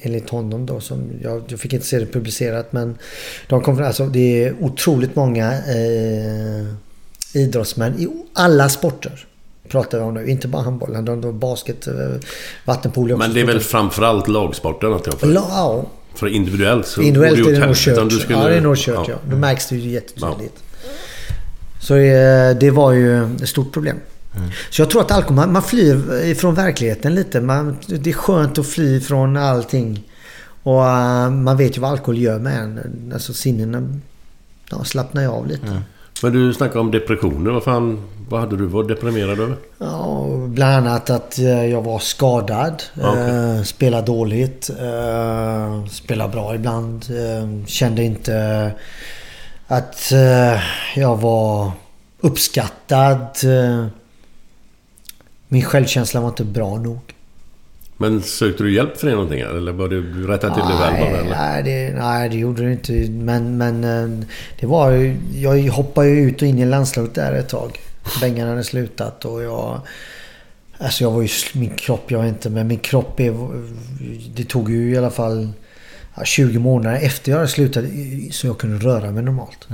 enligt honom då som jag, jag fick inte se det publicerat men de kom fram, alltså det är otroligt många eh, idrottsmän i alla sporter. Pratar vi om nu. Inte bara handboll. De, de, basket, eh, vattenpolo. Men det är väl framförallt lagsporten att jag för. La- Ja, För individuellt så individuellt är ju det nog kört. skulle- Ja, det är nog kört ja. ja. Då märks det ju jättetydligt. Så eh, det var ju ett stort problem. Mm. Så jag tror att alkohol, man, man flyr ifrån verkligheten lite. Man, det är skönt att fly från allting. Och eh, man vet ju vad alkohol gör med en. Alltså sinnena ja, slappnar ju av lite. Men du snackade om depressioner. Vad fan... Vad hade du varit deprimerad över? Ja, bland annat att eh, jag var skadad. Eh, spelade dåligt. Eh, spelade bra ibland. Eh, kände inte att eh, jag var uppskattad. Min självkänsla var inte bra nog. Men sökte du hjälp för det någonting? Eller var du rättade till dig själv bara? Nej, Eller? nej, det, nej, det gjorde det inte. Men, men eh, det var ju... Jag hoppade ju ut och in i landslaget där ett tag. Bengan hade slutat och jag... Alltså jag var ju... Min kropp, jag vet inte, men min kropp är... Det tog ju i alla fall ja, 20 månader efter jag hade slutat så jag kunde röra mig normalt.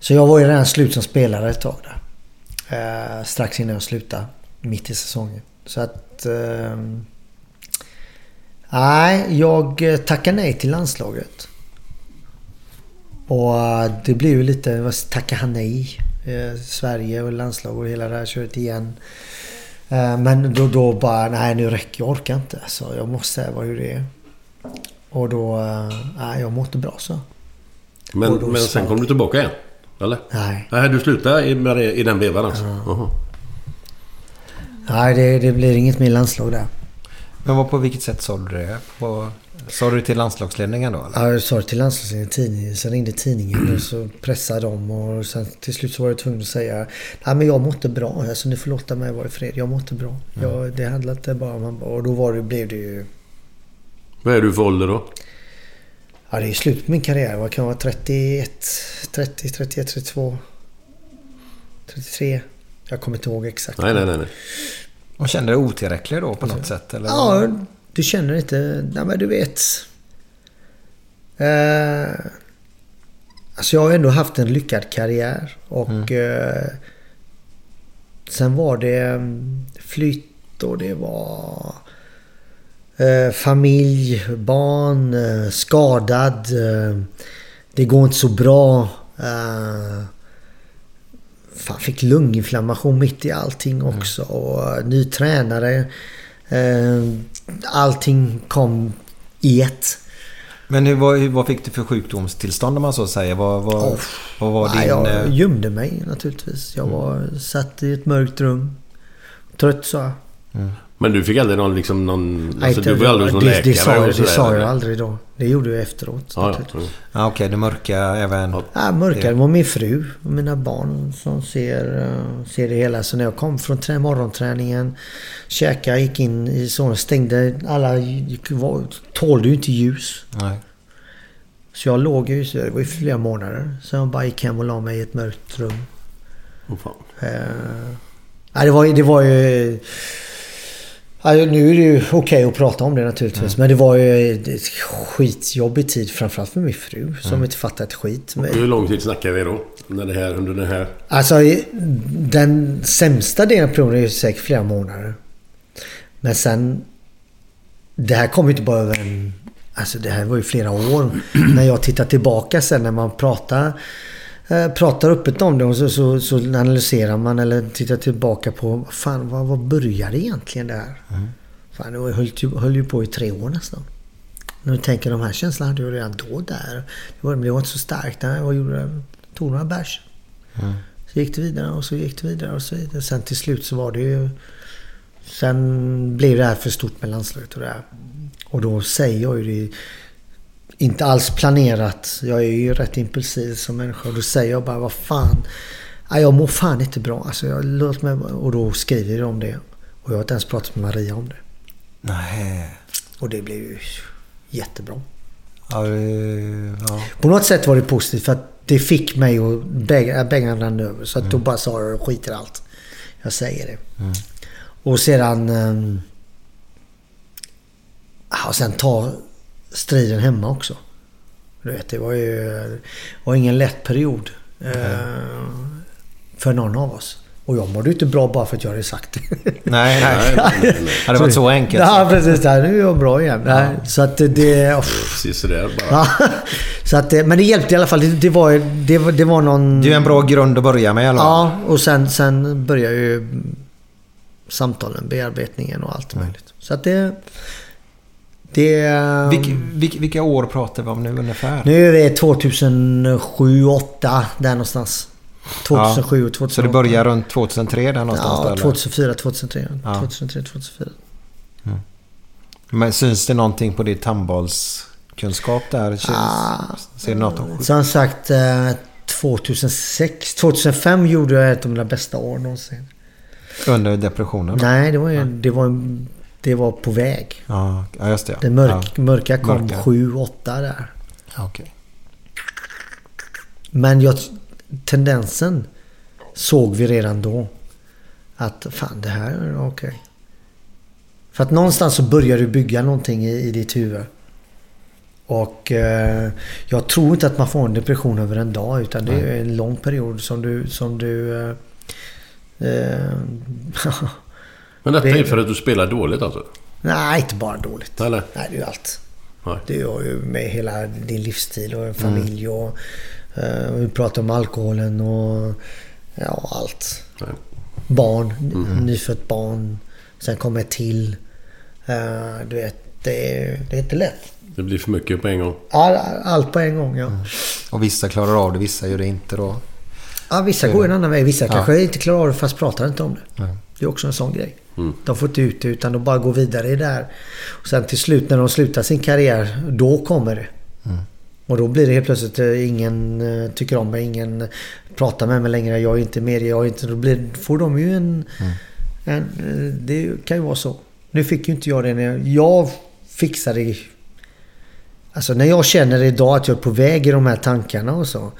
Så jag var ju redan slut som spelare ett tag där. Eh, strax innan jag slutade. Mitt i säsongen. Så att... Eh, nej, jag eh, tackade nej till landslaget. Och eh, det blev ju lite... Vad tackar han nej? Eh, Sverige och landslag och hela det här köret igen. Eh, men då, då bara, nej nu räcker jag orkar inte. Så jag måste säga vad hur det är. Och då, nej jag mår inte bra så. Men, men sen kom du tillbaka igen? Eller? Nej. Nej, du slutade i, med det, i den vevan alltså? Jaha. Nej, det, det blir inget mer landslag där. Men vad på vilket sätt sa du det? På, sa du till landslagsledningen då? Eller? Ja, jag sa det till landslagsledningen, tidningen. Sen ringde tidningen och så pressade de och sen till slut så var jag tvungen att säga Nej men jag mådde bra. Alltså ni får låta mig vara i fred. Jag mådde bra. Jag, det handlade inte bara om... Och då var det, blev det ju... Vad är du för ålder då? Ja, det är slut på min karriär. Vad kan jag vara? 31, 30, 31, 32, 33. Jag kommer inte ihåg exakt. Nej, nej, nej. nej. Och kände dig otillräcklig då på något sätt? Eller? Ja, du känner inte... Nej, men du vet. Eh, alltså jag har ändå haft en lyckad karriär. Och eh, sen var det mm, flytt och det var eh, familj, barn, eh, skadad. Eh, det går inte så bra. Fan, fick lunginflammation mitt i allting också. Och eh, ny tränare. Eh, allting kom i ett. Men hur, vad, vad fick du för sjukdomstillstånd om man så säger? Vad, vad, Oh. vad var din... jag eh, gömde mig naturligtvis. Jag var satt i ett mörkt rum. Trött sa jag. Men du fick aldrig någon liksom någon... Nej, Alltså, du var aldrig hos någon det, läkare? det sa, jag, det sa jag aldrig då. Det gjorde jag efteråt. Ja, ja. Ja, Okej, det mörka även... Ja, mörkare var min fru och mina barn som ser, eh, ser det hela. Så när jag kom från trä- morgonträningen, käkade, gick in i sonen, stängde alla... gick- var- Tålde ju inte ljus. Nej. Så jag låg ju, så det var i flera månader. Så jag bara gick hem och la mig i ett mörkt rum. Åh, fan. Eh, ja, det, var, ju- det var ju... Ja, nu är det ju okej att prata om det naturligtvis. Men det var ju ett skitjobbig tid. Framförallt för min fru som inte fattade ett skit. Men, Hur lång tid snackar vi då? När det här, under den här... Alltså den sämsta delen av perioden är säkert flera månader. Men sen... Det här kom ju inte bara över en... Alltså det här var ju flera år. *clears throat* när jag tittar tillbaka sen när man pratar... eh, Pratar öppet om det och så, så, så analyserar man eller tittar tillbaka på fan, vad, vad började egentligen det här? Fan, det höll, höll ju på i tre år nästan. Du tänker de här känslorna hade jag redan då där. Det var, det var inte så starkt. Nej, Vad gjorde jag? Tog några bärs. Så gick det vidare och så gick det vidare och så vidare. Sen till slut så var det ju... Sen blev det här för stort med landslaget och det här. Och då säger jag ju det... Inte alls planerat. Jag är ju rätt impulsiv som människa. Och då säger jag bara, vad fan. Jag mår fan inte bra. Alltså, jag, låt mig, och då skriver jag om det. Och jag har inte ens pratat med Maria om det. Nej. Och det blev ju jättebra. Ja, ja. På något sätt var det positivt för att det fick mig att bägaren rann över. Så att då bara sa jag skit i allt. Jag säger det. Och sedan... ehm, och sen ta striden hemma också. Du vet, det var ju var ingen lätt period. eh, För någon av oss. Och jag mådde ju inte bra bara för att jag hade sagt det. Nej, nej. *laughs* nej, nej. Det varit så enkelt. Ja, precis. Där, nu är jag bra igen. Nej, Så att det... det Precis sådär bara. Ja, så att, men det hjälpte i alla fall. Det, det, var, det, det var någon... Det är en bra grund att börja med i alla fall. Ja, och sen, sen börjar ju samtalen, bearbetningen och allt möjligt. Så att det... Det... Vilka, vilka, vilka år pratar vi om nu ungefär? Nu är vi 2007, 2008 där någonstans. 2007 och 2008. Så det börjar runt 2003 där någonstans? Ja, där, eller? 2004, 2003. Ja. 2003, 2004. Men syns det någonting på ditt handbollskunskap där? Ah. ser du något om Som sagt, eh, 2006, 2005 gjorde jag ett av mina bästa år någonsin. under depressionen? Nej, det var, ju, det var, en- det var på väg. Ja, just det. Det mörk, ja. mörka kom Mörka. 7-8 där. Ja, okej. Men jag, tendensen såg vi redan då. Att fan det här är okej. För att någonstans så börjar du bygga någonting i, i ditt huvud. Och eh, jag tror inte att man får en depression över en dag utan det är en lång period som du... Som du eh, eh, *laughs* Men detta Det- är för att du spelar dåligt alltså? nej, inte bara dåligt. Eller? Nej, det är ju allt. Nej. Det har ju med hela din livsstil och en familj och... eh, vi pratar om alkoholen och... Ja, allt. Nej. Barn, nyfött barn. Sen kommer ett till. Eh, du vet, det är, det är inte lätt. Det blir för mycket på en gång. All, allt på en gång, ja. Och vissa klarar av det, vissa gör det inte då. ja vissa går en annan väg. Vissa Ja. kanske inte klarar av det fast pratar inte om det. Nej. Det är också en sån grej. De får inte ut det utan de bara går vidare i det här. Och sen till slut när de slutar sin karriär, då kommer det. Och då blir det helt plötsligt eh, ingen eh, tycker om mig, ingen pratar med mig längre. Jag är inte med, jag är inte... Då blir, får de ju en, en... eh, Det kan ju vara så. Nu fick ju inte jag det när jag... Jag fixade det Alltså när jag känner idag att jag är på väg i de här tankarna och så.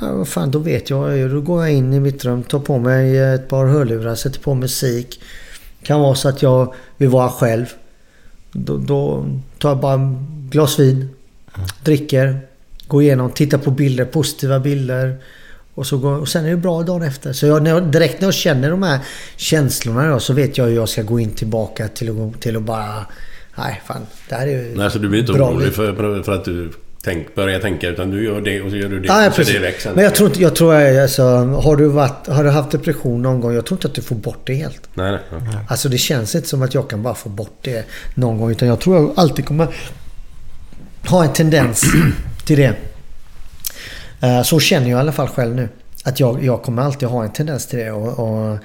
Ja, fan, då vet jag. Då går jag in i mitt rum, tar på mig ett par hörlurar, sätter på musik. Kan vara så att jag vill vara själv. Då, då tar jag bara en glas vin, dricker, går igenom, tittar på bilder, positiva bilder. Och, så går, och sen är det bra dagen efter. Så jag, när jag, direkt när jag känner de här känslorna då, så vet jag hur jag ska gå in tillbaka till att, till att bara... Nej, fan. Det här är ju Nej, så du blir inte orolig för, för att du tänk, börjar tänka utan du gör det och så gör du det. Ja, så är precis. det sen. Men jag tror inte... Jag tror alltså, har, du varit, har du haft depression någon gång? Jag tror inte att du får bort det helt. Nej, nej. Ja. Alltså det känns inte som att jag kan bara få bort det någon gång. Utan jag tror jag alltid kommer ha en tendens *clears throat* till det. Eh, Så känner jag i alla fall själv nu. Att jag, jag kommer alltid ha en tendens till det. Och, och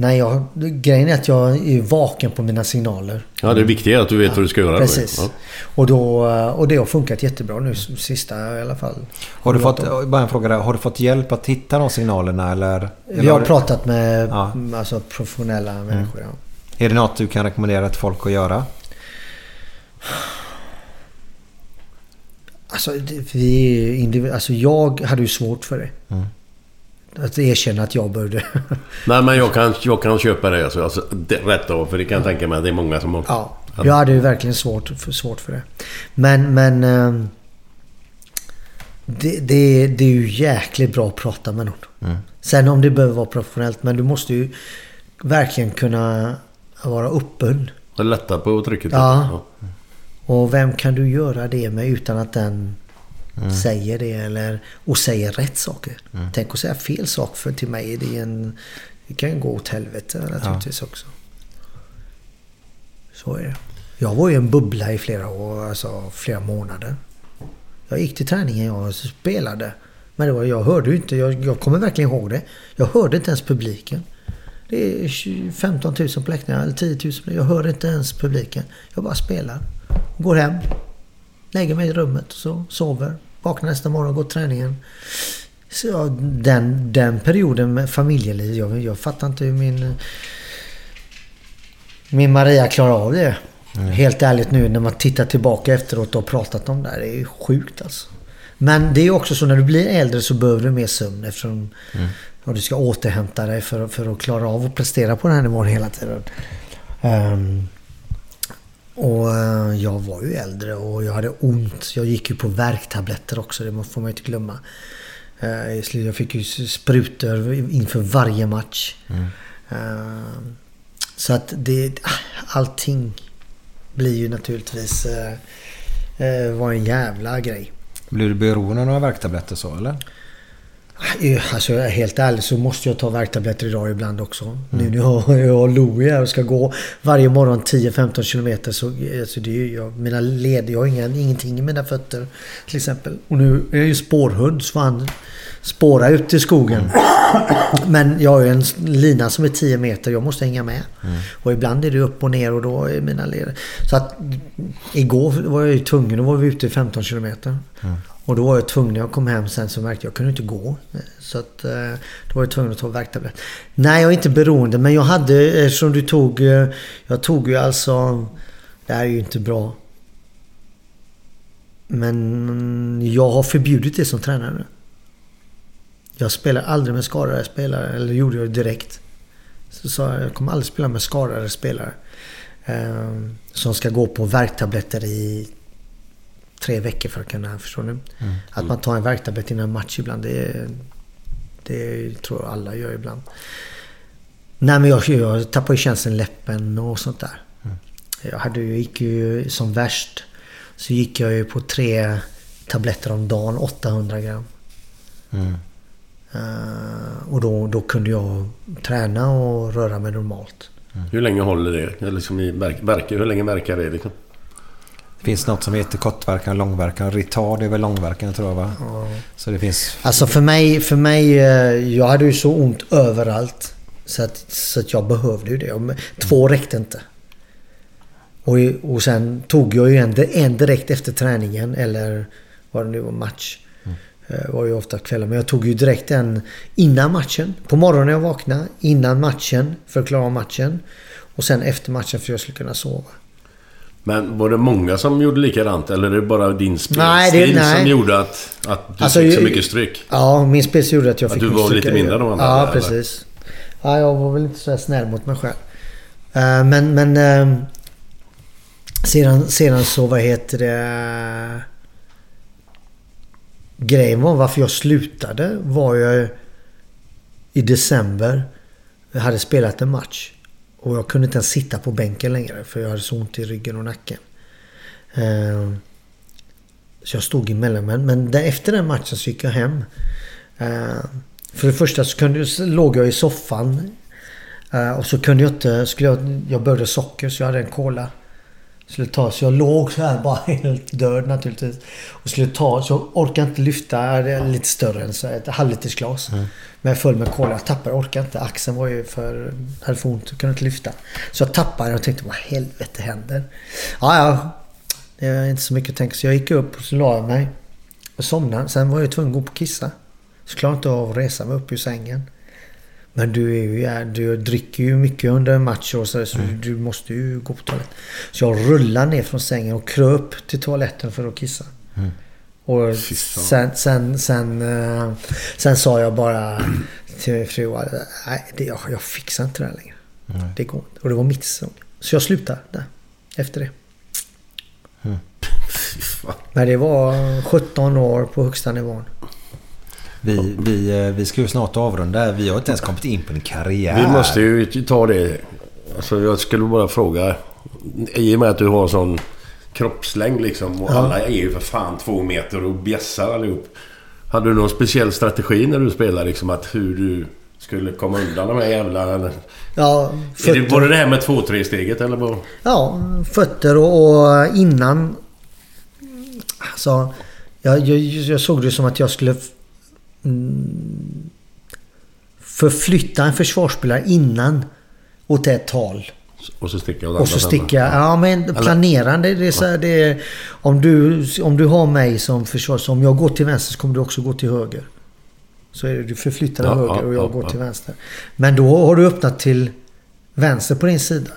när jag, grejen är att jag är vaken på mina signaler. ja, det viktiga är att du vet vad du ska göra. Precis. Ja. Och, då, och det har funkat jättebra nu sista i alla fall. Har du fått, bara en fråga där. Har du fått hjälp att hitta de signalerna eller? Vi har du- pratat med Ja. alltså, professionella människor. Ja. Är det något du kan rekommendera till folk att göra? Alltså, vi, alltså jag hade ju svårt för det. Att erkänna att jag började... *laughs* Nej, men jag kan, jag kan köpa det. Alltså, alltså, det rätt av, för det kan jag tänka mig att det är många som har... ja, jag hade ju verkligen svårt för, svårt för det. Men, men... ehm, Det, det, det är ju jäkligt bra att prata med någon. Sen om det behöver vara professionellt, men du måste ju verkligen kunna vara öppen. Det lättar på trycket. Ja. Och vem kan du göra det med utan att den säger det eller och säger rätt saker? Tänk att säga fel sak för till mig. Det, är en, det kan gå åt helvete naturligtvis också. Så är det. Jag var ju en bubbla i flera år, alltså flera månader. Jag gick till träningen, jag spelade. Men det var, jag hörde ju inte, jag, jag kommer verkligen ihåg det. Jag hörde inte ens publiken. Det är 20 15 000 på läktaren, eller 10 000. Jag hör inte ens publiken. Jag bara spelar. Går hem. Lägger mig i rummet och så sover. Vaknar nästa morgon går träningen. Så ja, den, den perioden med familjeliv, jag, jag fattar inte hur min... Min Maria klarar av det. Helt ärligt nu när man tittar tillbaka efteråt och har pratat om det här. Det är sjukt alltså. Men det är också så när du blir äldre så behöver du mer sömn eftersom ja, du ska återhämta dig för, för att klara av att prestera på den här nivån hela tiden. Ehm, och eh, jag var ju äldre och jag hade ont. Jag gick ju på värktabletter också, det får man ju inte glömma. Eh, Jag fick ju sprutor inför varje match. Ehm, så att det, allting blir ju naturligtvis eh, eh, var en jävla grej. Blir du beroende av några värktabletter så eller? Alltså helt ärlig så måste jag ta värktabletter idag ibland också. Nu när *laughs* jag, jag har Louie här och ska gå varje morgon 10-15 kilometer så alltså det är jag, mina led, jag har ingen, ingenting i mina fötter till exempel. Och nu är jag ju spårhund så han spåra ut i skogen. Men jag har ju en lina som är 10 meter, jag måste hänga med. Och ibland är det upp och ner och då är mina leder... Så att igår var jag ju tvungen, då var vi ute i 15 kilometer. Och då var jag tvungen, när jag kom hem sen så märkte jag, jag kunde inte gå. Så att eh, då var jag tvungen att ta värktablett. Nej, jag är inte beroende, men jag hade, eftersom du tog... eh, Jag tog ju alltså... Det här är ju inte bra. Men jag har förbjudit det som tränare. Jag spelar aldrig med skadade spelare, eller gjorde jag direkt. Så sa jag, jag kommer aldrig spela med skadade spelare. Eh, som ska gå på värktabletter i tre veckor för att kunna, förstår du? Att man tar en värktablett innan match ibland, det, det tror jag alla gör ibland. Nej men jag, jag tappade ju känslan i läppen och sånt där. Jag hade, ju- gick ju som värst. Så gick jag ju på tre tabletter om dagen, 800 gram. Eh, och då, då kunde jag träna och röra mig normalt. Hur länge håller det? Eller Liksom i verk, verkar, hur länge verkar det? Liksom? Det finns något som heter kortverkan och långverkan. Retard är väl långverkan tror jag va? Så det finns... Alltså för mig, för mig, eh, jag hade ju så ont överallt. Så att, så att jag behövde ju det. Två räckte inte. Och, och sen tog jag ju en, en direkt efter träningen eller vad det nu var, match. Det var ju ofta kvällar. Men jag tog ju direkt en innan matchen. På morgonen jag vaknade. Innan matchen för att klara av matchen. Och sen efter matchen för att jag skulle kunna sova. Men var det många som gjorde likadant? Eller är det bara din spelstil Nej, som gjorde att, att du Alltså, fick så mycket stryk? Ja, min spets gjorde att jag Att fick du mycket var lite stryk. mindre än de andra, Ja, eller? precis. Ja, jag var väl inte så snäll mot mig själv. Eh, men, men... eh, sedan, sedan så, vad heter det... Grejen var varför jag slutade var jag i december. Jag hade spelat en match. Och jag kunde inte ens sitta på bänken längre för jag hade så ont i ryggen och nacken. Eh, så jag stod emellan. Men, men efter den matchen så gick jag hem. Eh, för det första så kunde, så låg jag i soffan. Eh, och så kunde jag inte... Skulle jag, jag började socker så jag hade en cola. Skulle ta, så jag låg så här bara *laughs* helt död naturligtvis. Och skulle ta, så jag orkade inte lyfta. Jag lite större än så ett halvliters glas. Men full med cola. Jag tappade, jag orkade inte. Axeln var ju för... Hade för ont, kunde inte lyfta. Så jag tappade och tänkte vad helvete händer? Ja, ja. Det är inte så mycket att tänka. Så jag gick upp och så la jag mig. Och somnade. Sen var jag tvungen att gå upp och kissa. Så klarade jag inte av att resa mig upp ur sängen. Men du, är ju, ja, du dricker ju mycket under en match och så, så du måste ju gå på toaletten. Så jag rullade ner från sängen och kröp till toaletten för att kissa. Och sen, sen, sen, eh, sen sa jag bara till min fru att nej, det, jag, jag fixar inte det här längre. Det går inte. Och det var mitt säsong. Så jag slutade där. Efter det. *laughs* Men det var 17 år på högsta nivån. Vi, vi, eh, vi ska ju snart avrunda. Vi har inte ens kommit in på din karriär. Vi måste ju ta det. Alltså jag skulle bara fråga. I och med att du har sån kroppslängd liksom. Och alla är ju för fan två meter och bjässar allihop. Hade du någon speciell strategi när du spelade liksom? Att hur du skulle komma undan de här jävla... Är Ja, det, var det det här med två, tre steget eller vad? Ja, fötter och, och innan... Alltså, jag, jag, jag såg det som att jag skulle... förflytta en försvarsspelare innan åt ett tal. Och så sticker jag Och så sticker jag. Ja, men planerande. Det är så här, det är, om, du, om du har mig som försvar... Så om jag går till vänster så kommer du också gå till höger. Så är det, du förflyttar dig Ja, höger och jag ja, går ja. till vänster. Men då har du öppnat till vänster på din sida.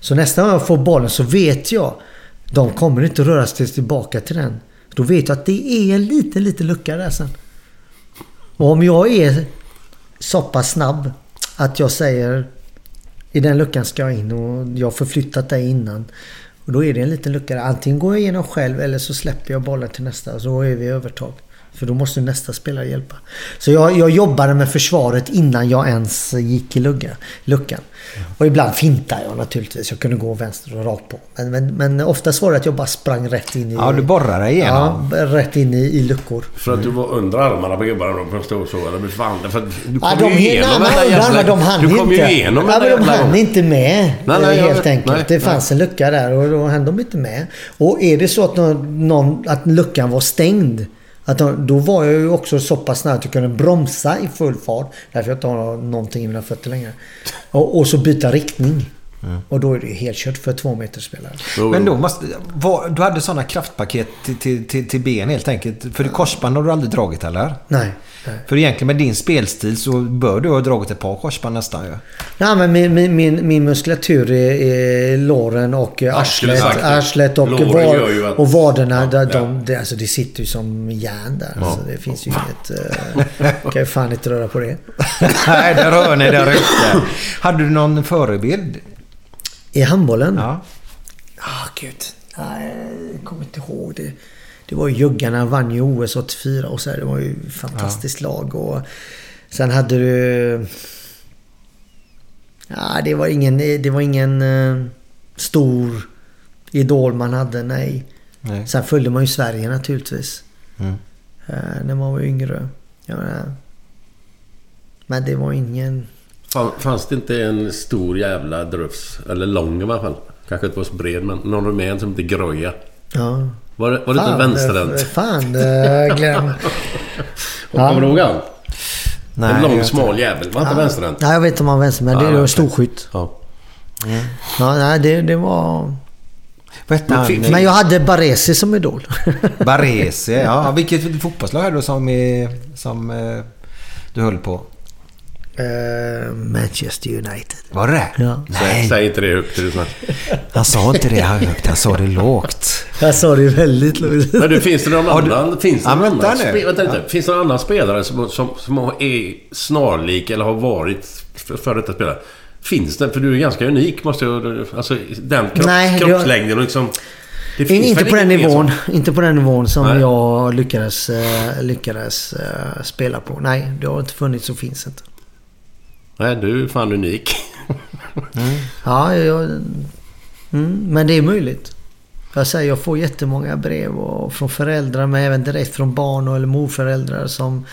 Så nästa gång jag får bollen så vet jag. De kommer inte röra sig tillbaka till den. Då vet jag att det är en liten, liten lucka där sen. Och om jag är så pass snabb att jag säger i den luckan ska jag in och jag har förflyttat dig innan. Och då är det en liten lucka där. Antingen går jag igenom själv eller så släpper jag bollen till nästa och så är vi i övertag. För då måste nästa spelare hjälpa. Så jag, jag jobbade med försvaret innan jag ens gick i lugga, luckan. Och ibland fintade jag naturligtvis. Jag kunde gå vänster och rakt på. Men, men, men oftast var det att jag bara sprang rätt in i... Ja, du borrar dig igenom. Ja, rätt in i, i luckor. För att du var under armarna på gubbarna då fan, för att du Ja, kom de, ju igenom nej, men, jävla... de hann Du kom inte. ju igenom ja, men de hann inte med. Nej, nej, eh, jag helt vet. enkelt. Nej, det fanns en lucka där och då hann de inte med. Och är det så att, någon, någon, att luckan var stängd. Att då var jag ju också så pass snabb att jag kunde bromsa i full fart. Därför jag inte har någonting i mina fötter längre. Och, och så byta riktning. Och då är det ju helt kört för två meter spelare. Men då måste... Var, du hade sådana kraftpaket till, till, till, till ben helt enkelt. För det korsband har du aldrig dragit eller? Nej. nej. För egentligen med din spelstil så bör du ha dragit ett par korsband nästan ju. Nej, men min, min, min, min muskulatur är, är låren och eh, Arslet, arslet, och, var, att- och vaderna. Ja, där, ja. de, det, alltså, det sitter ju som järn där. Så det finns ju inget... Uh, kan ju fan inte röra på det. *laughs* Nej, där rör ni där *laughs* ute. Hade du någon förebild? I handbollen? Ja. Ah, gud. Nej, jag kommer inte ihåg det. Det var ju Juggarna vann ju OS 84 och så här, Det var ju ett fantastiskt lag. Och sen hade du... Ja, det var ingen, det var ingen eh, stor idol man hade, nej. Nej. Sen följde man ju Sverige naturligtvis. Mm. Eh, när man var yngre. Menar, men det var ingen... Fan, fanns det inte en stor jävla drufs? Eller lång i alla fall. Kanske inte var så bred, men någon rumän som hette Groja. Ja. Var det, var det inte en eh, vänsterhänt? Fan, eh, Glenn. *laughs* Och Kommer du ihåg han? Nej, en jag lång vet smal jävel. Var inte vänsterhänt? Nej, jag vet inte om han var vänster, men Ja, det var storskytt. Ja. Ja, nej, det, det var... Men jag hade Baresi som idol. *laughs* Baresi, ja. Vilket fotbollslag hade du som, är- som eh, du höll på? Eh, Manchester United. Var det? Ja. Säg, Nej, säg inte det högt är han sa inte det högt. Han sa det lågt. Jag sa det väldigt lågt. Men du, finns det någon Har du- annan... Finns det Ja, någon annan, spe, vänta lite. Finns det någon annan spelare som, som, som är snarlik eller har varit för, för detta spelare? Finns det? För du är ganska unik måste jag... Alltså den kropp, Nej, kroppslängden och liksom... Det In, finns inte på den nivån. som- Inte på den nivån som Nej. jag lyckades, eh, lyckades eh, spela på. Nej, det har inte funnits och finns inte. Nej, du är fan unik. Ja, jag, mm, men det är möjligt. Jag säger, jag får jättemånga brev och från föräldrar men även direkt från barn och eller morföräldrar som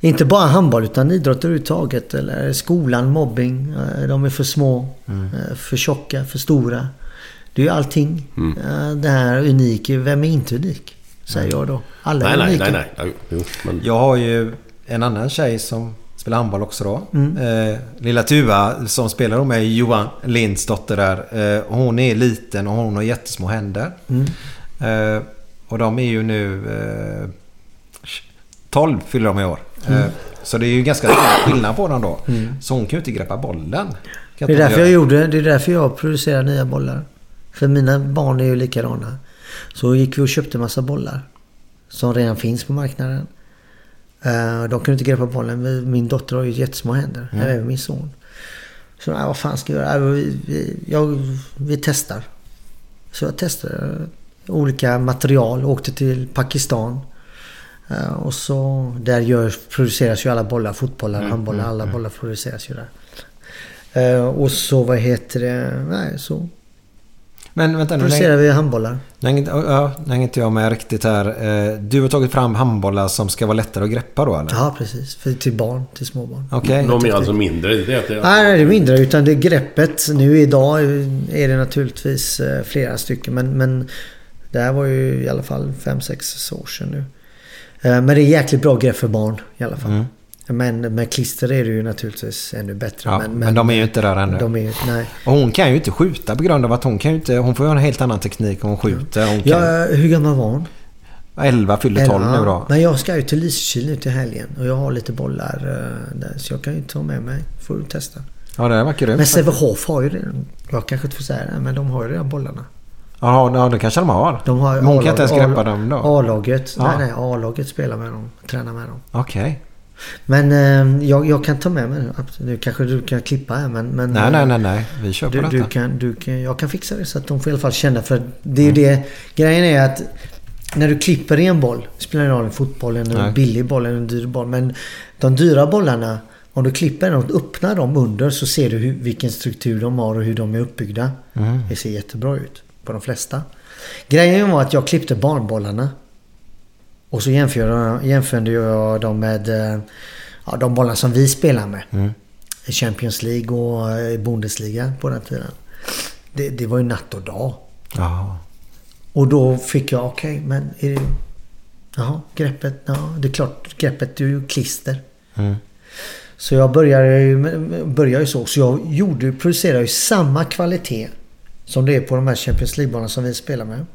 inte bara handboll utan idrott överhuvudtaget. Eller skolan, mobbing. eh, De är för små, eh, för tjocka, för stora. Det är ju allting. Eh, Det här unika. Vem är inte unik? Säger jag då. Alla nej, är nej, unika. nej, nej. nej. Jo, men... Jag har ju en annan tjej som spelar handboll också då. Mm. Eh, lilla Tuva som spelar då med Johan Linds dotter där. Eh, hon är liten och hon har jättesmå händer. Mm. Eh, och de är ju nu... Eh, 12 fyller de i år. Mm. Eh, så det är ju ganska stor skillnad på dem då. Så hon kan ju inte greppa bollen. Kan Det är därför jag gjorde, det är därför jag producerar nya bollar. För mina barn är ju likadana. Så gick vi och köpte massa bollar. Som redan finns på marknaden. Eh, de kunde inte greppa bollen. Min dotter har ju jättesmå händer. Även min son. Så nej, vad fan ska jag göra? Äh, Vi, vi, jag, vi testar. Så jag testade olika material. Åkte till Pakistan. Eh, och så där gör, produceras ju alla bollar. Fotbollar, handbollar. Alla bollar produceras ju där. Eh, och så vad heter det? Nej, så Men vänta nu. producerar vi handbollar. ja, nu hänger inte jag med riktigt här. Eh, du har tagit fram handbollar som ska vara lättare att greppa då eller? Ja, precis. För, till barn, till småbarn. Okej. De är alltså mindre. Det är det Nej, det är mindre. Utan det är greppet. Nu idag är det naturligtvis eh, flera stycken. Men, men det här var ju i alla fall 5-6 år sedan nu. Eh, Men det är jäkligt bra grepp för barn i alla fall. Men med klister är det ju naturligtvis ännu bättre. Ja, men, de är ju inte där ännu. De är, nej. Och hon kan ju inte skjuta på grund av att hon kan ju inte... Hon får ju en helt annan teknik om hon skjuter. Hon kan, Ja, hur gammal var hon? 11 fyller 12 nu då. Men jag ska ju till Lysekil nu till helgen. Och jag har lite bollar eh, där. Så jag kan ju ta med mig. Får du testa. Ja, det var grymt. Men Sävehof har ju redan... Jag kanske inte får säga det, men de har ju redan bollarna. Ja, ja, det kanske de har. De har Men hon kan inte ens greppa dem då? A-laget. Ja. Nej, nej. A-laget spelar med dem. Tränar med dem. Okej. Men eh, jag, jag kan ta med mig det. Nu kanske du kan klippa här, men... men Nej, nej, nej, nej. Vi kör på Du, detta. du kan, du kan, jag kan fixa det så att de får i alla fall känna. För det är ju det... Grejen är att när du klipper i en boll. Det spelar ingen roll om det är fotboll, en billig boll eller en dyr boll. Men de dyra bollarna. Om du klipper den och öppnar dem under så ser du hur, vilken struktur de har och hur de är uppbyggda. Mm. Det ser jättebra ut på de flesta. Grejen var att jag klippte barnbollarna. Och så jämförde, jämförde jag dem med eh, ja, de bollar som vi spelar med. Mm. I Champions League och eh, Bundesliga på den tiden. Det, det var ju natt och dag. Ja. Och då fick jag, okej, men är det... Jaha, greppet. Ja, det är klart. Greppet är ju klister. Mm. Så jag började ju, började ju så. Så jag gjorde, producerade ju samma kvalitet som det är på de här Champions League-bollarna som vi spelar med.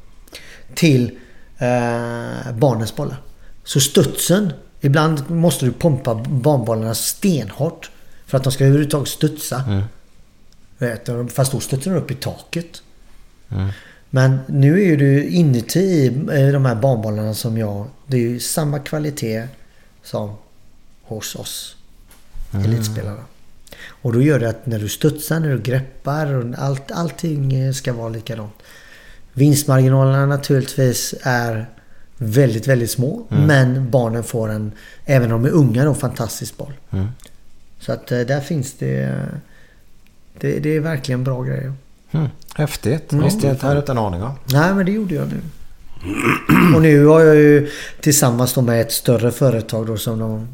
Till eh, barnens bollar. Så studsen. Ibland måste du pumpa barnbollarna stenhårt. För att de ska överhuvudtaget studsa. Vet, du, fast då studsar de upp i taket. Men nu är du inuti i eh, de här barnbollarna som jag... Det är ju samma kvalitet som hos oss elitspelare. Och då gör det att när du studsar, när du greppar och allt, allting eh, ska vara likadant. Vinstmarginalerna naturligtvis är väldigt, väldigt små. Men barnen får en, även om de är unga, då, fantastisk boll. Så att eh, där finns det... Det, det är verkligen bra grejer. Mm. Häftigt. Mm. Visst, det hade jag inte en aning om. Nej, men det gjorde jag nu. *clears throat* Och nu har jag ju tillsammans med ett större företag då som de...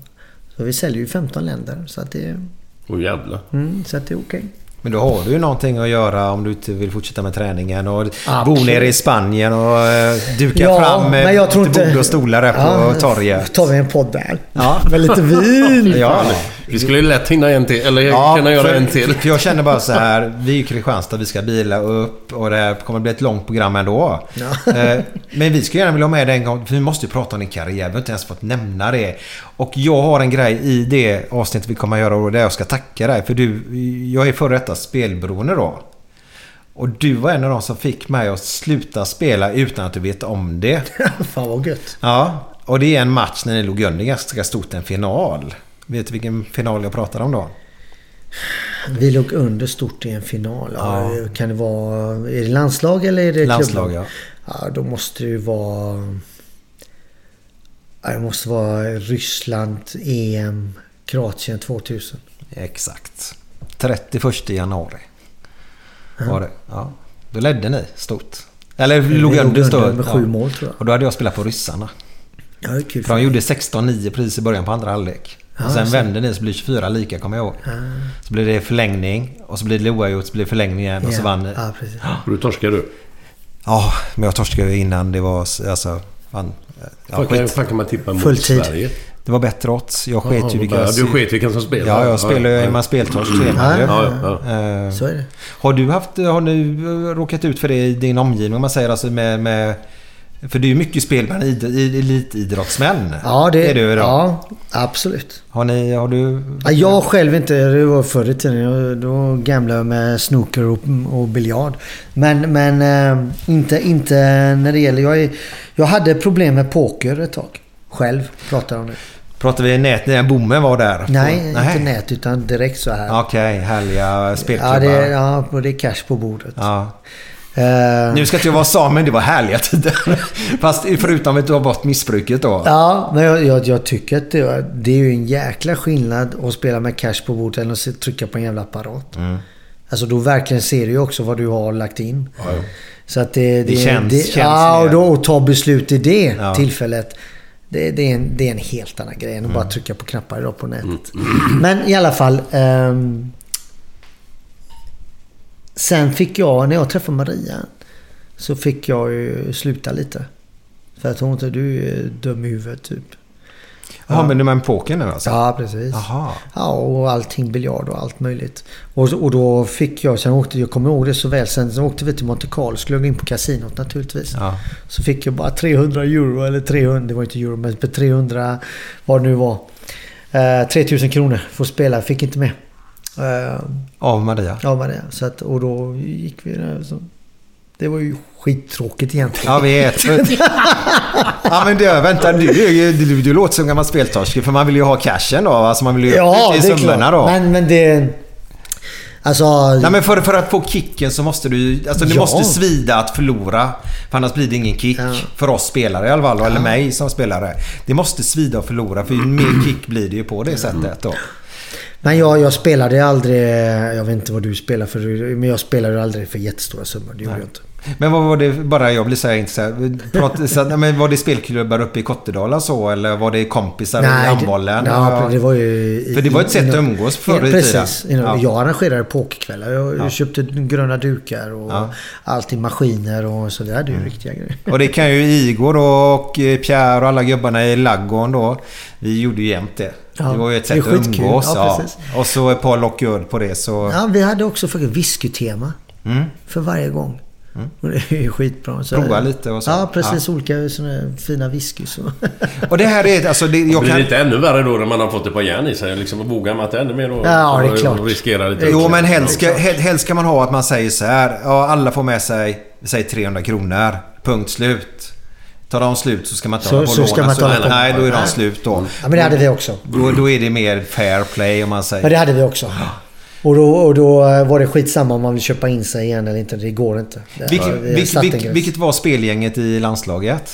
Så vi säljer ju 15 länder. Så att det, Åh jävlar. mm, så att det är okej. Men då har du ju någonting att göra om du inte vill fortsätta med träningen och bo Absolut. nere i Spanien och eh, duka Ja, fram men eh, jag tror lite inte- bord och stolar där på Ja, torget. tar vi en podd där. Ja. Med lite vin. *laughs* Ja. Vi skulle ju lätt hinna en till, eller Ja, kunna göra för, en till. För *laughs* jag känner bara så här. Vi är i Kristianstad, vi ska bila upp och det här kommer bli ett långt program ändå. Eh, Men vi skulle gärna vilja ha med det en gång. För vi måste ju prata om din karriär. Vi har inte ens fått nämna det. Och jag har en grej i det avsnittet vi kommer att göra och där jag ska tacka dig. För du, jag är före detta spelberoende då. Och du var en av de som fick mig att sluta spela utan att du vet om det. *laughs* Fan vad gött. Ja, och det är en match när ni låg under ganska stort, en final. Vet du vilken final jag pratar om då? Vi låg under stort i en final. Ja. Kan det vara... Är det landslag eller är det Landslag, klubblag? ja. Ja, då måste det ju vara... Ja, det måste vara Ryssland, EM, Kroatien 2000. Exakt. 31 januari var det. Ja. Då ledde ni stort. Eller låg under stort. med sju mål, tror jag. Och då hade jag spelat på ryssarna. Ja, det är kul. För de gjorde 16-9 precis i början på andra halvlek. Ja, och sen så. vände ni så blir det 24 lika kommer jag ihåg. Så blir det förlängning och så blir det oavgjort så blir det förlängning igen och så Ja. vann ni. Ja, precis. Och du torskade du. Ja, men jag torskade ju innan det var alltså... Fan, ja, Fan fan kan man tippa mot Fulltid. Sverige? Det var bättre odds. Jag sket ju vilka... ja, du sket vilken som spelade? Ja, jag spelar ju... Ja, Är ja. man speltorsk så är man ju. Ja, ja, ja. Eh, Så är det. Har du haft... Har du råkat ut för det i din omgivning? Om man säger alltså med... med för det är ju mycket spel bland id- elitidrottsmän. Ja, det är ju då. Ja, absolut. Har ni... Har du... Ja, jag själv inte. Det var förr i tiden. Då gamblade jag med snooker och, och biljard. Men, men eh, inte, inte när det gäller... Jag, är, jag hade problem med poker ett tag. Själv pratar jag om det. Pratar vi nät när bommen var där? Nej, Nej. inte nät utan direkt så här. Okej, härliga spelklubbar. ja, det, ja, det är cash på bordet. Ja. Eh, Nu ska inte jag vara sa, men det var härliga tider. *laughs* Fast förutom att du har bort missbruket då. Ja, men jag, jag, jag tycker att det, det är ju en jäkla skillnad att spela med cash på bordet än att trycka på en jävla apparat. Mm. Alltså då verkligen ser du ju också vad du har lagt in. Så att det, Det känns- känns Ja, och då att ta beslut i det Ja. tillfället. Det, det, är en, det är en helt annan grej än att Mm. bara trycka på knappar idag på nätet. Men i alla fall. ehm, sen fick jag, när jag träffade Maria, så fick jag ju sluta lite. För att hon inte, du är dum i huvudet typ. Jaha, men du med poker nu alltså? Ja, precis. Jaha. Ja, och allting biljard och allt möjligt. Och, och då fick jag, sen åkte, jag kommer ihåg det så väl, sen så åkte vi till Monte Carlo, skulle gå in på kasinot naturligtvis. Ja. Så fick jag bara 300 euro, eller 300, det var inte euro, men 300, vad det nu var. Eh, 3000 kronor för att spela, fick inte med. Eh, Av Maria? ja, men det. Så att, och då gick vi där. Så, det var ju skittråkigt egentligen. Jag vet. *laughs* ja men du, vänta. Du, du, du, du låter som en gammal speltorsk. För man vill ju ha cashen då. Alltså man vill ju Ja, i det är summorna då. Men, men det... Alltså... Nej men för, för att få kicken så måste du... Alltså det Ja. måste svida att förlora. För annars blir det ingen kick. Ja. För oss spelare i alla fall. Eller mig som spelare. Det måste svida att förlora. För *clears throat* mer kick blir det ju på det sättet då. Men jag, jag spelade aldrig... Jag vet inte vad du spelar för. Men jag spelade aldrig för jättestora summor. Det gjorde jag inte. Men vad var det, bara jag blir så här intresserad. Prat- så, nej, men var det spelklubbar uppe i Kottedala så? Eller var det kompisar i det, handbollen? ja, det var ju... i- För det var ett sätt att umgås förr i tiden. Ja. Jag arrangerade pokerkvällar. Jag Ja. köpte gröna dukar och Ja. alltid maskiner och så. Det hade Mm. ju riktiga grejer. Och det kan ju Igor och Pierre och alla gubbarna i Laggon då. Vi gjorde ju jämt det. Ja, det var ju ett sätt att umgås. Ja, Ja. Och så ett par lock öl på det så... Ja, vi hade också faktiskt whiskytema. Mm. För varje gång. Och det är ju skitbra. Så, Prova lite och så. Ja, precis. Olika såna fina whiskys. *laughs* och- Och det här är alltså... Det, jag Blir kan... det inte ännu värre då när man har fått ett par järn i sig? Liksom, vågar man inte ännu mer då? Ja, det är klart. Riskera lite? Jo, men helst ska, hel- helst ska man ha att man säger så här. Ja, alla får med sig, säg 300 kronor. Punkt slut. Tar de slut så ska man inte Så- hålla på så ska man hålla på. Nej, då är de slut då. Ja, men det hade vi också. Då, då är det mer fair play om man säger. Men det hade vi också. Och då, och då var det skitsamma om man vill köpa in sig igen eller inte. Det går inte. Det, Vilket, vi vilk, satte en vilk, gräns. vilket var spelgänget i landslaget?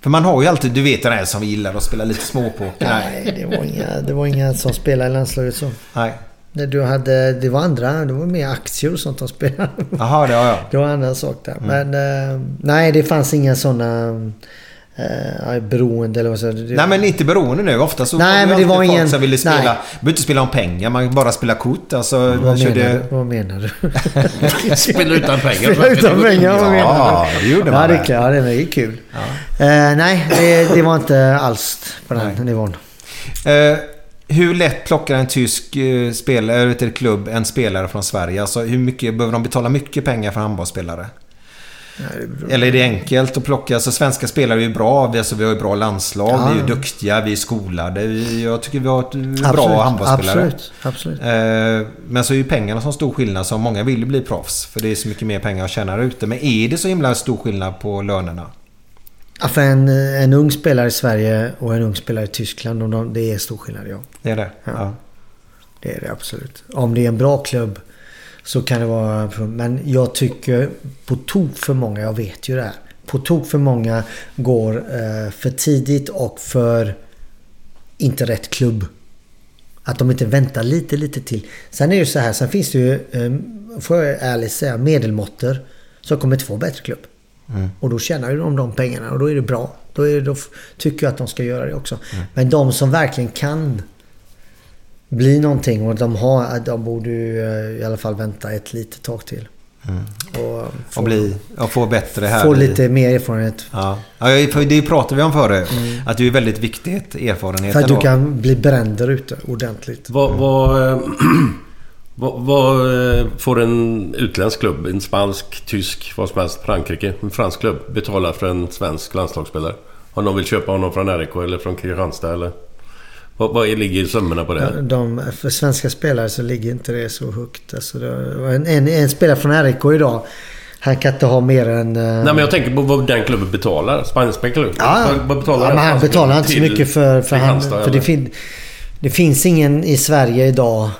För man har ju alltid, du vet den här som gillar att spela lite småpoker. Nej, det var inga, det var inga som spelade i landslaget så. Nej. Det, du hade, det var andra, det var mer aktier och sånt de spelade. Jaha, det har jag. Det var en annan sak där. Mm. Men eh, nej, det fanns inga sådana eh, beroende eller vad säger du? Nej men inte beroende nu. Ofta så Nej, var men det var folk ingen- som ville spela. nej. behöver inte spela om pengar, man bara spela kort. Alltså, man Vad menar, körde... du? vad menar du? *laughs* Spela utan pengar. Spela utan pengar, vad menar Ja, du? det gjorde man Ja, det. Ja, det är kul. Eh, nej, det, det var inte alls på den Nej. nivån. Eh, hur lätt plockar en tysk eh, spelare, eller klubb, en spelare från Sverige? Alltså hur mycket, behöver de betala mycket pengar för handbollsspelare? Eller är det enkelt att plocka? Alltså svenska spelare är ju bra. Vi, alltså, vi har ju bra landslag. Ja. Vi är ju duktiga. Vi är skolade. Vi, jag tycker vi har ett bra handbollsspelare. Absolut, absolut. Eh, men så är ju pengarna som stor skillnad. Så många vill ju bli proffs. För det är så mycket mer pengar att tjäna ute. Men är det så himla stor skillnad på lönerna? Ja, för en, en ung spelare i Sverige och en ung spelare i Tyskland, de, det är stor skillnad, ja. Det är det? Ja. Ja. Det är det absolut. Om det är en bra klubb så kan det vara... Men jag tycker på tok för många, jag vet ju det här. På tok för många går eh, för tidigt och för inte rätt klubb. Att de inte väntar lite, lite till. Sen är det ju så här, sen finns det ju, eh, får jag ärligt säga, medelmåttor som kommer inte få bättre klubb. Och då tjänar ju de de pengarna och då är det bra. Då, är det, då tycker jag att de ska göra det också. Men de som verkligen kan bli någonting och de har, de borde ju eh, i alla fall vänta ett litet tag till. Och få, Och, bli, och få bättre här. få i- lite mer erfarenhet. Ja, ja det pratade vi om förut. Att det är väldigt viktigt erfarenhet. För att du kan bli bränd där ute ordentligt. Vad, vad, eh, *clears throat* vad, vad eh, får en utländsk klubb, en spansk, tysk, vad som helst, Frankrike, en fransk klubb betala för en svensk landslagsspelare? Om de vill köpa honom från RIK eller från Kristianstad eller? Vad, vad ligger summorna på det? De, för svenska spelare så ligger inte det så högt. Alltså en, en, en spelare från RIK idag. Han kan inte ha mer än... eh, Nej men jag tänker på vad den klubben betalar. Spanska klubb. Ja, Vad, betalar ja, men han spanska betalar inte så mycket för, för, han, Kristianstad, för det, fin, det finns ingen i Sverige idag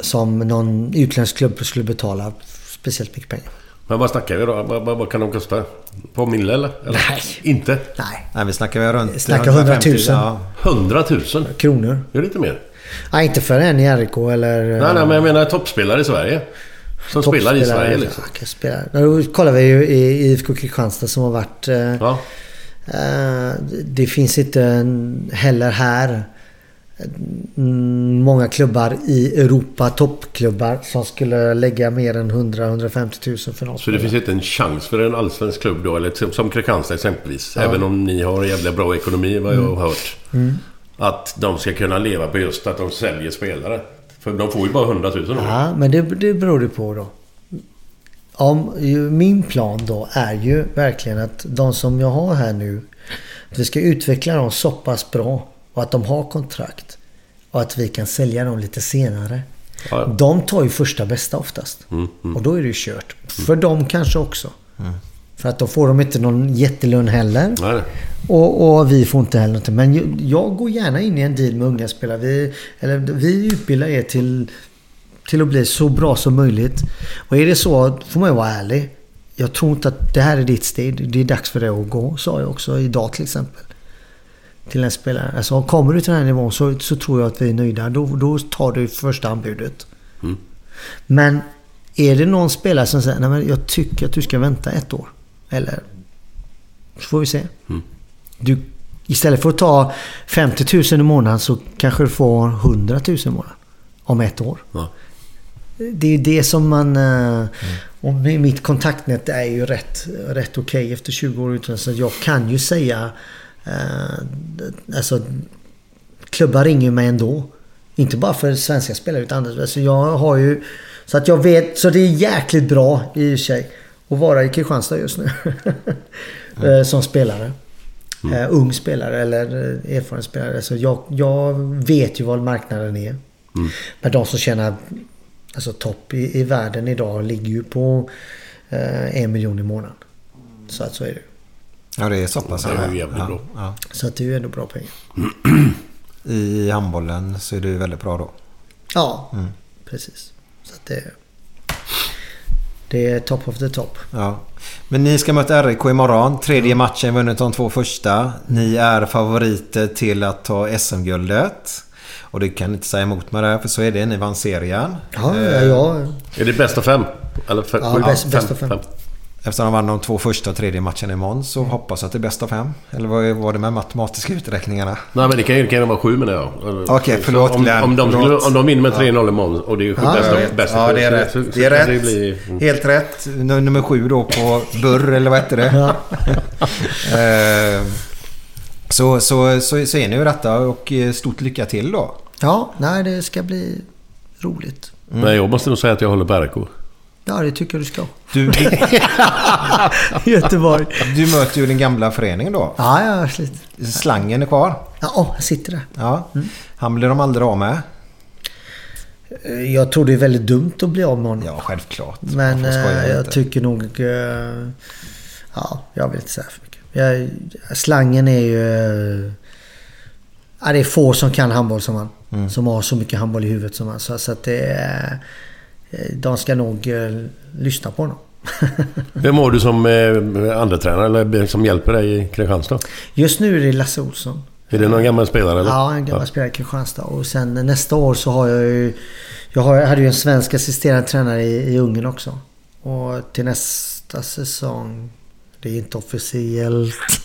som någon utländsk klubb skulle betala speciellt mycket pengar. Men vad snackar vi då? Vad, vad, vad kan de kosta? På mille eller? eller? Nej. Inte? Nej, Nej, vi snackar väl runt... Snackar 100 000. Ja. 100 000? kronor. Är det inte mer? Nej, inte för en i RIK eller... Nej, nej, men jag menar toppspelare i Sverige. Som spelar i. Sverige liksom. Ja, spela. Då kollar vi ju i IFK Kristianstad som har varit... eh, Ja. Eh, Det finns inte en- heller här många klubbar i Europa, toppklubbar, som skulle lägga mer än 100-150 000 för något. Så det finns inte en chans för en allsvensk klubb då, eller som- Kristianstad exempelvis. Även om ni har jävla bra ekonomi vad jag Mm. har hört. Att de ska kunna leva på just att de säljer spelare. För de får ju bara 100 000 då. Ja, men det, det beror det på då. Om, min plan då är ju verkligen att de som jag har här nu, att vi ska utveckla dem så pass bra och att de har kontrakt. Och att vi kan sälja dem lite senare. Ja, ja. De tar ju första bästa oftast. Och då är det ju kört. För dem kanske också. För att då får de inte någon jättelön heller. Nej, nej. Och, och vi får inte heller någonting. Men jag, jag går gärna in i en deal med unga spelare. Vi, eller, vi utbildar er till, till att bli så bra som möjligt. Och är det så, får man ju vara ärlig. Jag tror inte att det här är ditt steg. Det är dags för dig att gå, sa jag också idag till exempel. Till en spelare. Alltså kommer du till den här nivån så, så tror jag att vi är nöjda. Då, då tar du första anbudet. Men är det någon spelare som säger Nej, men jag tycker att du ska vänta ett år. Eller så får vi se. Du, istället för att ta 50 000 i månaden så kanske du får 100 000 i månaden. Om ett år. Ja. Det är det som man... eh, Och mi- mitt kontaktnät är ju rätt, rätt okej efter 20 år Så jag kan ju säga... eh, alltså... Klubbar ringer mig ändå. Inte bara för svenska spelare utan. Alltså jag har ju... Så att jag vet... Så det är jäkligt bra i och för sig. Att vara i Kristianstad just nu. *laughs* Eh, Som spelare. Eh, ung spelare eller eh, erfaren spelare. Så jag, jag vet ju vad marknaden är. Men de som tjänar alltså topp i, i världen idag ligger ju på eh, en miljon i månaden. Så att så är det. Ja, det är så pass. Det är ju jävligt ja, bra. Ja. Så att det är ju ändå bra pengar. *clears throat* I handbollen så är det ju väldigt bra då. Ja, precis. Så att det, det är top of the top. Ja. Men ni ska möta RIK imorgon. Tredje matchen, vunnit de två första. Ni är favoriter till att ta SM-guldet. Och det kan inte säga emot mig där, för så är det. Ni vann serien. Ja, ja, ja. Är det bäst av fem? Eller fem, Ja, bäst- av fem. Eftersom de vann de två första och tredje matcherna i Måns så hoppas jag att det är bäst av fem. Eller vad var det med matematiska uträkningarna? Nej men det kan ju kan ju vara sju menar jag. Okej, förlåt, Så om, Glenn, om, de, förlåt. skulle- om de vinner med 3-0 imorgon och det är ju Ja, bäst av bäst Ja, det är rätt. så- så Det är rätt. blir- mm. Helt rätt. Num- Nummer sju då på Burr, eller vad heter det? *laughs* Eh, så, så, så, så är ni ju detta och eh, stort lycka till då. Ja, nej det ska bli roligt. Men jag måste nog säga att jag håller på RIK. Ja, det tycker jag du ska. Du, *laughs* Göteborg. du möter ju den gamla föreningen då. Ja, ja, absolut. Slangen är kvar. Ja, jag sitter där. Ja. Han blir de aldrig av med. Eh, Jag tror det är väldigt dumt att bli av med honom. Ja, självklart. Men eh, jag lite. tycker nog... eh, ja, jag vill inte säga för mycket. Jag, slangen är ju... ja, det är få som kan handboll som han. Mm. Som har så mycket handboll i huvudet som han. Så, så att det är... eh, De ska nog eh, lyssna på honom. *laughs* Vem har du som eh, andra tränare eller som hjälper dig i Kristianstad? Just nu är det Lasse Olsson. Är det någon gammal spelare eller? Ja, en gammal spelare i Kristianstad. Och sen nästa år så har jag ju... Jag, har, jag hade ju en svensk assisterande tränare i, i Ungern också. Och till nästa säsong... Det är inte officiellt. *laughs*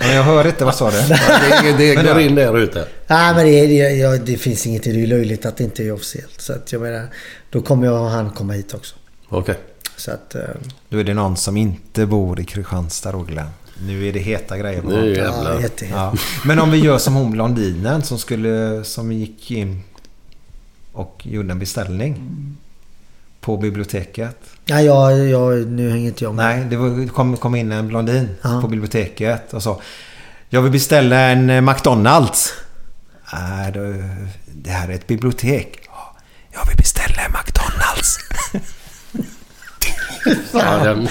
Men jag hör inte, vad sa du? Det, det går ja. in där ute. Nej men det, det, ja, det finns inget. Det är löjligt att det inte är officiellt. Så att jag menar... Då kommer jag och han komma hit också. Okej. Så att... eh, Då är det någon som inte bor i Kristianstad då Glenn. Nu är det heta grejer på Nu jävlar. Ja, Ja. Men om vi gör som hon blondinen som skulle... Som gick in och gjorde en beställning. På biblioteket. Ja, jag, jag, nu hänger inte jag med. Nej, det var, kom, kom in en blondin Ja. på biblioteket och sa Jag vill beställa en eh, McDonalds. Nej, då, det här är ett bibliotek. "Ja, Jag vill beställa en McDonalds. *laughs* Ja, den...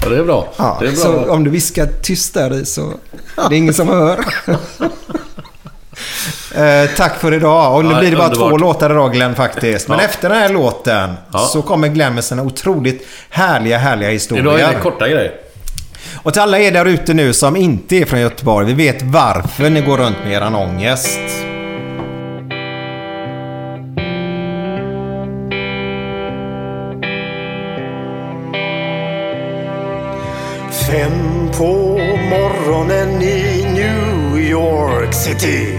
ja, det är bra. Ja, det är bra. så om du viskar tyst där i så det är ingen som hör. *laughs* Eh, tack för idag. Och nu Ja, blir det bara underbart. två låtar idag Glenn faktiskt. Men Ja. efter den här låten Ja. så kommer Glenn med sina otroligt härliga, härliga historier. Idag är det korta grejer. Och till alla er där ute nu som inte är från Göteborg. Vi vet varför ni går runt med eran ångest. Fem på morgonen i New York City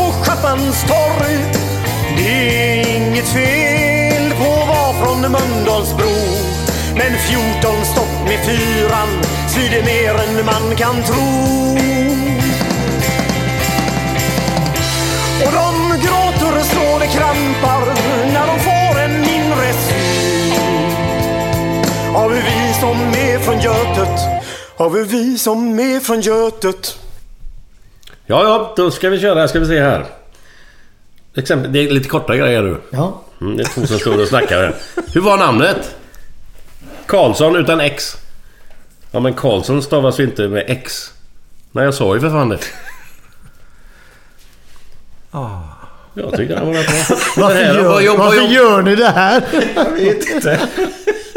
På Schappans torg. Det är inget fel på att vara från Mölndalsbro. Men 14 stopp med fyran svider mer än man kan tro. Och de gråter och slår det krampar när de får en mindre syn. Har vi vi som är från Götet? Har vi vi som är från Götet? Ja, ja, då ska vi köra. Ska vi se här. Exempel, det är lite korta grejer nu. Ja. Mm, det är två som står och snackar. Hur var namnet? Karlsson utan X. Ja men Karlsson stavas ju inte med X. Nej jag sa ju för fan det. Jag tyckte han var rätt bra. Varför, gör, vad, jobb, vad, varför jobb, gör ni det här?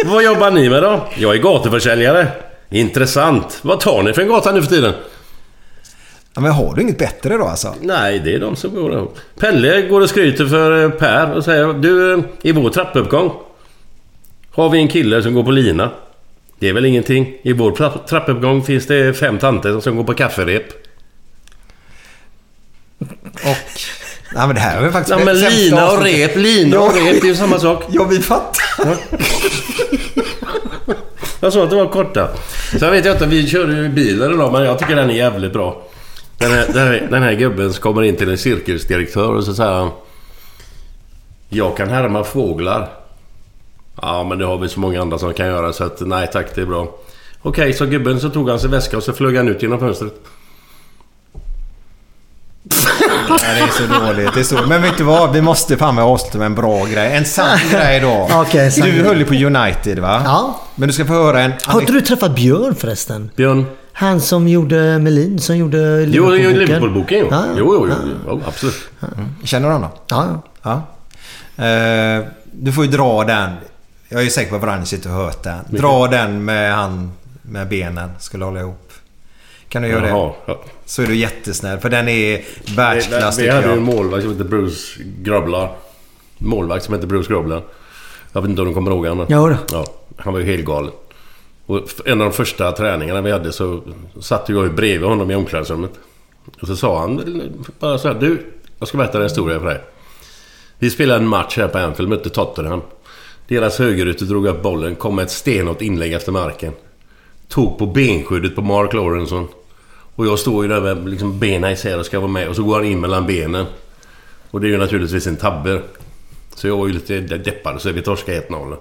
vad jobbar ni med då? Jag är gatuförsäljare. Intressant. Vad tar ni för en gata nu för tiden? Ja, men har du inget bättre då alltså? Nej, det är de som går där. Pelle går och skryter för eh, Per och säger Du, eh, i vår trappuppgång har vi en kille som går på lina. Det är väl ingenting. I vår trapp- trappuppgång finns det fem tanter som går på kafferep. Och... Ja, men det här är faktiskt... Ja, men lina och rep, lina och rep, det är ju samma sak. Ja, vi fattar. Jag sa att det var korta. Sen vet jag inte, vi körde ju bilen idag, men jag tycker den är jävligt bra. Den här, den här, den här gubben kommer in till en cirkusdirektör och så säger han... Jag kan härma fåglar. Ja, men det har vi så många andra som kan göra så att nej tack, det är bra. Okej, så gubben så tog han sin väska och så flög han ut genom fönstret. Ja, det är så dåligt. Det är så. Men vet du vad? Vi måste fan med avsluta med en bra grej. En sann grej då. *laughs* Sann du höll ju på United va? Ja. Men du ska få höra en... Har inte du träffat Björn förresten? Björn? Han som gjorde Melin, som gjorde Jo, jo, Liverpool-boken. Liverpool-boken jo. Ja, ja. Jo, jo, jo, Ja. jo. absolut. Känner du honom? Ja, ja. Eh, du får ju dra den. Jag är säker på att Vranje sitter och hört den. Dra den med han med benen. Skulle hålla ihop. Kan du göra Jaha, det? ja. Så är du jättesnäll. För den är världsklass Vi hade ju en målvakt som hette Bruce Groblar. Målvakt som hette Bruce Groblar. Jag vet inte om du kommer ihåg honom? Jo då. Ja, han var ju helt galen. Och en av de första träningarna vi hade så satt jag ju bredvid honom i omklädningsrummet. Och så sa han bara så här, Du, jag ska berätta en historia för dig. Vi spelade en match här på Anfield, mötte Tottenham. Deras högerytter drog upp bollen, kom med ett stenhårt inlägg efter marken. Tog på benskyddet på Mark Lawrenson. Och jag står ju där med liksom benen isär och ska vara med och så går han in mellan benen. Och det är ju naturligtvis en tabbe. Så jag var ju lite deppad så vi torskade 1-0.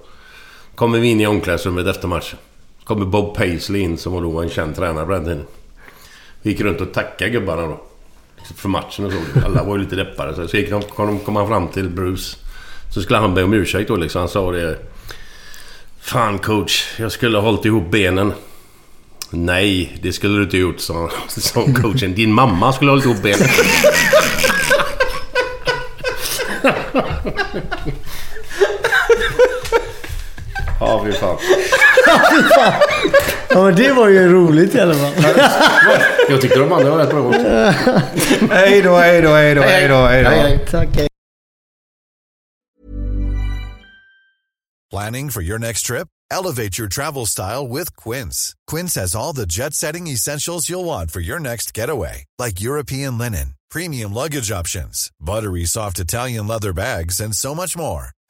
Kommer vi in i omklädningsrummet efter matchen. Kommer Bob Paisley in som var då en känd tränare på den tiden. Vi gick runt och tackade gubbarna då. För matchen och så. Alla var ju lite deppade. Så, så gick de, kom, kom han fram till Bruce. Så skulle han be om ursäkt då liksom. Han sa det... Fan coach, jag skulle ha hållit ihop benen. Nej, det skulle du inte gjort, sa, *laughs* sa coachen. Din mamma skulle ha hållit ihop benen. *laughs* Ja, fy fan. Ja, men det var ju roligt i alla fall. Jag tyckte de andra var rätt bra också. Hej då, hej då, hej då, hej då, hej då. Tack. hej. Planning for your next trip? Elevate your travel style with Quince. Quince has all the jet setting essentials you'll want for your next getaway, like European linen, premium luggage options, buttery soft Italian leather bags, and so much more.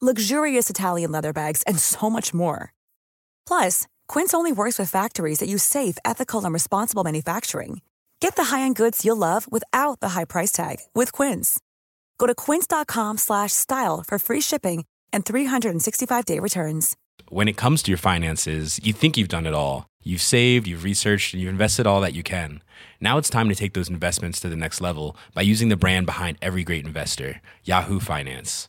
luxurious Italian leather bags, and so much more. Plus, Quince only works with factories that use safe, ethical, and responsible manufacturing. Get the high-end goods you'll love without the high price tag with Quince. Go to quince.com slash style for free shipping and 365-day returns. When it comes to your finances, you think you've done it all. You've saved, you've researched, and you've invested all that you can. Now it's time to take those investments to the next level by using the brand behind every great investor, Yahoo Finance.